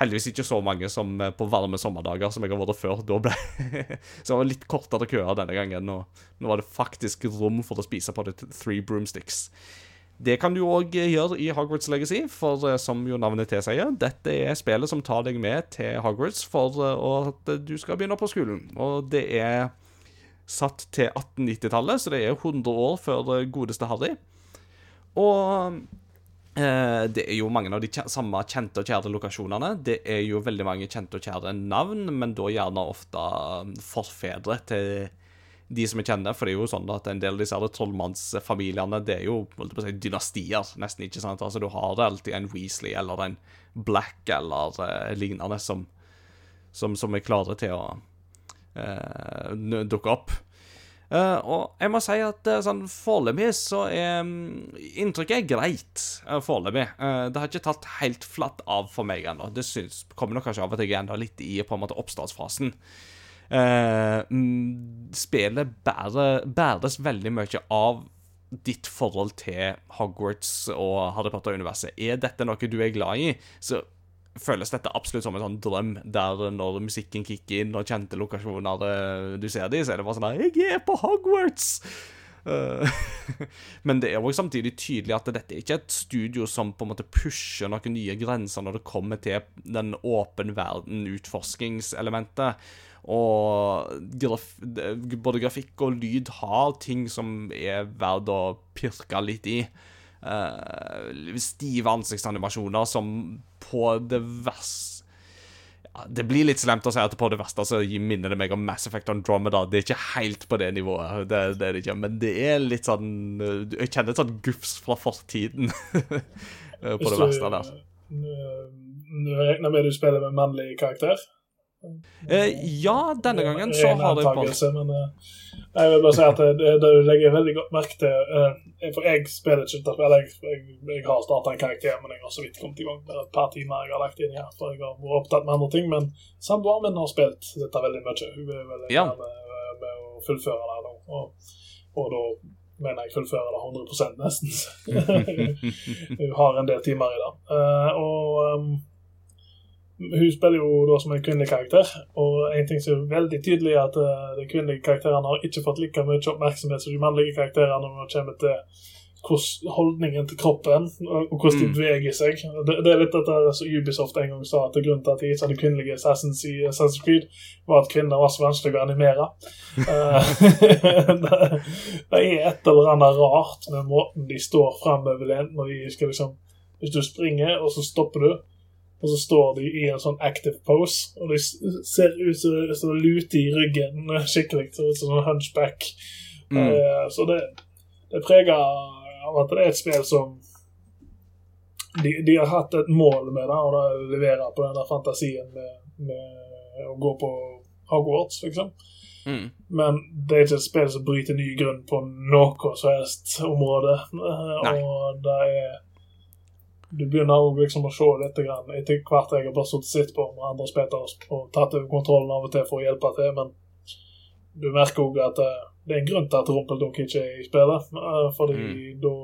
heldigvis ikke så mange som eh, på varme sommerdager som jeg har vært før. Da ble Så det var litt kortere køer denne gangen, og nå var det faktisk rom for å spise på det Three Broomsticks. Det kan du òg gjøre i Hogwarts Legacy, for eh, som jo navnet tilsier, dette er spillet som tar deg med til Hogwarts for eh, at du skal begynne på skolen. Og det er satt til 1890-tallet, så det er 100 år før eh, godeste Harry. Og Eh, det er jo mange av de kje samme kjente og kjære lokasjonene. Det er jo veldig mange kjente og kjære navn, men da gjerne ofte um, forfedre til de som er kjente. For det er jo sånn at en del av disse trollmannsfamiliene Det er jo si, dynastier, nesten. ikke sant? Altså Du har alltid en Weasley eller en Black eller eh, lignende som, som, som er klare til å eh, dukke opp. Eh, og jeg må si at uh, sånn foreløpig så er um, Inntrykket er greit uh, foreløpig. Uh, det har ikke tatt helt flatt av for meg ennå. Det synes, kommer nok kanskje av at jeg er enda litt i på en måte oppstartsfasen. Mm, spillet bærer, bæres veldig mye av ditt forhold til Hogwarts og Harry Potter-universet. Er dette noe du er glad i, så føles dette absolutt som en sånn drøm, der når musikken kicker inn og kjente lokasjoner eh, du ser de, så er det bare sånn at 'Jeg er på Hogwarts!' Uh, Men det er jo samtidig tydelig at dette er ikke et studio som på en måte pusher noen nye grenser når det kommer til den åpen verden-utforskingselementet. Og graf både grafikk og lyd har ting som er verdt å pirke litt i. Eh, stive ansiktsanimasjoner som på det verste ja, Det blir litt slemt å si at på det verste så minner det meg om Mass Effect Andromeda. Det er ikke helt på det nivået, det, det er det ikke, men det er litt sånn Jeg kjenner et sånt gufs fra fortiden på det verste der. Du regner med du spiller med mannlig karakter? Eh, ja, denne gangen så har jeg valgt men uh, jeg vil bare si at det, det, det legger veldig godt merke til uh, For jeg spiller ikke spillet. Jeg, jeg, jeg har starta en karakter, men jeg har så vidt kommet i gang. Det er et par timer jeg har lagt inn her, for jeg har vært opptatt med andre ting. Men samboeren min har spilt dette veldig mye. Hun er veldig Ja. med, med, å fullføre det nå. Og, og da mener jeg fullføre det 100 nesten. Hun har en del timer i det. Uh, og um, hun spiller jo da som en kvinnelig karakter, og en ting som er veldig tydelig, er at uh, de kvinnelige karakterene har ikke fått like mye oppmerksomhet som de mannlige karakterene når det kommer til hvordan holdningen til kroppen og hvordan de Mm. beveger seg. Det, det er litt dette som Ubisoft en gang sa, at grunnen til at de ikke hadde kvinnelige assassins i Assassin's Creed, var at kvinner var så vanskelig å animere. Eh, det, det er et eller annet rart med måten de står framoverlent når de skal liksom Hvis du springer, og så stopper du, og så står de i en sånn active pose, og de ser ut som de luter i ryggen skikkelig, ser ut som en hunchback. Mm. Uh, Så det, det preger av at det er et spill som de, de har hatt et mål med det, og det leverer på den der fantasien med, med å gå på Hogwarts, liksom. Mm. Men det er ikke et spill som bryter ny grunn på noe som helst område. Uh, Og det er Du begynner også liksom å se litt grann, etter hvert jeg har bare sittet sett på med andre spillere og tatt over kontrollen av og til for å hjelpe til, men du merker òg at eh, det er en grunn til at Rumpeldunk ikke er i spillet. eh, Fordi, Mm. da,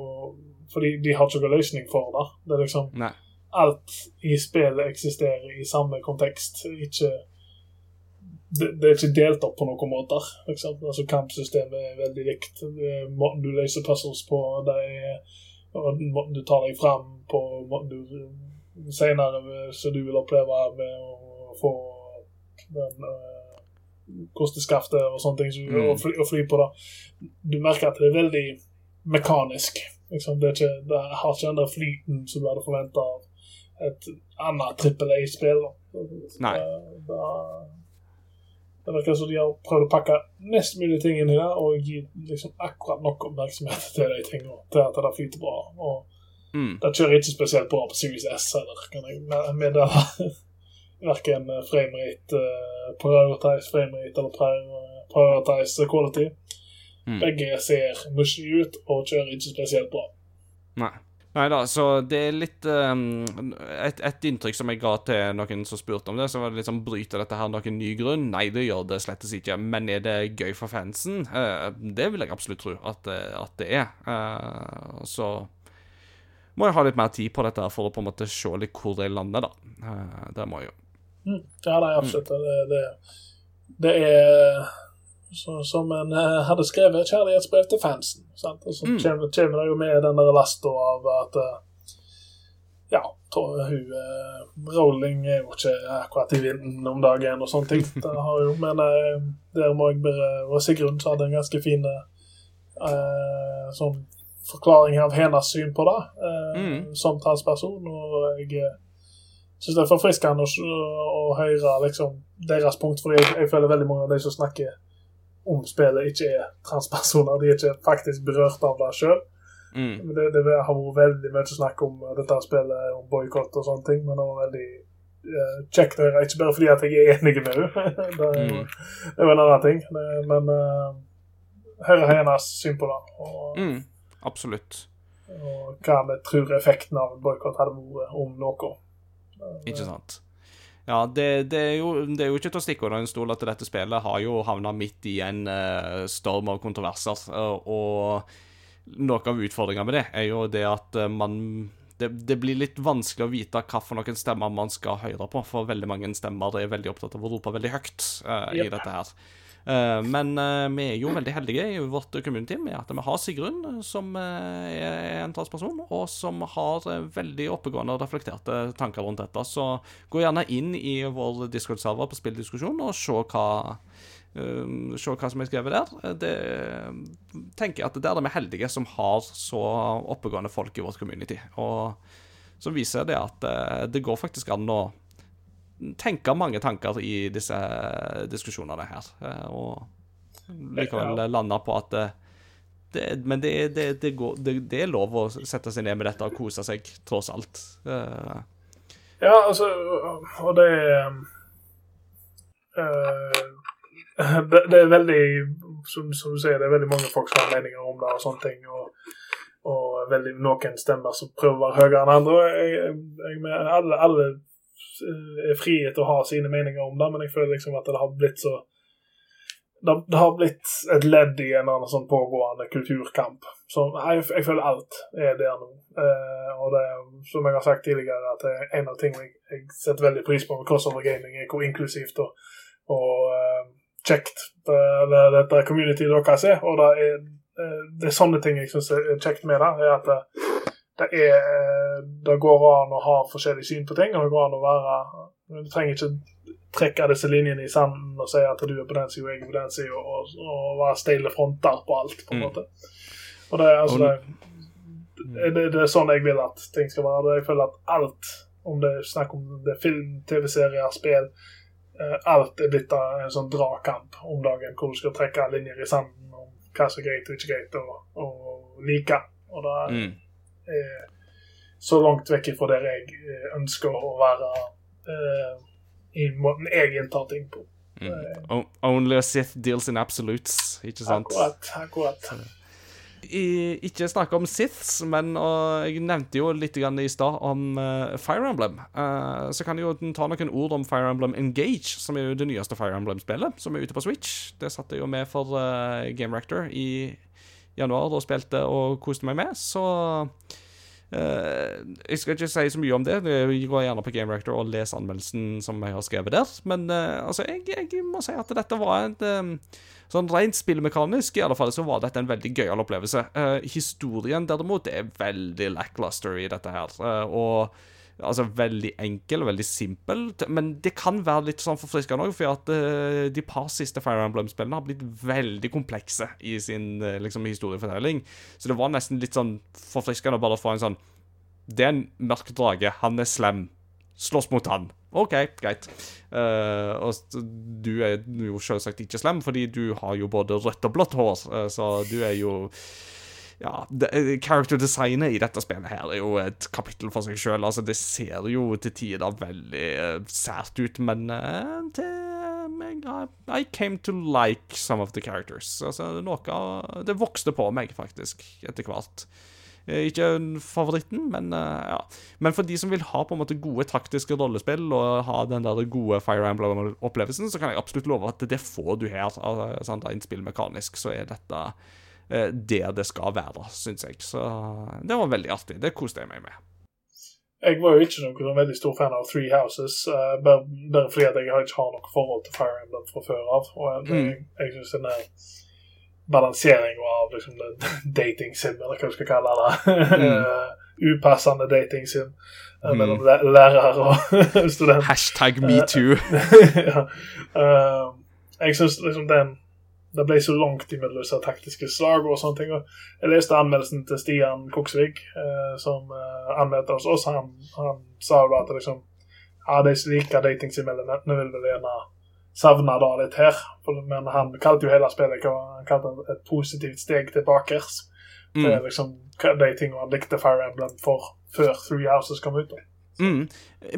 fordi de har ikke noen løsning for det. Det er liksom Nei. alt i spillet eksisterer i samme kontekst. Ikke det, det er ikke delt opp på noen måter. Liksom. Altså, kampsystemet er veldig likt. Måten du løser puzzles på, det er og måten du tar deg frem på, måten du senere som du vil oppleve med å få den uh, kosteskaftet og sånne ting, så, Mm. og, fly, og fly på det. Du merker at det er veldig mekanisk. Liksom. Det, ikke, det har ikke den der flyten som du hadde forventa av et annet trippel A-spill. Nei. Det, det, det virker som de har prøvd å pakke mest mulig ting inn i det, og gi liksom akkurat nok oppmerksomhet til de tingene, til at det flyter bra. Og Mm. det kjører ikke spesielt bra på Series S heller, kan jeg med- det Verken framerate, uh, prioritize framerate eller prioritize quality. Mm. Begge ser mushy ut og kjører ikke spesielt bra. Nei. Nei da, så det er litt um, et, et inntrykk som jeg ga til noen som spurte om det, så var det liksom Bryter dette her noen ny grunn? Nei, det gjør det slettes ikke. Men er det gøy for fansen? Uh, det vil jeg absolutt tro at, det- at det er. Uh, så må jeg ha litt mer tid på dette her for å på en måte se litt hvor det lander, da. Uh, det må jeg jo. Mm. Ja, nei, absolutt. Det, det, det er så, som en uh, hadde skrevet kjærlighetsbrev til fansen. Sant? Og så Mm. kommer, kommer det jo med den der lasta av at uh, Ja, to, hun uh, Rowling er jo ikke akkurat i vinden om dagen og sånne ting. Det har jo, men der må jeg bare Og Sigrun så hadde en ganske fin sånn forklaring av hennes syn på det Mm. som transperson. Og jeg syns det er forfriskende å, å høre liksom, deres punkt, for jeg, jeg føler veldig mange av de som snakker om spillet, ikke er transpersoner. De er ikke faktisk berørt av det sjøl. Mm. Det, det har vært veldig mye snakk om dette spillet, om boikott og sånne ting, men det var veldig uh, kjekt å høre. Ikke bare fordi at jeg er enig med henne, det, er Mm. det var en annen ting, det, men uh, høre hennes syn på det. Og, Mm. Absolutt. og hva vi tror effekten av en boikott hadde vært, om noe. Ikke sant. Ja, det, det, er jo, det er jo ikke til å stikke under en stol at dette spillet har jo havna midt i en uh, storm av kontroverser. eh, og noe av utfordringa med det er jo det at eh, man det, det blir litt vanskelig å vite hva for noen stemmer man skal høre på, for veldig mange stemmer er veldig opptatt av å rope veldig høyt i dette her. Eh, men eh, vi er jo veldig heldige i vårt community med at vi har Sigrun, eh, som er en transperson, og som har veldig oppegående og reflekterte tanker rundt dette. Så gå gjerne inn i vår Discord-server på Spilldiskusjon og se hva eh, se hva som er skrevet der. Det tenker jeg at der er vi heldige som har så oppegående folk i vårt community. Og som viser det at det går faktisk an å tenke mange tanker i disse diskusjonene her. eh, Og likevel lande på at det, det, Men det, det, det, går, det, er lov å sette seg ned med dette og kose seg, tross alt. Eh, Ja, altså, og det er eh, det, er veldig som, som du sier, det er veldig mange folk som har meninger om det og sånne ting. Og, og veldig noen stemmer som prøver å være høyere enn andre. Jeg, jeg, jeg, alle, alle er frihet til å ha sine meninger om det, men jeg føler liksom at det har blitt så det, har blitt et ledd i en eller annen sånn pågående kulturkamp. Så jeg, jeg føler alt er der nå. Eh, og det er, som jeg har sagt tidligere, at det er en av tingene jeg, jeg setter veldig pris på med crossover gaming, er hvor inklusivt og, og eh, kjekt det, det, dette community deres er. Og det er, eh, det er sånne ting jeg syns er kjekt med det. er at det, er, det går an å ha forskjellig syn på ting, og det går an å være Du trenger ikke trekke disse linjene i sanden og si at du er på den sida og jeg er på den sida, og, og, være steile fronter på alt, på en mm. måte. Og det, altså, det, det, det, er sånn jeg vil at ting skal være. Jeg føler at alt, om det er snakk om det er film, TV-serier, spill eh, Alt er blitt en sånn dragkamp om dagen, hvor du skal trekke linjer i sanden om hva som er greit og ikke greit å, å like. Og det mm. Er så langt vekk fra der jeg eh, ønsker å være. Eh, i måten jeg inntar ting på. Mm. Only a Sith deals in absolutes, ikke sant? Akkurat. akkurat. I, ikke snakke om Siths, men uh, jeg nevnte jo litt i stad om uh, Fire Emblem. Uh, så kan jeg jo ta noen ord om Fire Emblem Engage, som er jo det nyeste Fire Emblem-spillet, som er ute på Switch. Det satte jeg jo med for Game Rector i januar og spilte og koste meg med, så Uh, jeg skal ikke si så mye om det. Jeg går gjerne på Game Rector og leser anmeldelsen som jeg har skrevet der. Men uh, altså, jeg, jeg, må si at dette var et um, Sånn rent spillmekanisk i alle fall, så var dette en veldig gøyal opplevelse. Uh, historien derimot er veldig lackluster i dette her. og Altså veldig enkel og veldig simpel, men det kan være litt sånn forfriskende òg, for at uh, de par siste Fire Emblem-spillene har blitt veldig komplekse i sin uh, liksom, historiefortelling. Så det var nesten litt sånn forfriskende bare å få en sånn Det er en mørk drage, han er slem. Slåss mot han. OK, greit. Uh, og du er jo selvsagt ikke slem, fordi du har jo både rødt og blått hår, så du er jo ja, det, Character-designet i dette spillet her er jo et kapittel for seg sjøl. Altså, det ser jo til tider veldig uh, sært ut, men uh, til meg I, came to like some of the characters. Altså, noe Det vokste på meg, faktisk, etter hvert. Ikke favoritten, men ja. Men for de som vil ha på en måte gode taktiske rollespill og ha den der gode Fire Emblem-opplevelsen, så kan jeg absolutt love at det får du her. Altså, sånn, rent spillmekanisk så er dette Eh, der det skal være, syns jeg. Så det var veldig artig. Det koste jeg meg med. Jeg var jo ikke noen veldig stor fan av Three Houses, uh, bare, bare, fordi at jeg ikke har noe forhold til Fire Emblem fra før av. Og jeg, mm. jeg, jeg syns denne balanseringa av liksom, dating-sim, eller hva du skal kalle det, mm. uh, upassende dating-sim uh, mellom mm. lærer og student Hashtag metoo. ja. jeg syns liksom den det ble så langt imellom disse taktiske slag og sånne ting. Jeg leste anmeldelsen til Stian Koksvik, eh, som eh, anmeldte hos oss. Han, han sa jo at liksom, ja, de slike datingsimelementene vil vel gjerne savne det litt her. Men han kalte jo hele spillet han kalte det et positivt steg tilbake. Mm. Det er liksom de tingene han likte Fire Emblem for før Three Houses kom ut. Mm.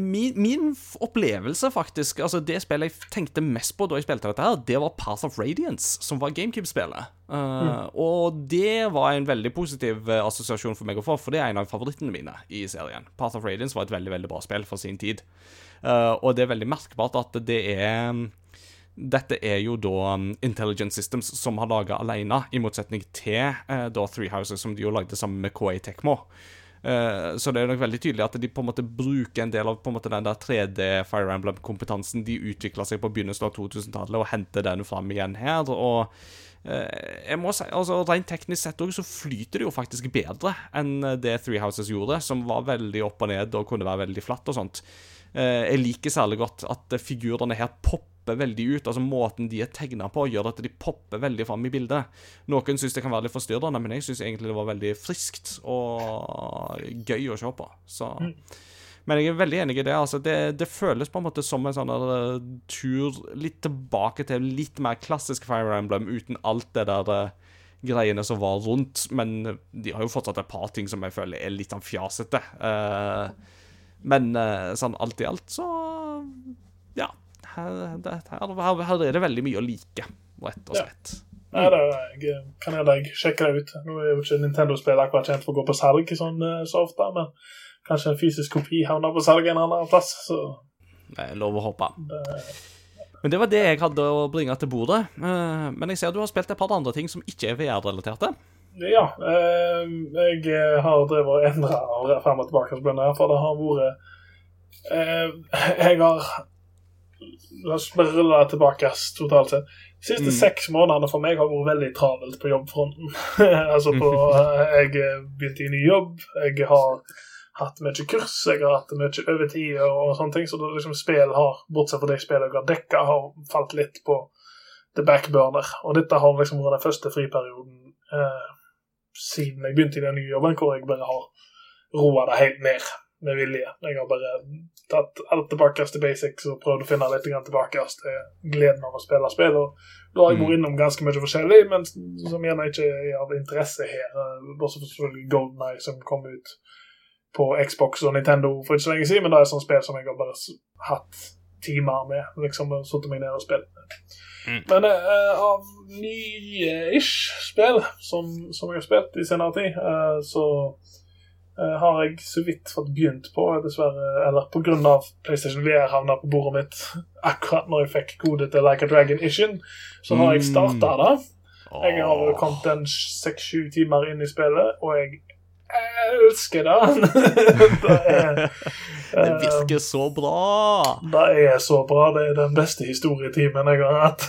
Min, min, opplevelse, faktisk Altså Det spillet jeg tenkte mest på da jeg spilte dette, her Det var Path of Radiance, som var GameCube-spillet. Uh, mm. Og det var en veldig positiv uh, assosiasjon for meg å få, for det er en av favorittene mine i serien. Path of Radiance var et veldig veldig bra spill for sin tid. Uh, og det er veldig merkbart at det er dette er jo da um, Intelligent Systems som har laga alene, i motsetning til da Three Houses, som de jo lagde sammen med KA Tekmo. Uh, så det er nok veldig tydelig at de på en måte bruker en del av på en måte den der 3D Fire Emblem-kompetansen de utvikla seg på begynnelsen av 2000-tallet, og henter den fram igjen her. og uh, jeg må si, altså Rent teknisk sett også, så flyter det jo faktisk bedre enn det Three Houses gjorde, som var veldig opp og ned og kunne være veldig flatt og sånt. Uh, jeg liker særlig godt at figurene her popper popper veldig ut. altså Måten de er tegna på, gjør at de popper veldig fram i bildet. Noen syns det kan være litt forstyrrende, men jeg syns egentlig det var veldig friskt og gøy å se på. Så mm. Men jeg er veldig enig i det. altså Det, det føles på en måte som en sånn der, tur litt tilbake til litt mer klassisk Fire Emblem, uten alt det der uh, greiene som var rundt. Men de har jo fortsatt et par ting som jeg føler er litt sånn fjasete. Uh, men sånn alt i alt så Ja her, her, her, her, er det veldig mye å like, rett og slett. Ja. Nei, det jeg, kan jeg, jeg sjekke det ut. Nå er jo ikke Nintendo-spill akkurat kjent for å gå på salg sånn, eh, så ofte, men kanskje en fysisk kopi havner på salg en annen plass. så... Det er lov å håpe. Det, Men det var det jeg hadde å bringe til bordet. Eh, Men jeg ser du har spilt et par andre ting som ikke er VR-relaterte. Ja. eh, jeg har drevet og endra frem og tilbake, for det har vært eh, Jeg har La oss bare det tilbake totalt sett. De siste Mm. seks månedene for meg har vært veldig travelt på jobbfronten. altså på Jeg begynte i ny jobb, jeg har hatt mye kurs, jeg har hatt mye overtid og sånne ting, så det liksom spill har, bortsett fra de spillene jeg har dekka, har falt litt på the backburner. Og dette har liksom vært den første friperioden eh, siden jeg begynte i den nye jobben, hvor jeg bare har roa det helt ned med vilje. Jeg har bare tatt alt tilbake til basics og prøvd å finne litt tilbake til gleden av å spille spill. Og da har jeg vært innom ganske mye forskjellig, men som gjerne ikke er av interesse her. eh, Bortsett fra selvfølgelig Golden Eye, som kom ut på Xbox og Nintendo for ikke så lenge siden, men det er et sånt spill som jeg har bare hatt timer med. liksom Satt meg ned og spilt. Mm. Men uh, av nye-ish spill som, som jeg har spilt i senere tid, uh, så har jeg så vidt fått begynt på, dessverre, eller av PlayStation VR havna på bordet mitt akkurat når jeg fikk kode til Like a Dragon Ishin, så har jeg starta det. Jeg har jo kommet en seks-sju timer inn i spillet, og jeg elsker det. det, er, Det eh, virker så bra! det er så bra. Det er den beste historietimen jeg har hatt.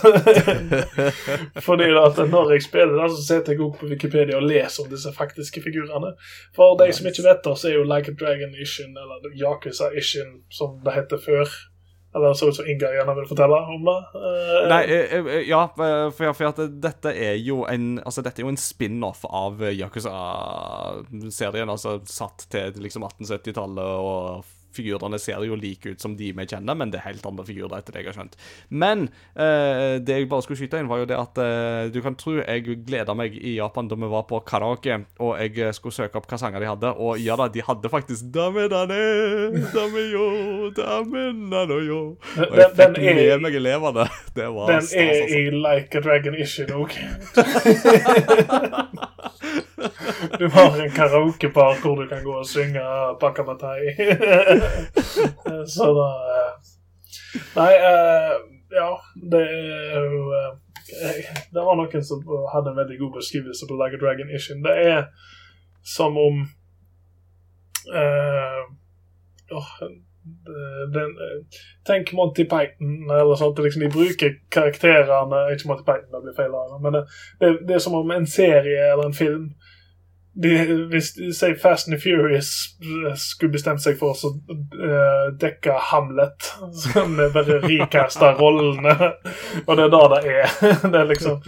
Fordi at når jeg spiller det, så setter jeg også på Wikipedia og leser om disse faktiske figurene. For de som ikke vet det, så er jo Like a Dragon Ishin, eller Yakuza Ishin, som det heter før. Eller så ut som Inga gjerne vil fortelle om det. Eh, Nei, eh, ja, for, for at dette er jo en Altså, dette er jo en spin-off av Yakuza-serien, altså satt til liksom 1870-tallet, og figurene ser jo like ut som de vi kjenner, men det er helt andre figurer, etter det jeg har skjønt. Men eh, det jeg bare skulle skyte inn, var jo det at eh, du kan tro jeg gleda meg i Japan da vi var på karaoke, og jeg eh, skulle søke opp hva sanger de hadde, og ja da, de hadde faktisk Dame dane, dame yo, dame nano yo. Og jeg fikk er- med meg elevene. Det var Den stas, er altså. i Like a Dragon ikke òg. du har en karaokebar hvor du kan gå og synge Pakamatai. Så da eh, Nei, eh, ja, det er jo eh, Det var noen som hadde en veldig god beskrivelse på Like a Dragon Issue. Det er som om uh, oh, den, Tenk Monty Python eller sånt. Liksom de bruker karakterene Ikke Monty Python, det blir feil. Men det, det er som om en serie eller en film de, Hvis sier Fast and Furious skulle bestemt seg for å uh, dekke Hamlet, som er bare recasta rollene, og det er da det er. Det er liksom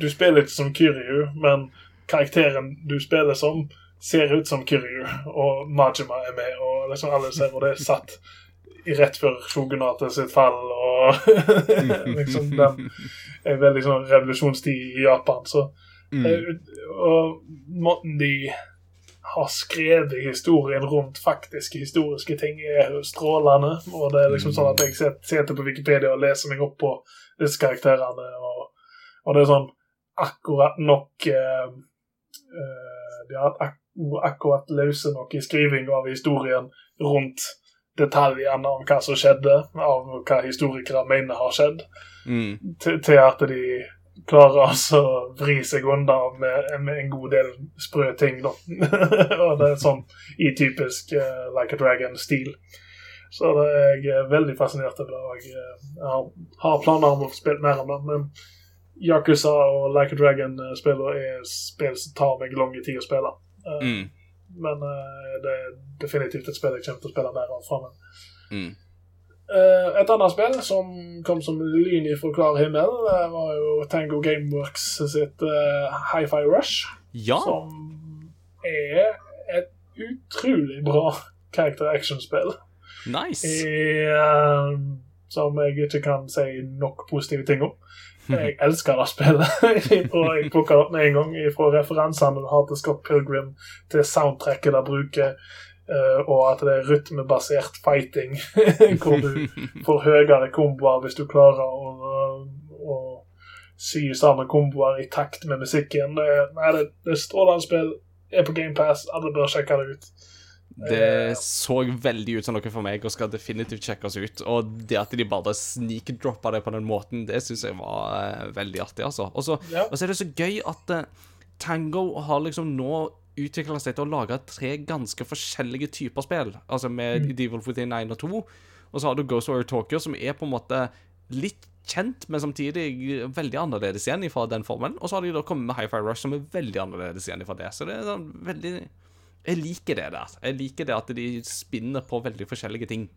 Du spiller ikke som Kyrju, men karakteren du spiller som, ser ut som Kyrju, og Majima er med, og liksom alle ser, og det er satt rett før shogunatet sitt fall, og liksom den er veldig sånn revolusjonstid i Japan, så Mm. eh, Og måten de har skrevet historien rundt faktiske historiske ting, er strålende. Og det er liksom sånn at jeg sitter på Wikipedia og leser meg opp på disse karakterene, og, og det er sånn akkurat nok eh, eh, De har ak akkurat løse nok i skriving av historien rundt detaljene om hva som skjedde, av hva historikere mener har skjedd Mm. til at de klarer altså å vri seg unna med, med en god del sprø ting, da. og det er sånn i typisk uh, Like a Dragon-stil. Så det er jeg er veldig fascinert av det. og Jeg, eh, har, har planer om å spille mer om det, men Yakuza og Like a Dragon-spiller er spill som tar meg lang tid å spille. Uh, Mm. Men uh, det er definitivt et spill jeg kommer til å spille mer av framover. Mm. Eh, et annet spill som kom som lyn i klar himmel, eh, var jo Tango Gameworks sitt uh, Hi-Fi Rush. Ja. Som er et utrolig bra character action-spill. Nice. Eh, som jeg ikke kan si nok positive ting om. Jeg elsker det spillet. og jeg plukka det opp med en gang fra referansene du har til Scott Pilgrim, til soundtracket det bruker, eh, og at det er rytmebasert fighting, hvor du får høyere komboer hvis du klarer å, å sy sammen komboer i takt med musikken. Det nei, det, det er strålende spill. Er på GamePass. Alle bør sjekke det ut. Det så veldig ut som noe for meg og skal definitivt sjekkes ut. Og det at de bare snikdroppa det på den måten, det syns jeg var eh, veldig artig, altså. Og så Ja. er det så gøy at eh, Tango har liksom nå utvikla seg til å lage tre ganske forskjellige typer spill. Altså med Devil Within 1 og 2, og så har du Ghost Warrior Tokyo, som er på en måte litt kjent, men samtidig veldig annerledes igjen fra den formen. Og så har de da kommet med Hi-Fi Rush, som er veldig annerledes igjen fra det. Så det er sånn veldig Jeg liker det der. Jeg liker det at de spinner på veldig forskjellige ting.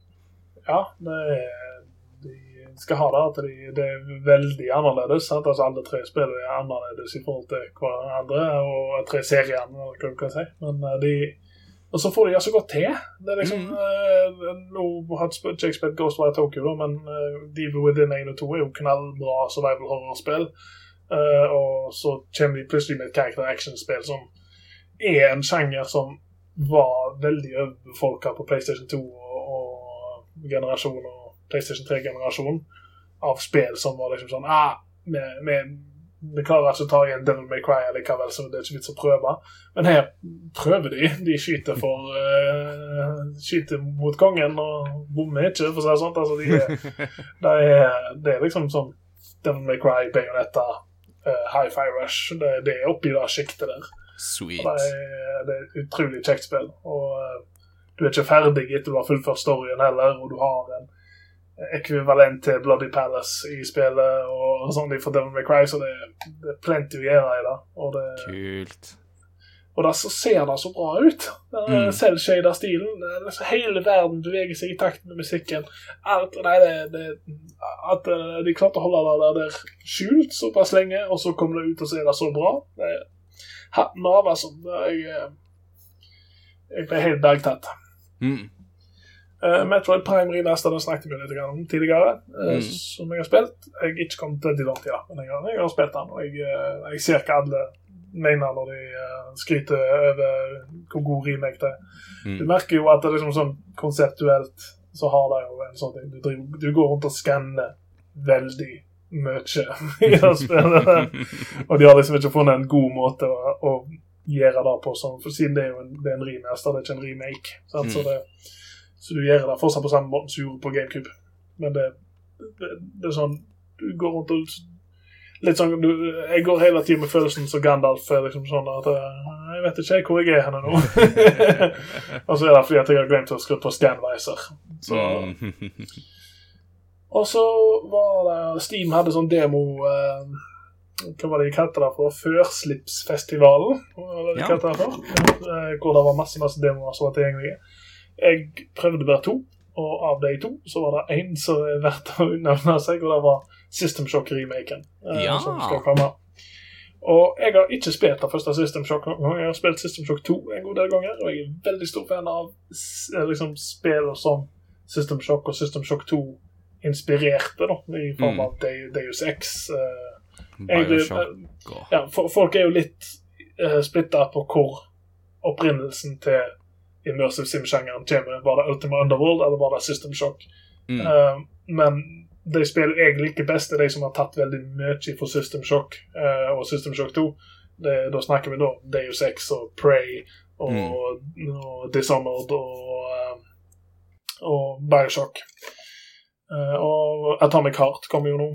Ja, det er, de skal ha det. At de, det er veldig annerledes. Sant? Altså Alle tre spillene er annerledes i forhold til hverandre, og tre seriene, eller hva du kan si. Men eh, de Og så får de altså godt til. Det er liksom eh, Nå har ikke jeg spilt Ghostwire Tokyo, da, men uh, Devil Within 1 og 2 er jo knallbra survival horror-spill. Eh, og så kommer de plutselig med et character action-spill som er en sjanger som var veldig overbefolka på PlayStation 2 og, og generasjon og PlayStation 3-generasjonen av spill som var liksom sånn ah, vi, vi, vi klarer ikke å ta igjen Devil May Cry likevel, så det er ikke vits å prøve. Men her prøver de. De skyter for uh, Skyter mot kongen og bommer ikke, for å si det sånn. Altså, de er, det, er, det er liksom sånn Devil May Cry, Bayonetta, uh, High Fire Rush. Det, det er oppi det sjiktet der. Sweet. Det er, det er utrolig kjekt spill. Og uh, du er ikke ferdig etter du har fullført storyen heller, og du har en ekvivalent til Bloody Palace i spillet og sånn de får Devil May Cry, så det, det er plenty å gjøre i det. Og, det, Kult. og da så ser det så bra ut. Mm. Selvshada stilen. liksom Hele verden beveger seg i takt med musikken. Alt, nei, det, det, at eh, de klarte å holde det der skjult såpass lenge, og så kommer det ut, og så er det så bra. Det Hatten av, altså. Jeg, eh, jeg ble helt bergtatt. Mm. Uh, Metroid Prime Remaster den snakket vi litt om tidligere, uh, Mm. som jeg har spilt. Jeg har ikke kommet veldig langt i det, men jeg har, jeg har spilt den. Og jeg, uh, jeg ser hva alle mener når de eh, skryter over hvor god remake det er. Mm. Du merker jo at det er liksom sånn konseptuelt så har det jo en sånn ting. Du, du går rundt og skanner veldig mye i det spillet. og de har liksom ikke funnet en god måte å, å gjøre det på, sånn, for siden det er jo en, det er en remaster, det er ikke en remake. Sant? Så, det det, så du gjør det fortsatt på samme måte som du gjorde på GameCube. Men det, det, det er sånn Du går rundt og Litt sånn du, Jeg går hele tiden med følelsen som Gandalf er liksom sånn at eh, Jeg vet ikke hvor jeg er henne nå. og så er det fordi at jeg har glemt å skru på Scanviser. Så Mm. og så var det Steam hadde sånn demo eh, Hva var det de kalte det for? Førslipsfestivalen? Hva var det de Ja. kalte det for? Eh, Hvor det var masse masse demoer som var tilgjengelige. Jeg prøvde bare to, og av de to så var det én som er verdt å nevne seg, og det var System Shock-remaken. eh, Ja. Som skal komme. Og jeg har ikke spilt det første System Shock noen gang. Jeg har spilt System Shock 2 en god del ganger, og jeg er veldig stor fan av eh, liksom, spill som System Shock og System Shock 2 inspirerte, da, i form Mm. av De- Deus Ex. eh, Bioshock ja, folk er jo litt uh, splitta på hvor opprinnelsen til immersive sim-sjangeren kommer. Var det Ultima Underworld, eller var det System Shock? mm. Uh, men de spiller jeg liker best, er de som har tatt veldig mye fra System Shock uh, og System Shock 2. Det, da snakker vi da Deus Ex og Prey og, Mm. og Dishonored og, eh, og Bioshock. Uh, og Atomic Heart kommer jo nå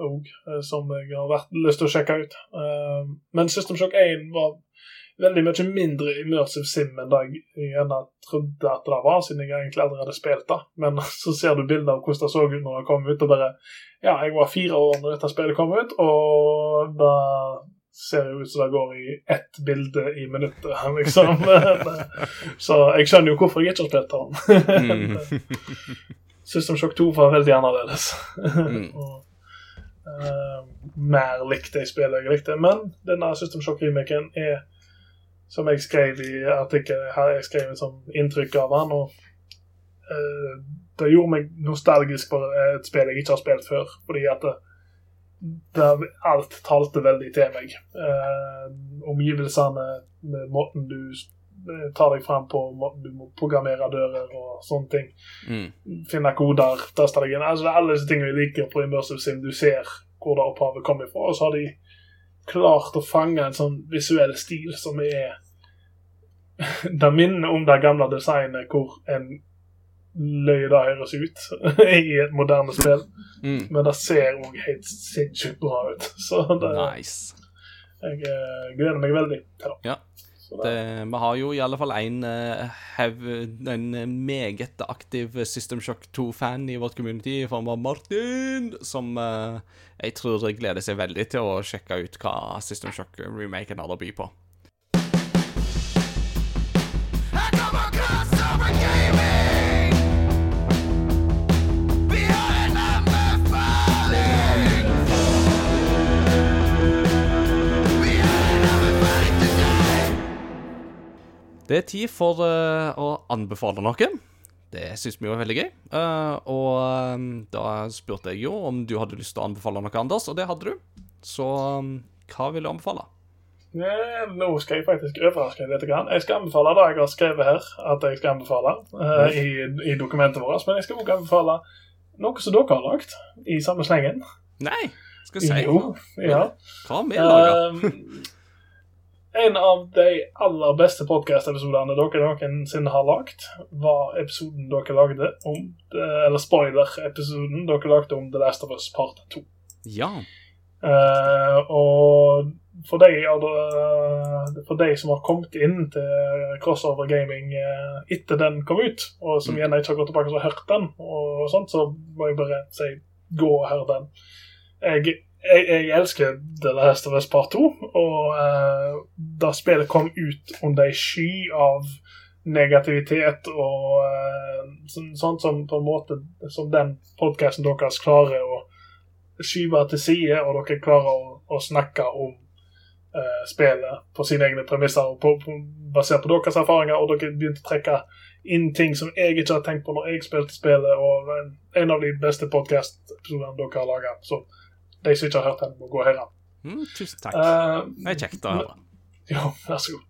òg, som jeg har vært, lyst til å sjekke ut. Uh, men System Shock 1 var veldig mye mindre immersive sim enn det jeg gjerne trodde at det var, siden jeg egentlig aldri hadde spilt det. Men så ser du bilder av hvordan det så ut når det kom ut, og bare Ja, jeg var fire år når dette spillet kom ut, og det ser jo ut som det går i ett bilde i minuttet, liksom. så jeg skjønner jo hvorfor jeg ikke har spilt. Mm. System Shock 2 var veldig annerledes. Mm. og, eh, mer likt det spillet jeg likte. Men denne System Shock-remaken er, som jeg skrev i artikkelen her, jeg skrev et sånn inntrykk av han, og uh, det gjorde meg nostalgisk på et spill jeg ikke har spilt før, fordi at det, det, alt talte veldig til meg. Eh, omgivelsene, med måten du eh, tar deg fram på, måten du må programmere dører og sånne ting Mm. finne koder, teste deg inn. Altså, det er alle disse tingene vi liker på Immersive Sim. Du ser hvor det opphavet kommer fra, og så har de klart å fange en sånn visuell stil som er det minner om det gamle designet hvor en løy det høres ut i et moderne spill. Mm. Men det ser òg helt sinnssykt bra ut. Så det, Nice. jeg eh, gleder meg veldig til det. Ja. Det, vi har jo i alle fall en, eh, en meget aktiv System Shock 2-fan i vårt community i form av Martin, som eh, jeg tror gleder seg veldig til å sjekke ut hva System Shock-remaken har å by på. I come across over gaming Det er tid for uh, å anbefale noe. Det syns vi jo er veldig gøy. Uh, og eh, da spurte jeg jo om du hadde lyst til å anbefale noe, Anders, og det hadde du. Så um, hva vil du anbefale? Ja, Nå skal jeg faktisk overraske deg litt. Jeg skal anbefale det jeg har skrevet her at jeg skal anbefale uh, i, i dokumentet vårt. Men jeg skal også anbefale noe som dere har lagd i samme slengen. Nei, skal jeg si. Jo, ja. Hva har vi laga? En av de aller beste podkast-episodene dere noensinne har lagd, var episoden dere lagde om Eller spoiler-episoden dere lagde om The Last of Us Part 2. Ja. Uh, og for de, av for de som har kommet inn til Crossover Gaming eh, etter den kom ut, og som igjen gjerne ikke har gått tilbake og hørt den, og sånt, så må jeg bare si gå og hør den. Jeg, jeg, jeg elsker The Last of Us Part 2, og uh, da spillet kom ut under ei sky av negativitet og uh, sånn- sånt som på en måte som den podkasten deres klarer å skyve til side, og dere klarer å, å snakke om uh, spillet på sine egne premisser, og på, på, basert på deres erfaringer, og dere begynte å trekke inn ting som jeg ikke har tenkt på når jeg spilte spillet, og en, av de beste podcast-episodene dere har laga. De som ikke har hørt den, må gå og høre den. Mm, tusen takk. Uh, Det er kjekt å høre. jo, vær så god.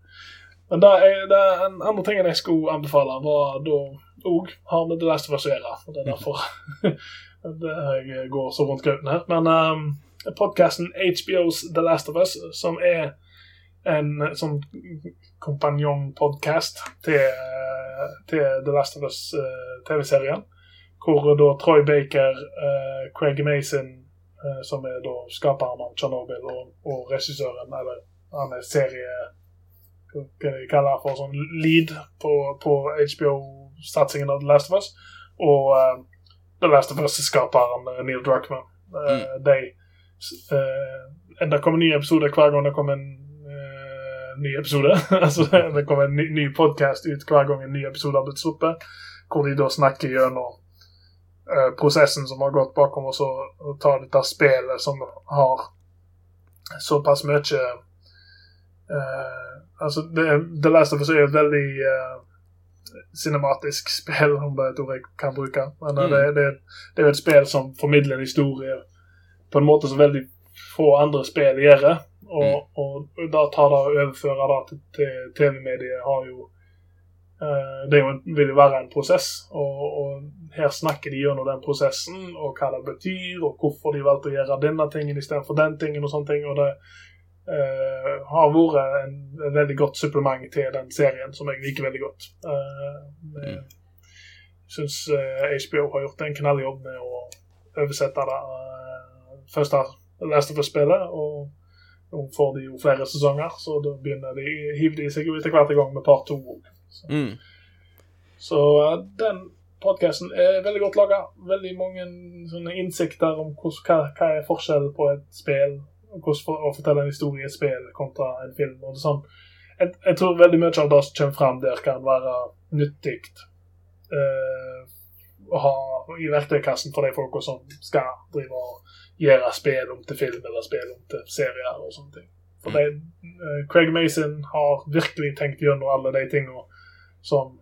Men det er, det er en andre tingen jeg skulle anbefale, var da òg har med The Last of Us å gjøre. Det er derfor det jeg går så rundt grauten her. Men um, podkasten HBOs The Last of Us, som er en sånn kompanjongpodkast til, til The Last of Us eh, TV-serien, hvor da Troy Baker, uh, Craig Mason, eh, som er da skaperen av Chernobyl, og, og regissøren, eller han er serie hva de kaller for sånn lead på, på HBO-satsingen av The Last of Us. Og uh, The Last of Us-skaperen eh, Neil Druckmann. Eh, de uh, Det kommer nye episoder hver gang det kommer en eh, ny episode. altså Det kommer en ny, ny podkast ut hver gang en ny episode har blitt sluppet, hvor de da snakker gjennom eh, prosessen som har gått bakom, oss, så og ta dette spillet som har såpass mye uh, Altså, The Last of Us er et veldig uh, cinematisk spill, om det er et ord jeg kan bruke. Men eh, Mm. det, det, det er et spill som formidler en historie på en måte som veldig få andre spill gjør. Og, og da tar det å overføre det til, til TV-mediet har jo eh, Det er jo en, vil jo være en prosess, og, og her snakker de gjennom den prosessen, og hva det betyr, og hvorfor de valgte å gjøre denne tingen istedenfor den tingen, og sånne ting. og det uh, har vært en, en veldig godt supplement til den serien, som jeg liker veldig godt. Uh, Mm. Jeg syns HBO har gjort en knalljobb med å oversette det uh, første Last of Us-spillet. Og nå får de jo flere sesonger, så da begynner de, hiver de seg jo etter hvert i gang med part to. Så, Mm. så den podkasten er veldig godt laga. Veldig mange sånne innsikter om hos, hva, hva er forskjellen på et spill, hvordan for, å fortelle en historie i et spill kontra en film. og det sånn. Jeg, jeg tror veldig mye av det som kommer fram der, kan være nyttig uh, å ha i verktøykassen for de folka som skal drive og gjøre spill om til film eller spill om til serier og sånne ting. For de, uh, Craig Mason har virkelig tenkt gjennom alle de tingene som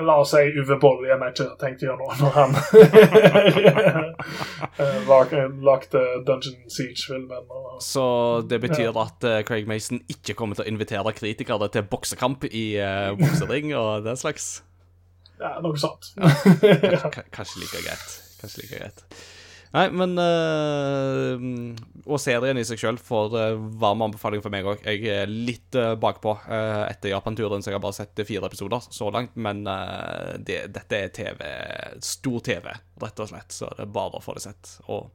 La oss si Uwe Boll igjen ikke tenkte tenkt gjennom når han eh, lag- lagde Dungeon Siege-filmen. og- Så det betyr at eh, Craig Mason ikke kommer til å invitere kritikere til boksekamp i uh, boksering og den slags? Ja, noe sånt. ja. kanskje like greit. Kanskje like greit. Nei, men uh, Og serien i seg sjøl får uh, varm anbefaling for meg òg. Jeg er litt uh, bakpå uh, etter Japan-turen, så jeg har bare sett fire episoder så langt. Men eh, det, dette er TV, stor TV, rett og slett, så det er bare å få det sett. Og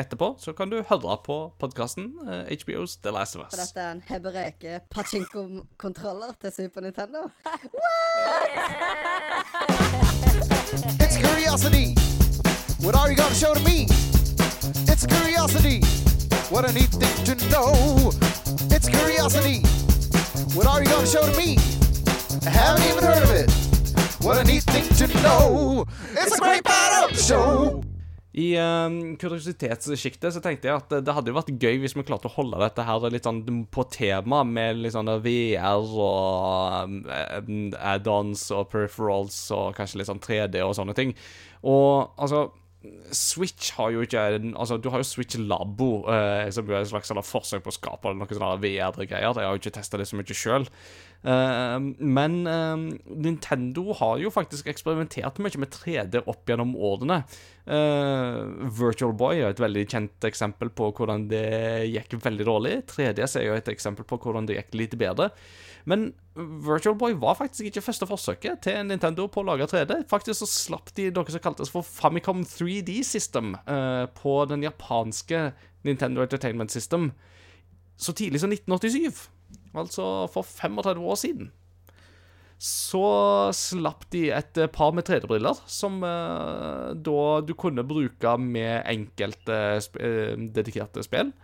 etterpå så kan du høre på podkasten HBOs The Last of Us. For dette er en hebreke pachinko-kontroller til Super Nintendo. It's curiosity. What are you gonna show to me? It's curiosity. What a neat thing to know. It's curiosity. What are you gonna show to me? I haven't even heard of it. What a neat thing to know. It's a great the show. I um, kuriositetssjiktet så tenkte jeg at det hadde jo vært gøy hvis vi klarte å holde dette her litt sånn på tema, med litt sånn VR og um, add-ons og peripherals og kanskje litt sånn 3D og sånne ting. Og altså Switch har jo ikke Altså, du har jo Switch Labo, eh, som er et slags eller, forsøk på å skape noen sånne VR-greier. Jeg har jo ikke testa det så mye sjøl. men eh, Nintendo har jo faktisk eksperimentert mye med 3D opp gjennom årene. Eh, Virtual Boy er et veldig kjent eksempel på hvordan det gikk veldig dårlig. 3DS er jo et eksempel på hvordan det gikk litt bedre. Men Virtual Boy var faktisk ikke første forsøket til Nintendo på å lage 3D. Faktisk så slapp de noe som kaltes for Famicom 3D System eh, på den japanske Nintendo Entertainment System så tidlig som 1987. Altså for 35 år siden. Så slapp de et eh, par med 3D-briller, som eh, da du kunne bruke med enkelte sp eh, dedikerte spill.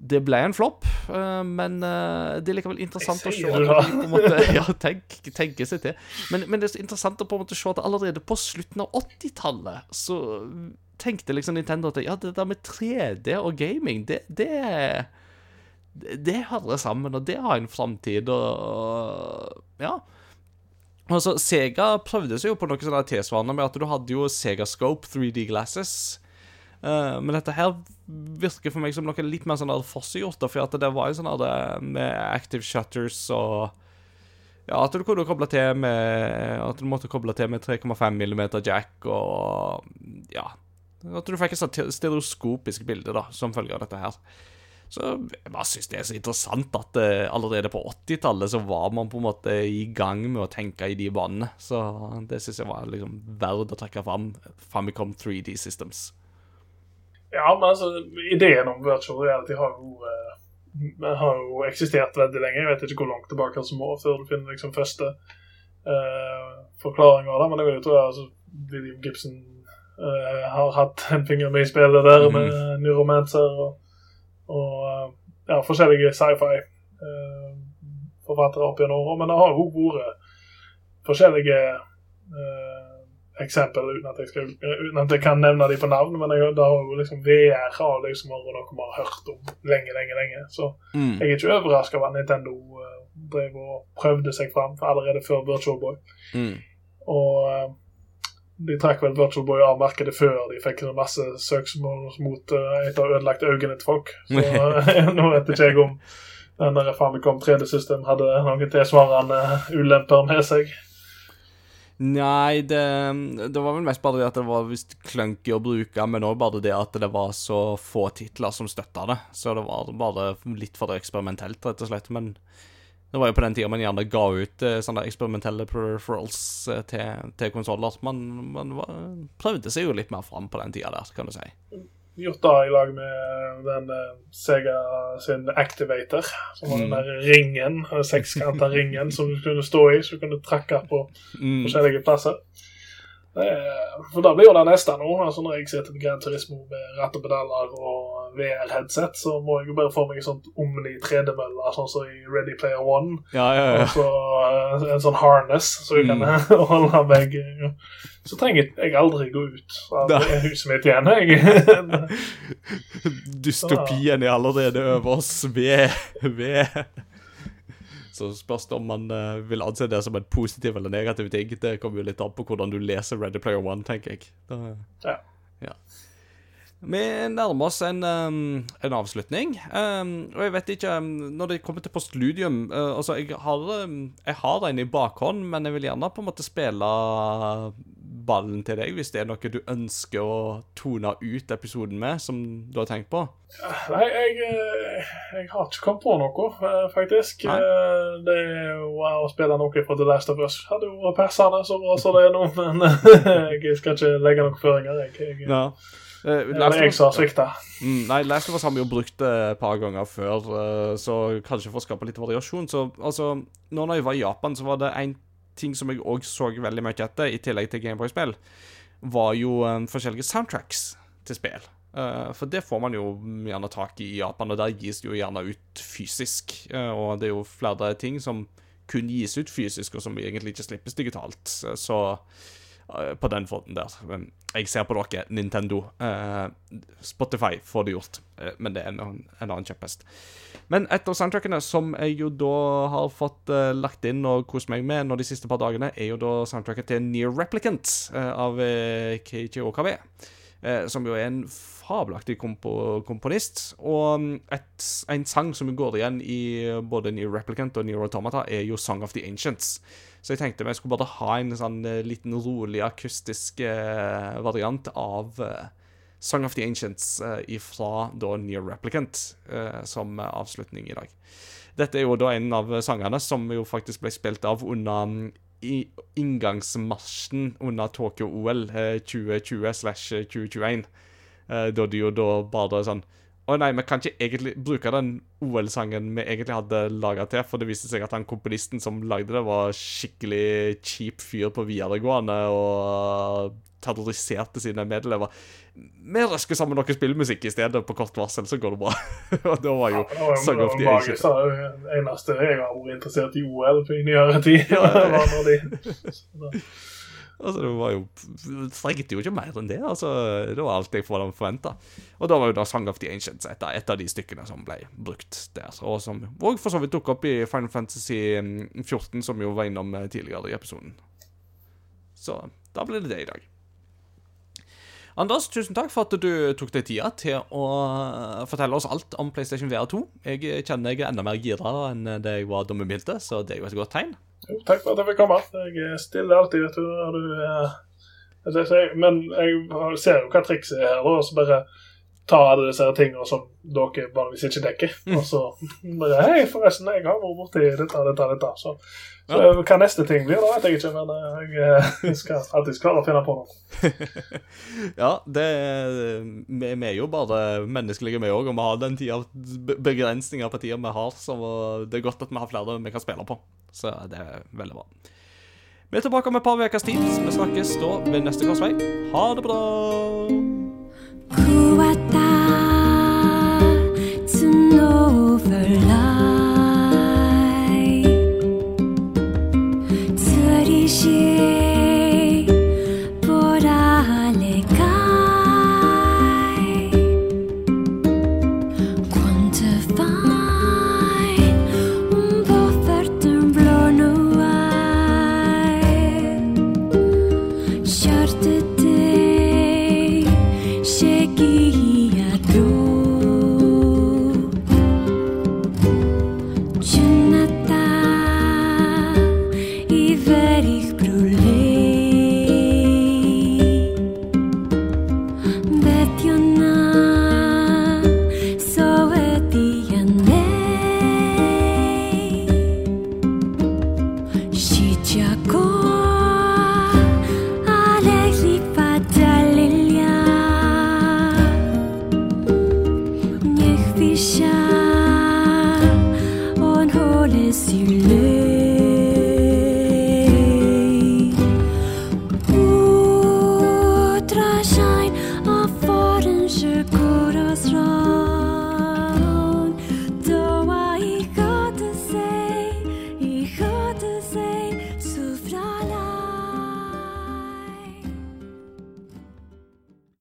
Det ble en flopp, eh, men eh, det er likevel interessant å se at de måte, Ja, tenk, tenke seg til. Men, men det er så interessant å på en måte se at allerede på slutten av 80-tallet så tenkte liksom Nintendo at ja, det der med 3D og gaming, det, det det, hører sammen, og det har en framtid, og Ja. Altså, Sega prøvde seg jo på noe sånn tilsvarende med at du hadde jo Sega Scope 3D glasses. Eh, men dette her virker for meg som noe litt mer sånn forseggjort, for at det var jo sånn det med active shutters og Ja, at du kunne koble til med At du måtte koble til med 3,5 mm jack og Ja. At du fikk et sånt stereoskopisk bilde da, som følge av dette her. Så jeg bare syns det er så interessant at uh, allerede på 80-tallet så var man på en måte i gang med å tenke i de banene. Så det syns jeg var liksom verdt å trekke fram. Famicom 3D Systems. Ja, men altså, ideen om virtual reality har jo, eh, har jo eksistert veldig lenge. Jeg vet ikke hvor langt tilbake som må før du finner liksom første uh, forklaring av det. Men jeg vil jo tro at altså, William Gibson eh, har hatt en finger med i spillet der med Neuromancer og, og ja, forskjellige sci-fi-forfattere opp gjennom åra. Men det har jo vært forskjellige eh, eksempel uten at, jeg skal, uten at jeg kan nevne dem på navn. Men jeg, det har jo liksom VR har liksom noe vi har hørt om lenge, lenge, lenge. Så Mm. jeg er ikke overraska over at Nintendo uh, drev og prøvde seg fram allerede før Virtual Boy. Mm. Og uh, de trakk vel Virtual Boy av markedet før de fikk en masse søksmål mot uh, et av ødelagte øynene til folk. Så uh, nå vet ikke jeg om den der Famicom 3D-system hadde noen tilsvarende ulemper med seg. Nei, det, det var vel mest bare det at det var visst clunky å bruke, men òg bare det at det var så få titler som støtta det. Så det var bare litt for eksperimentelt, rett og slett. Men det var jo på den tida man gjerne ga ut eh, sånne eksperimentelle peripherals eh, til, til konsoller. Man, man var, prøvde seg jo litt mer fram på den tida der, kan du si. Gjort da i lag med den eh, Sega sin Activator, som var den Mm. der ringen, sekskanta ringen som du kunne stå i, så du kunne trakke på Mm. forskjellige plasser. Eh, For da blir jo det neste nå. altså Når jeg sitter med Grand Turismo med ratt og pedaler og VR-headset, så må jeg jo bare få meg en sånn Omni 3D-mølle, sånn som i Ready Player One. Ja, ja, ja. Og så eh, en sånn harness, så jeg kan holde meg eh, Så trenger jeg aldri gå ut av huset mitt igjen. Jeg. Dystopien er allerede over oss ved, ved. Så spørs det om man eh, vil anse det som en positiv eller negativ ting. Det kommer jo litt an på hvordan du leser Ready Player One, tenker jeg. Da, Ja. ja. Vi nærmer oss en, um, en avslutning. Um, og jeg vet ikke um, Når det kommer til postludium uh, Altså, jeg har, jeg har en i bakhånd, men jeg vil gjerne på en måte spille ballen til deg hvis det er noe du ønsker å tone ut episoden med, som du har tenkt på. Nei, jeg, eh, jeg har ikke kommet på noe, eh, faktisk. Nei. Det jo å spille noe fra The Last of Us. Hadde jo vært passende så bra som det er nå, men jeg skal ikke legge noen føringer. Jeg, jeg, Ja. Eh, det er jeg som svikta. Mm, nei, Last of Us har vi jo brukt det et par ganger før, eh, så kanskje for å skape litt variasjon. Så altså, nå når jeg var i Japan, så var det en ting som jeg òg så veldig mye etter, i tillegg til Gameboy-spill, var jo um, forskjellige soundtracks til spill. Uh, for det får man jo gjerne tak i i Japan, og der gis det jo gjerne ut fysisk. Eh, og det er jo flere ting som kun gis ut fysisk, og som egentlig ikke slippes digitalt. Eh, Så eh, på den fronten der. Men jeg ser på dere, Nintendo. Eh, Spotify får det gjort, eh, men det er en, en annen kjepphest. Men et av soundtrackene som jeg jo da har fått uh, lagt inn og kost meg med nå de siste par dagene, er jo da soundtracket til Near Replicant uh, av uh, Keiichi Okabe. Uh, som jo er en fabelaktig kompo komponist. Og mm, et, en sang som går igjen i både Near Replicant og Near Automata, er jo Song of the Ancients. Så jeg tenkte vi skulle bare ha en sånn eh, liten rolig akustisk eh, variant av eh, Song of the Ancients ifra da Near Replicant som avslutning i dag. Dette er jo da en av sangene som jo faktisk ble spilt av under mm, inngangsmarsjen under Tokyo-OL eh, 2020-2021. Eh, da de jo da bare sånn Å nei, vi kan ikke egentlig bruke den OL-sangen vi egentlig hadde laga til, for det viste seg at han komponisten som lagde det, var skikkelig kjip fyr på videregående og terroriserte sine medelever. Vi røsker sammen noe spillmusikk i stedet, på kort varsel, så går det bra. og da var jo ja, Song of the Ages eneste jeg har vært interessert i OL i nyere tid. Altså, det var jo Trengte jo ikke mer enn det. altså, Det var alt jeg forventa. Og da var jo da Song of the Ancients et et av de stykkene som ble brukt der. Og som òg for så vidt dukket opp i Final Fantasy mm, 14, som jo var innom eh, tidligere i episoden. Så da ble det det i dag. Anders, tusen takk for at du tok deg tida til å eh, fortelle oss alt om PlayStation VR 2. Jeg kjenner jeg er enda mer gira enn det jeg var da vi begynte, så det er jo et godt tegn. Jo, takk for at jeg fikk komme. Jeg stiller alltid, vet du. Har du eh, men jeg ser jo hva trikset er her, og så bare ta alle disse tingene som dere vanligvis ikke dekker. Og så bare Hei, forresten, jeg har vært borti dette, dette, dette. Så, så hva neste ting blir, da vet jeg ikke, men eh, jeg, skal alltid klare å finne på noe. Ja, det vi er jo bare menneskelige, vi òg, og vi har den tida begrensninger på tida vi har, så det er godt at vi har flere vi kan spille på. Så det er veldig bra. Vi er tilbake om et par ukers tid. Vi snakkes da ved neste korsvei. Ha det bra!